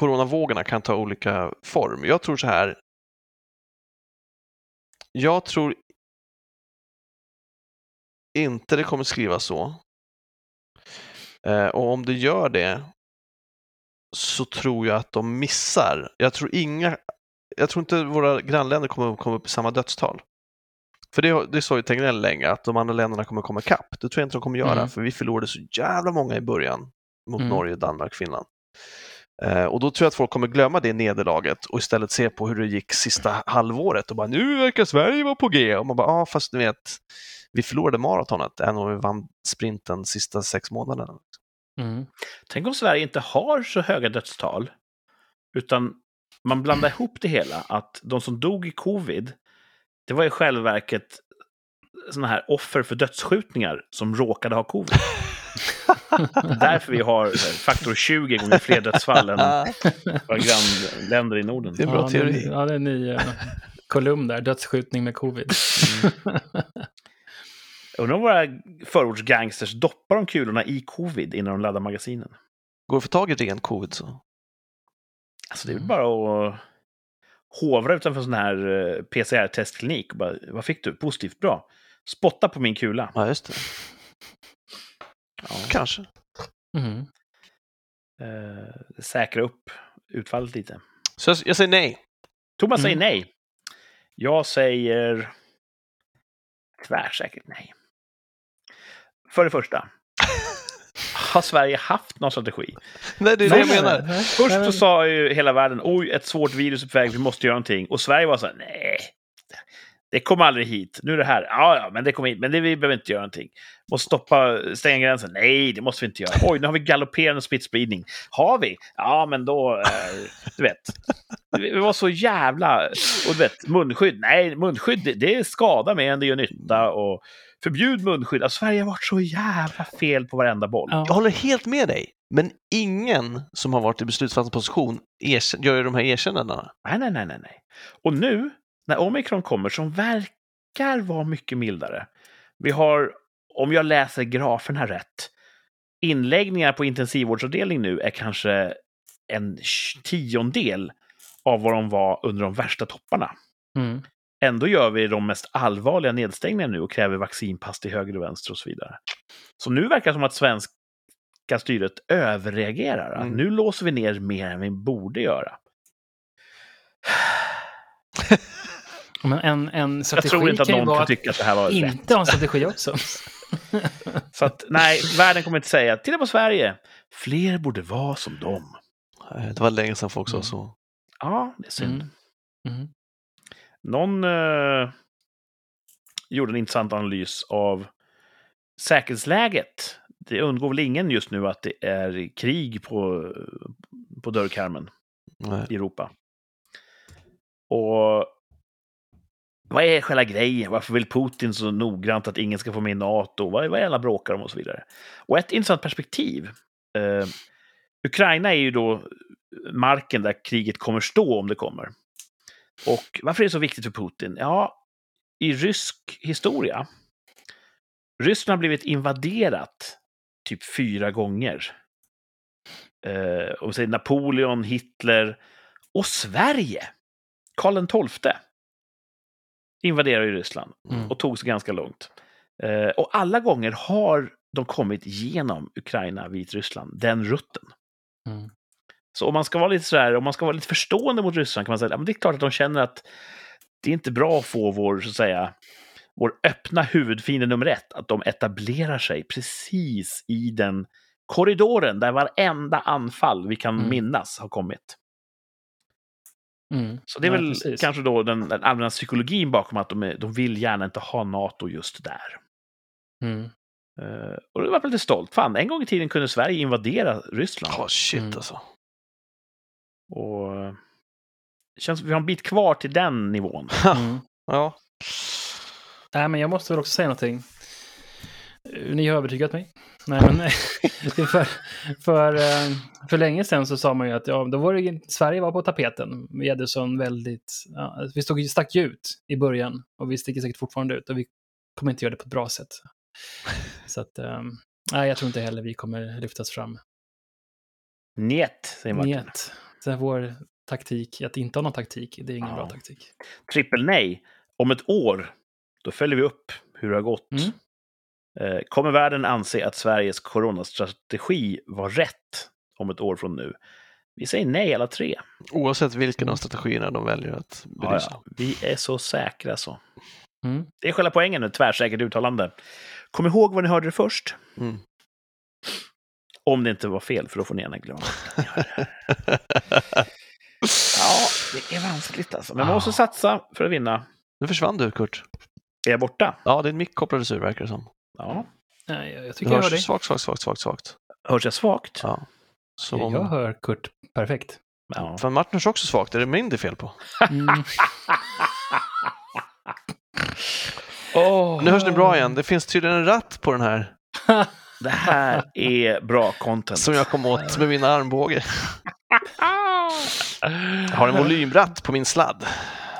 coronavågorna kan ta olika form. Jag tror så här. Jag tror inte det kommer skrivas så. Eh, och om det gör det så tror jag att de missar. Jag tror inga, jag tror inte våra grannländer kommer komma upp i samma dödstal. För det, det sa ju Tegnell länge, att de andra länderna kommer komma ikapp. Det tror jag inte de kommer göra, Mm. för vi förlorade så jävla många i början mot Mm. Norge, Danmark, Finland. Eh, och då tror jag att folk kommer glömma det nederlaget och istället se på hur det gick sista halvåret och bara nu verkar Sverige vara på G. Och man bara, ja ah, fast du vet, vi förlorade maratonet än om vi vann sprinten sista sex månaderna. Mm. Tänk om Sverige inte har så höga dödstal, utan man blandar ihop det hela, att de som dog i covid, det var i själva verket såna här offer för dödsskjutningar som råkade ha covid. Därför vi har faktor 20 gånger fler dödsfall än våra grannländer i Norden. Det är en bra ja, teori. Det, ja, det är en ny eh, kolumn där, dödsskjutning med covid. Undrar om våra förortsgangsters doppar de kulorna i covid innan de laddar magasinen. Går det att få tag i ren covid så? Alltså det är väl bara att hovra utanför en sån här eh, PCR-testklinik. och bara, Vad fick du? Positivt, bra. Spotta på min kula. Ja, just det. Ja. Kanske. Mm. Eh, säkra upp utfallet lite. Så jag, jag säger nej. Thomas säger Mm. nej. Jag säger tvärsäkert nej. För det första. Har Sverige haft någon strategi? Nej, det är det jag menar. Först så sa ju hela världen oj, ett svårt virus är på väg, vi måste göra någonting. Och Sverige var så här, nej. Det kommer aldrig hit. Nu är det här. Ja, ja, men det kommer hit. Men det, vi behöver inte göra någonting. Måste stoppa, stänga gränsen. Nej, det måste vi inte göra. Oj, nu har vi galopperande smittspridning. Har vi? Ja, men då... Eh, du vet. Vi var så jävla... Och du vet, munskydd. Nej, munskydd, det, det skadar mer än det gör nytta. Och förbjud munskydd. Alltså, Sverige har varit så jävla fel på varenda boll. Ja. Jag håller helt med dig, men ingen som har varit i beslutsfattande position gör ju de här erkännandena. Nej, nej, nej, nej. Och nu, när omikron kommer, som verkar vara mycket mildare. Vi har, om jag läser graferna rätt, inläggningar på intensivvårdsavdelning nu är kanske en tiondel av vad de var under de värsta topparna. Mm. Ändå gör vi de mest allvarliga nedstängningarna nu och kräver vaccinpass till höger och vänster och så vidare. Så nu verkar det som att svenska styret överreagerar. Mm. Nu låser vi ner mer än vi borde göra. Men en, en Jag strategi tror inte att någon kan att tycka att det här var rätt. inte ha en strategi också. Så att, nej, världen kommer inte säga titta på Sverige. Fler borde vara som dem. Det var länge sedan folk sa Mm. så. Ja, det är synd. Mm. Mm. Någon eh, gjorde en intressant analys av säkerhetsläget. Det undgår väl ingen just nu att det är krig på, på dörrkarmen i Europa. Och vad är själva grejen? Varför vill Putin så noggrant att ingen ska få med NATO? Vad, vad är alla bråkar om och så vidare? Och ett intressant perspektiv. Eh, Ukraina är ju då marken där kriget kommer stå om det kommer. Och varför är det så viktigt för Putin? Ja, i rysk historia. Ryssland har blivit invaderat typ fyra gånger. Eh, och säger Napoleon, Hitler och Sverige. Karl XII invaderade Ryssland Mm. och tog sig ganska långt. Eh, och alla gånger har de kommit genom Ukraina, Vitryssland, den rutten. Mm. Så om man ska vara lite sådär, om man ska vara lite förstående mot Ryssland kan man säga att det är klart att de känner att det är inte bra att få vår, så att säga, vår öppna huvudfiende nummer ett, att de etablerar sig precis i den korridoren där varenda anfall vi kan Mm. minnas har kommit. Mm. Så det är Ja, väl precis. kanske då den, den allmänna psykologin bakom att de, är, de vill gärna inte ha NATO just där. Mm. Eh, och då var lite stolt. Fan, en gång i tiden kunde Sverige invadera Ryssland. Ja, shit Mm. alltså. Och eh, det känns som vi har en bit kvar till den nivån. Mm. Ja. Nej, men jag måste väl också säga någonting. Eh, Ni har övertygat mig. Nej, men för, för, eh, för länge sedan så sa man ju att ja, då var det, Sverige var på tapeten. Vi hade sån väldigt... Ja, vi stod, stack ju ut i början och vi sticker säkert fortfarande ut och vi kommer inte göra det på ett bra sätt. Så att, eh, nej, jag tror inte heller vi kommer lyftas fram. Njet, säger Martin. Njet. Så vår taktik, att inte ha någon taktik, det är ingen Ja. bra taktik. Trippel nej. Om ett år, då följer vi upp hur det har gått. Mm. Eh, Kommer världen anse att Sveriges coronastrategi var rätt om ett år från nu? Vi säger nej alla tre. Oavsett vilken av strategierna de väljer att Ja, belysa. ja. Vi är så säkra så. Mm. Det är själva poängen nu, tvärsäkert uttalande. Kom ihåg vad ni hörde det först. Mm. Om det inte var fel, för då får ni gärna glömma. Ja, det är vanskligt alltså. Men man måste Ja. satsa för att vinna. nu försvann du, Kurt. Är jag borta? Ja, din mick kopplades ur, verkar det som. Ja. Nej, jag, tycker jag hör dig. svagt, svagt, svagt, svagt, svagt. Hörs jag svagt? Ja. Så om... Jag hör Kurt perfekt. Ja. Fan, Martin hörs också svagt. Är det min det är fel på? Mm. Åh, Nu hörs ni bra igen. Det finns tydligen en ratt på den här Det här är bra content. som jag kom åt med min armbåge. Jag har en volymratt på min sladd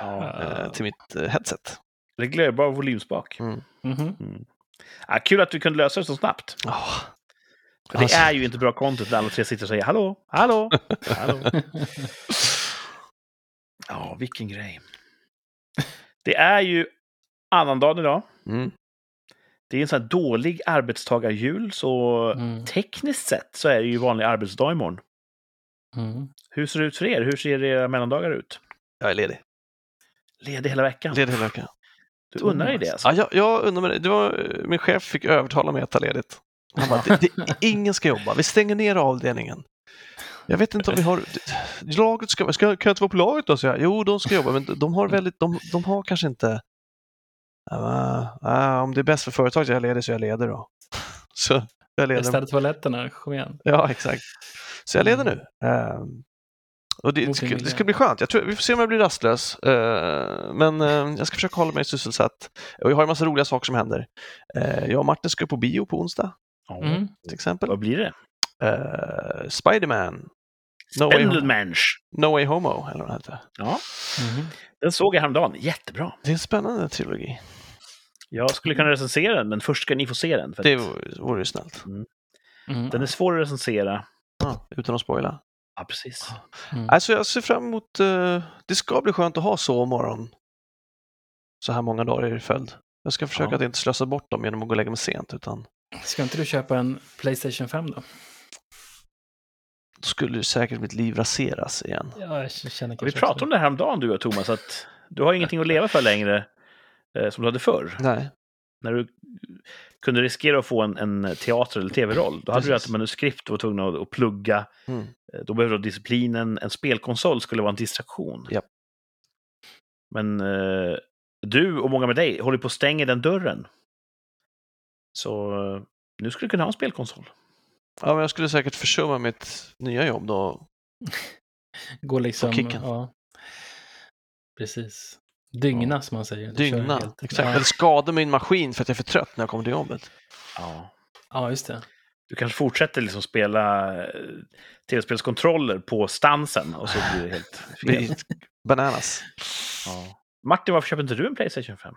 Ja. eh, till mitt eh, headset. Reglerbar volymspak. Mm. Mhm. Mm. Ja, kul att du kunde lösa det så snabbt. Oh. För det Alltså. är ju inte bra content när alla tre sitter och säger hallå, hallå, hallå. Ja, vilken grej. Det är ju annandagen idag. Mm. Det är en sån här dålig arbetstagarjul, så Mm. tekniskt sett så är det ju vanlig arbetsdag imorgon. Mm. Hur ser det ut för er? Hur ser era mellandagar ut? Jag är ledig. Ledig hela veckan? Ledig hela veckan. Du unnar dig det alltså? Ja, jag, jag undrar mig det. det var, eh, min chef fick övertala mig att ta ledigt. Han bara, det, det, ingen ska jobba. Vi stänger ner avdelningen. Jag vet inte om vi har... Laget ska... ska kan jag inte vara på laget då? Så jag, jo, de ska jobba, men de har väldigt... De, de har kanske inte Ja, ah, om det är bäst för företaget jag leder så jag leder då. Så jag leder. Städa toaletterna, kom igen. Ja, exakt. Så jag leder nu. Um, och det, det, ska, det ska bli skönt. Jag tror, vi får se om jag blir rastlös. Uh, men uh, jag ska försöka hålla mig sysselsatt. Och jag har en massa roliga saker som händer. Uh, jag och Martin ska på bio på onsdag. Mm. Till exempel. Vad blir det? Uh, Spiderman. No way, Spindelmensch. no way Homo, eller vad den heter. Ja, Mhm. den såg jag häromdagen. Jättebra. Det är en spännande trilogi. Jag skulle kunna recensera den, men först ska ni få se den. För Det vore, ju snällt. Mm. Den är svår att recensera. Ja, utan att spoila. Ja, precis. Mm. Alltså jag ser fram emot, uh, det ska bli skönt att ha sovmorgon så här många dagar i följd. Jag ska försöka Ja. att inte slösa bort dem genom att gå och lägga mig sent, utan Ska inte du köpa en Playstation 5 då? då skulle säkert mitt liv raseras igen. Ja, jag känner Vi pratade om det här om dagen du och Thomas, att du har ingenting att leva för längre eh, som du hade förr. Nej, När du kunde riskera att få en, en teater eller tv-roll, då hade du Precis. ett manuskript och var tvungen att, att plugga. Mm. Eh, Då behövde du disciplinen. En spelkonsol skulle vara en distraktion. Japp. Men eh, du och många med dig håller på att stänga den dörren. Så eh, nu skulle du kunna ha en spelkonsol. ja, men jag skulle säkert försumma mitt nya jobb då. Gå liksom... På kicken. Ja. Precis. Dygna som man säger. Dygna, exakt. Ja. Eller skada min maskin för att jag är för trött när jag kommer till jobbet. Ja. ja, just det. Du kanske fortsätter liksom spela eh, tv-spelskontroller på stansen och så blir det helt fel. bananas. Ja. Martin, varför köper inte du en Playstation 5?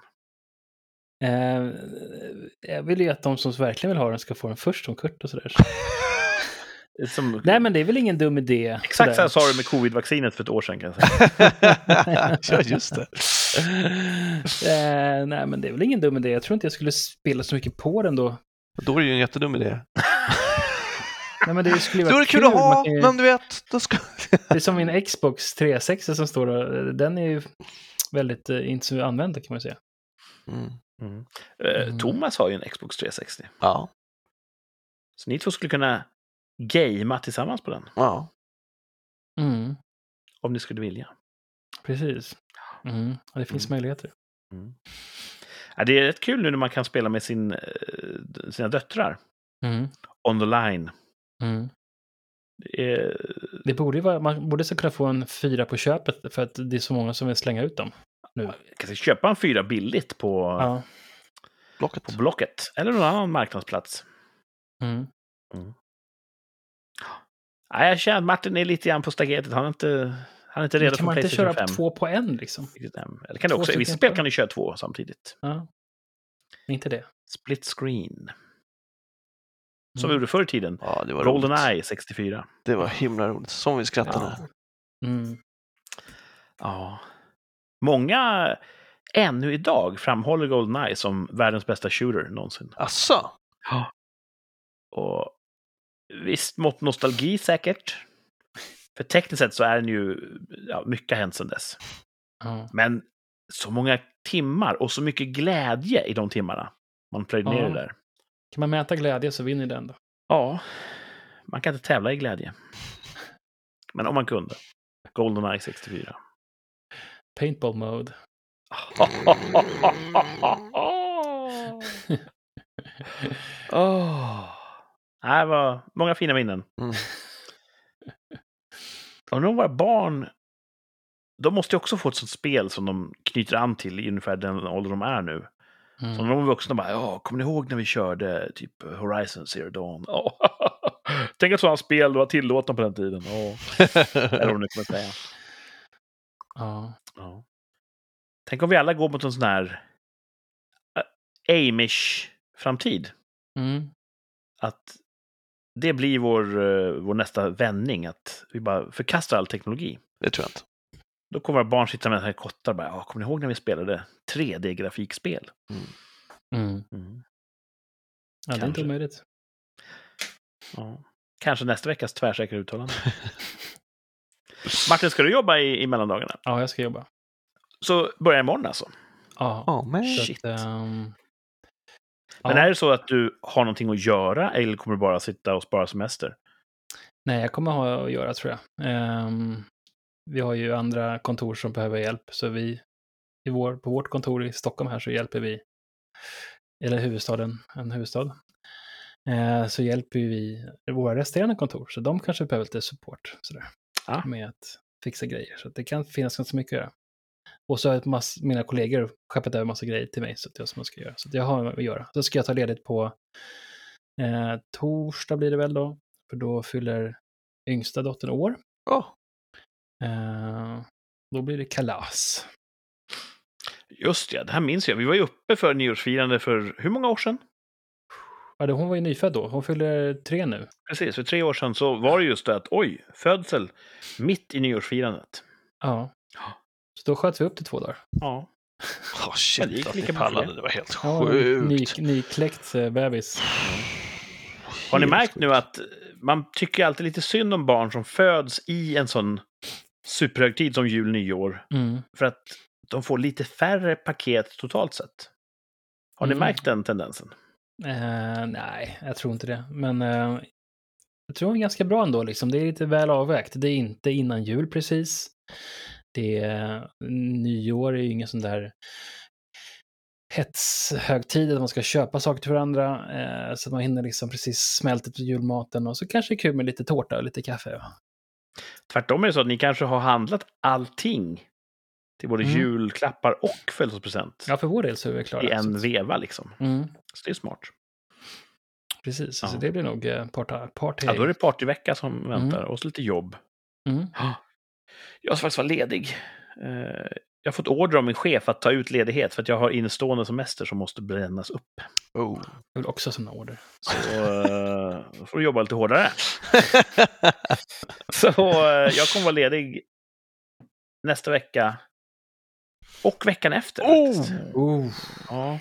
Eh, jag vill ju att de som verkligen vill ha den ska få den först som Kurt och sådär. Som, Nej, men det är väl ingen dum idé. Exakt så här sa du med covid-vaccinet för ett år sedan kan jag säga. ja, just det. eh, nej, men det är väl ingen dum idé. Jag tror inte jag skulle spela så mycket på den då. Då är det ju en jättedum idé. Nej, men det skulle ju Då är vara det kul att Man ha, ju- men du vet, då ska... Det är som min Xbox 360 som står och, Den är ju väldigt eh, inte så använd kan man säga. Mm. Mm. Eh, Mm. Thomas har ju en Xbox 360. Ja, Så ni två skulle kunna gamea tillsammans på den. ja. Mm, Om ni skulle vilja. precis. Mm, ja, det finns Mm. möjligheter. Mm. Ja, det är rätt kul nu när man kan spela med sin, eh, sina döttrar. Mm, On the line. mm. Det är, Det borde ju vara, man borde så kunna få en fyra på köpet för att det är så många som vill slänga ut dem. Nu. kan köpa en fyra billigt på, Ja. Blocket. på Blocket. Eller någon annan marknadsplats. Mm. Nej, jag känner att Martin är lite grann på staketet. Han är inte, han är inte redo kan för man inte Playstation köra 5. två på en liksom? Eller kan du också, i vissa spel kan du köra två samtidigt. Ja. Inte det. Split screen. Som vi Mm. gjorde förr i tiden. Ja, det var roligt. Goldeneye 64. Det var himla roligt. Som vi skrattade. Ja. Mm. Ja. Många ännu idag framhåller Goldeneye som världens bästa shooter någonsin. Asså? Och visst, mått nostalgi säkert. För tekniskt sett så är den ju, ja, mycket har hänt sedan dess. Ja. Men så många timmar och så mycket glädje i de timmarna man plöjde ner det där. Kan man mäta glädje så vinner den då. Ja, man kan inte tävla i glädje. Men om man kunde. Goldeneye 64. Paintball mode. oh. Det var många fina minnen. Mm. Och när våra barn, de måste ju också få ett sånt spel som de knyter an till i ungefär den ålder de är nu. Mm. Så när de är vuxna bara, ja, kommer ni ihåg när vi körde typ Horizon Zero Dawn? Ja. Tänk att sådana spel var tillåtna på den tiden. Ja. Eller vad nu kommer säga. Ja. Ja. Tänk om vi alla går mot en sån här äh, Amish framtid. Mm. Att det blir vår, eh, vår nästa vändning, att vi bara förkastar all teknologi. Det tror jag inte. Då kommer våra barn sitta med här kottar och bara, ja, kommer ni ihåg när vi spelade 3D-grafikspel? Mm. Mm. Ja, det är inte omöjligt. Ja. Kanske nästa veckas tvärsäkra uttalande. Martin, ska du jobba i, i mellandagarna? Ja, jag ska jobba. Så börja imorgon alltså. Ja. Men... så shit. Att, ehm, Men ja. är det så att du har någonting att göra eller kommer du bara sitta och spara semester? Nej, jag kommer ha att göra tror jag. Ehm, vi har ju andra kontor som behöver hjälp, så vi i vår, på vårt kontor i Stockholm här så hjälper vi, eller huvudstaden, en huvudstad, eh, så hjälper vi våra resterande kontor. Så de kanske behöver lite support sådär, Ah. med att fixa grejer. Så det kan finnas ganska mycket att göra. Och så har mass, mina kollegor skeppat över massa grejer till mig så att jag som jag ska göra. Så jag har att göra. Då ska jag ta ledigt på eh, torsdag blir det väl då. För då fyller yngsta dottern år. Åh, Eh, då blir det kalas. Just ja, det här minns jag. Vi var ju uppe för nyårsfirande för hur många år sedan? Ja, det- hon var ju nyfödd då. Hon fyller tre nu. Precis, för tre år sedan så var det just det att oj, födsel mitt i nyårsfirandet. Ja. Så då sköt vi upp till två dagar. Ja. oh, Men det shit gick att lika ni bra för pallade. det. Var helt Ja, sjukt. ny, nykläckt eh, bebis. Har ni märkt sjukt. nu att man tycker alltid lite synd om barn som föds i en sån superhögtid som jul, nyår, Mm. för att de får lite färre paket totalt sett. Har ni Mm. märkt den tendensen? Eh, nej, jag tror inte det. Men eh, jag tror det är ganska bra ändå. Liksom. Det är lite väl avvägt. Det är inte innan jul precis. Det nyår är ju ingen sån där hetshögtid, att man ska köpa saker till varandra. Eh, så att man hinner liksom precis smälta till julmaten. Och så kanske det är kul med lite tårta och lite kaffe. Tvärtom är det så att ni kanske har handlat allting till både Mm. julklappar och födelsedagspresent Ja, för vår del så är vi klara. i en Så veva liksom. Mm, Så det är smart. precis, så Ja. det blir nog eh, party. Ja, då är det partyvecka som väntar och så lite jobb. mm. Jag ska faktiskt vara ledig. Eh, Jag har fått order av min chef att ta ut ledighet för att jag har innestående semester som måste brännas upp. Oh. Jag vill också sådana order. Så eh, då får du jobba lite hårdare. Så eh, jag kommer vara ledig nästa vecka och veckan efter. Oh! Oh, Ja,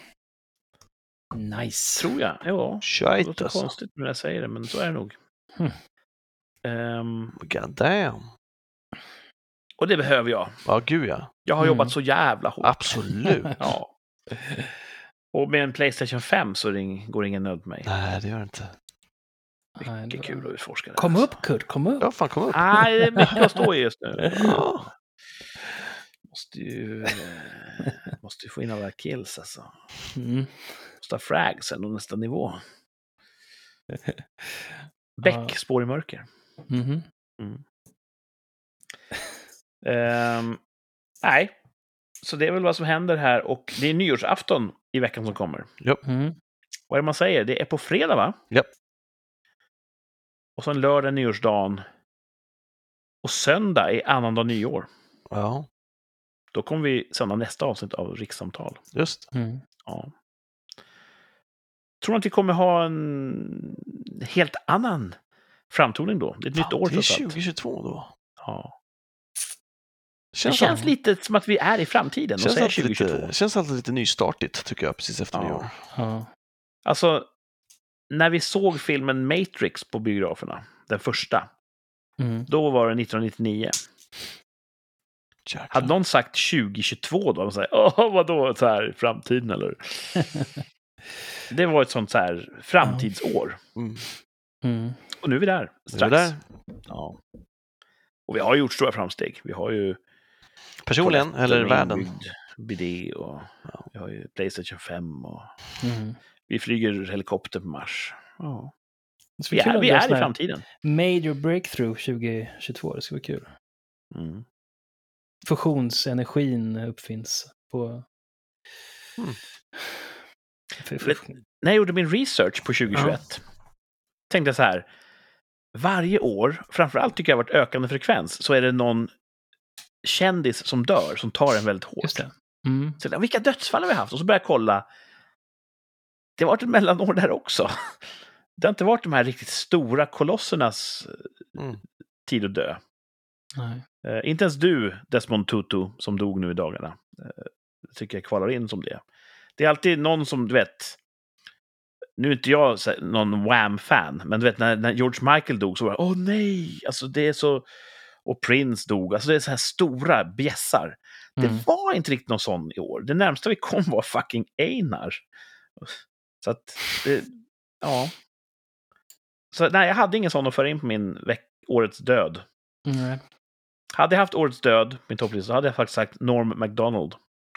nice. tror jag. Ja, det Shit låter alltså. konstigt när jag säger det, men så är det nog. Hmm. Ehm, God damn. Och det behöver jag. Ja, gud ja. Jag har Mm. jobbat så jävla hårt. Absolut. Ja. Och med en Playstation 5 så ring, går ingen nöd på mig. Nej, det gör det inte. Mycket det- kul att utforska det. Kom upp Kurt, kom upp. Ja, fan kom upp. Nej, det är mycket att stå i just nu. Ja. Måste ju, eh, måste ju få in alla kills alltså. Mm. Måste ha fragsen och nästa nivå. Beck, spår i mörker. Mhm. Ehm, nej, så det är väl vad som händer här och det är nyårsafton i veckan som kommer. Mm. Vad är det man säger? Det är på fredag, va? Japp. Och sen lördag, nyårsdagen. Och söndag är annandag nyår. ja, Då kommer vi sända nästa avsnitt av Rikssamtal. just. Mm. Ja. Tror du att vi kommer ha en helt annan framtoning då? Det är ett nytt Fan, år Det är trots allt. 2022 då. Ja. Det Känns, känns alltid, lite som att vi är i framtiden och känns, säger alltid 2022. lite, känns alltid lite nystartigt tycker jag precis efter Ja. nyår. Ja. Alltså, när vi såg filmen Matrix på biograferna, den första, Mm. då var det 1999. Jäklar. Hade någon sagt 2022 då? De säger, Åh, vadå, så här, framtiden eller? Det var ett sånt så här framtidsår. Mm. Mm. Och nu är vi där, strax. vi där. Ja. Och vi har gjort stora framsteg. Vi har ju Personligen, eller världen. Bidé och vi har ju Playstation 5 och Mm. vi flyger helikopter på Mars. Ja. Det ska Vi är, vi är i framtiden. Major breakthrough 2022, det ska bli kul. Mm. Fusionsenergin uppfinns på... Mm. När jag gjorde min research på 2021 tänkte jag så här. Varje år, framförallt tycker jag har varit ökande frekvens, så är det någon kändis som dör, som tar en väldigt hårt. Just det. Mm. Så, vilka dödsfall har vi haft? Och så började jag kolla. Det har varit ett mellanår där också. Det har inte varit de här riktigt stora kolossernas eh, Mm. tid att dö. Nej. Eh, inte ens du, Desmond Tutu, som dog nu i dagarna, eh, tycker jag kvalar in som det. Det är alltid någon som, du vet, nu är inte jag någon Wham-fan, men du vet när, när George Michael dog så var det åh nej, alltså det är så... Och Prince dog, alltså det är så här stora bjässar. Det Mm. var inte riktigt någon sån i år. Det närmsta vi kom var fucking Einar. Så att, det, ja. Så nej, jag hade ingen sån att föra in på min årets död. Nej. Hade jag haft årets död, min topplista, så hade jag faktiskt sagt Norm MacDonald.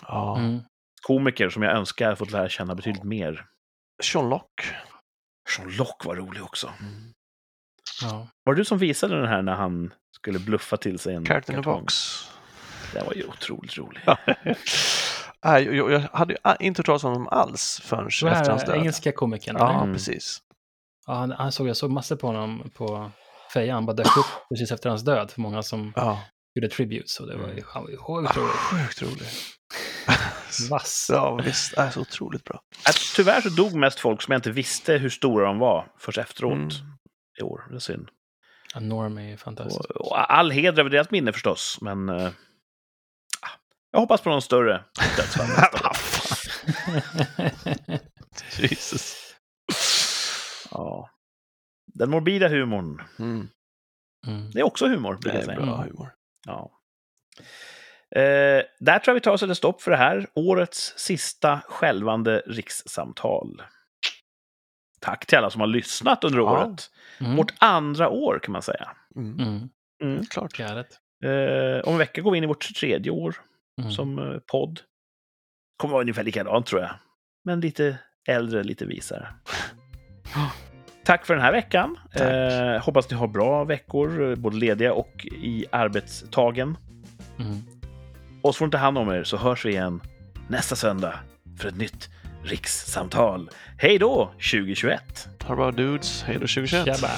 Ja. Mm. Komiker som jag önskar jag fått lära känna betydligt mer. Sean Lock. Sean Lock var rolig också. Ja. Var det du som visade den här när han skulle bluffa till sig en Carrot in the box. Den var ju otroligt rolig. Nej, jag, jag hade ju inte hört talas om honom alls förrän efter hans här död. engelska komikern. Ja? Mm. precis. Ja, han, han såg, jag såg massor på honom på Fejan. Han bara dök upp precis efter hans död för många som Ja. gjorde tributes. Och det var ju han var ju sjukt Ah, roligt. Sjukt rolig. Vass. Ja, visst. Äh, så otroligt bra. Att, tyvärr så dog mest folk som jag inte visste hur stora de var först efteråt Mm. i år. Det är synd. Ja, Norm är ju fantastisk. Och, och all heder över deras minne förstås, men... ah, jag hoppas på någon större dödsfall. Jesus. Ja. Den morbida humorn. Mm. Mm. Det är också humor, Det är bra Mm. humor. Ja. Eh, där tror jag vi tar och sätter stopp för det här. Årets sista skälvande rikssamtal. Tack till alla som har lyssnat under Ja. året. Mm. Vårt andra år kan man säga. Mm. Mm. Mm. Klart. Eh, om en vecka går vi in i vårt tredje år Mm. som eh, podd. Kommer vara ungefär likadant tror jag. Men lite äldre, lite visare. Tack för den här veckan. Eh, hoppas ni har bra veckor, eh, både lediga och i arbetstagen. Mm. Och så får ta hand om er så hörs vi igen nästa söndag för ett nytt rikssamtal. Hej då 2021! Ha det bra dudes. Hej då 2021. Tjabba!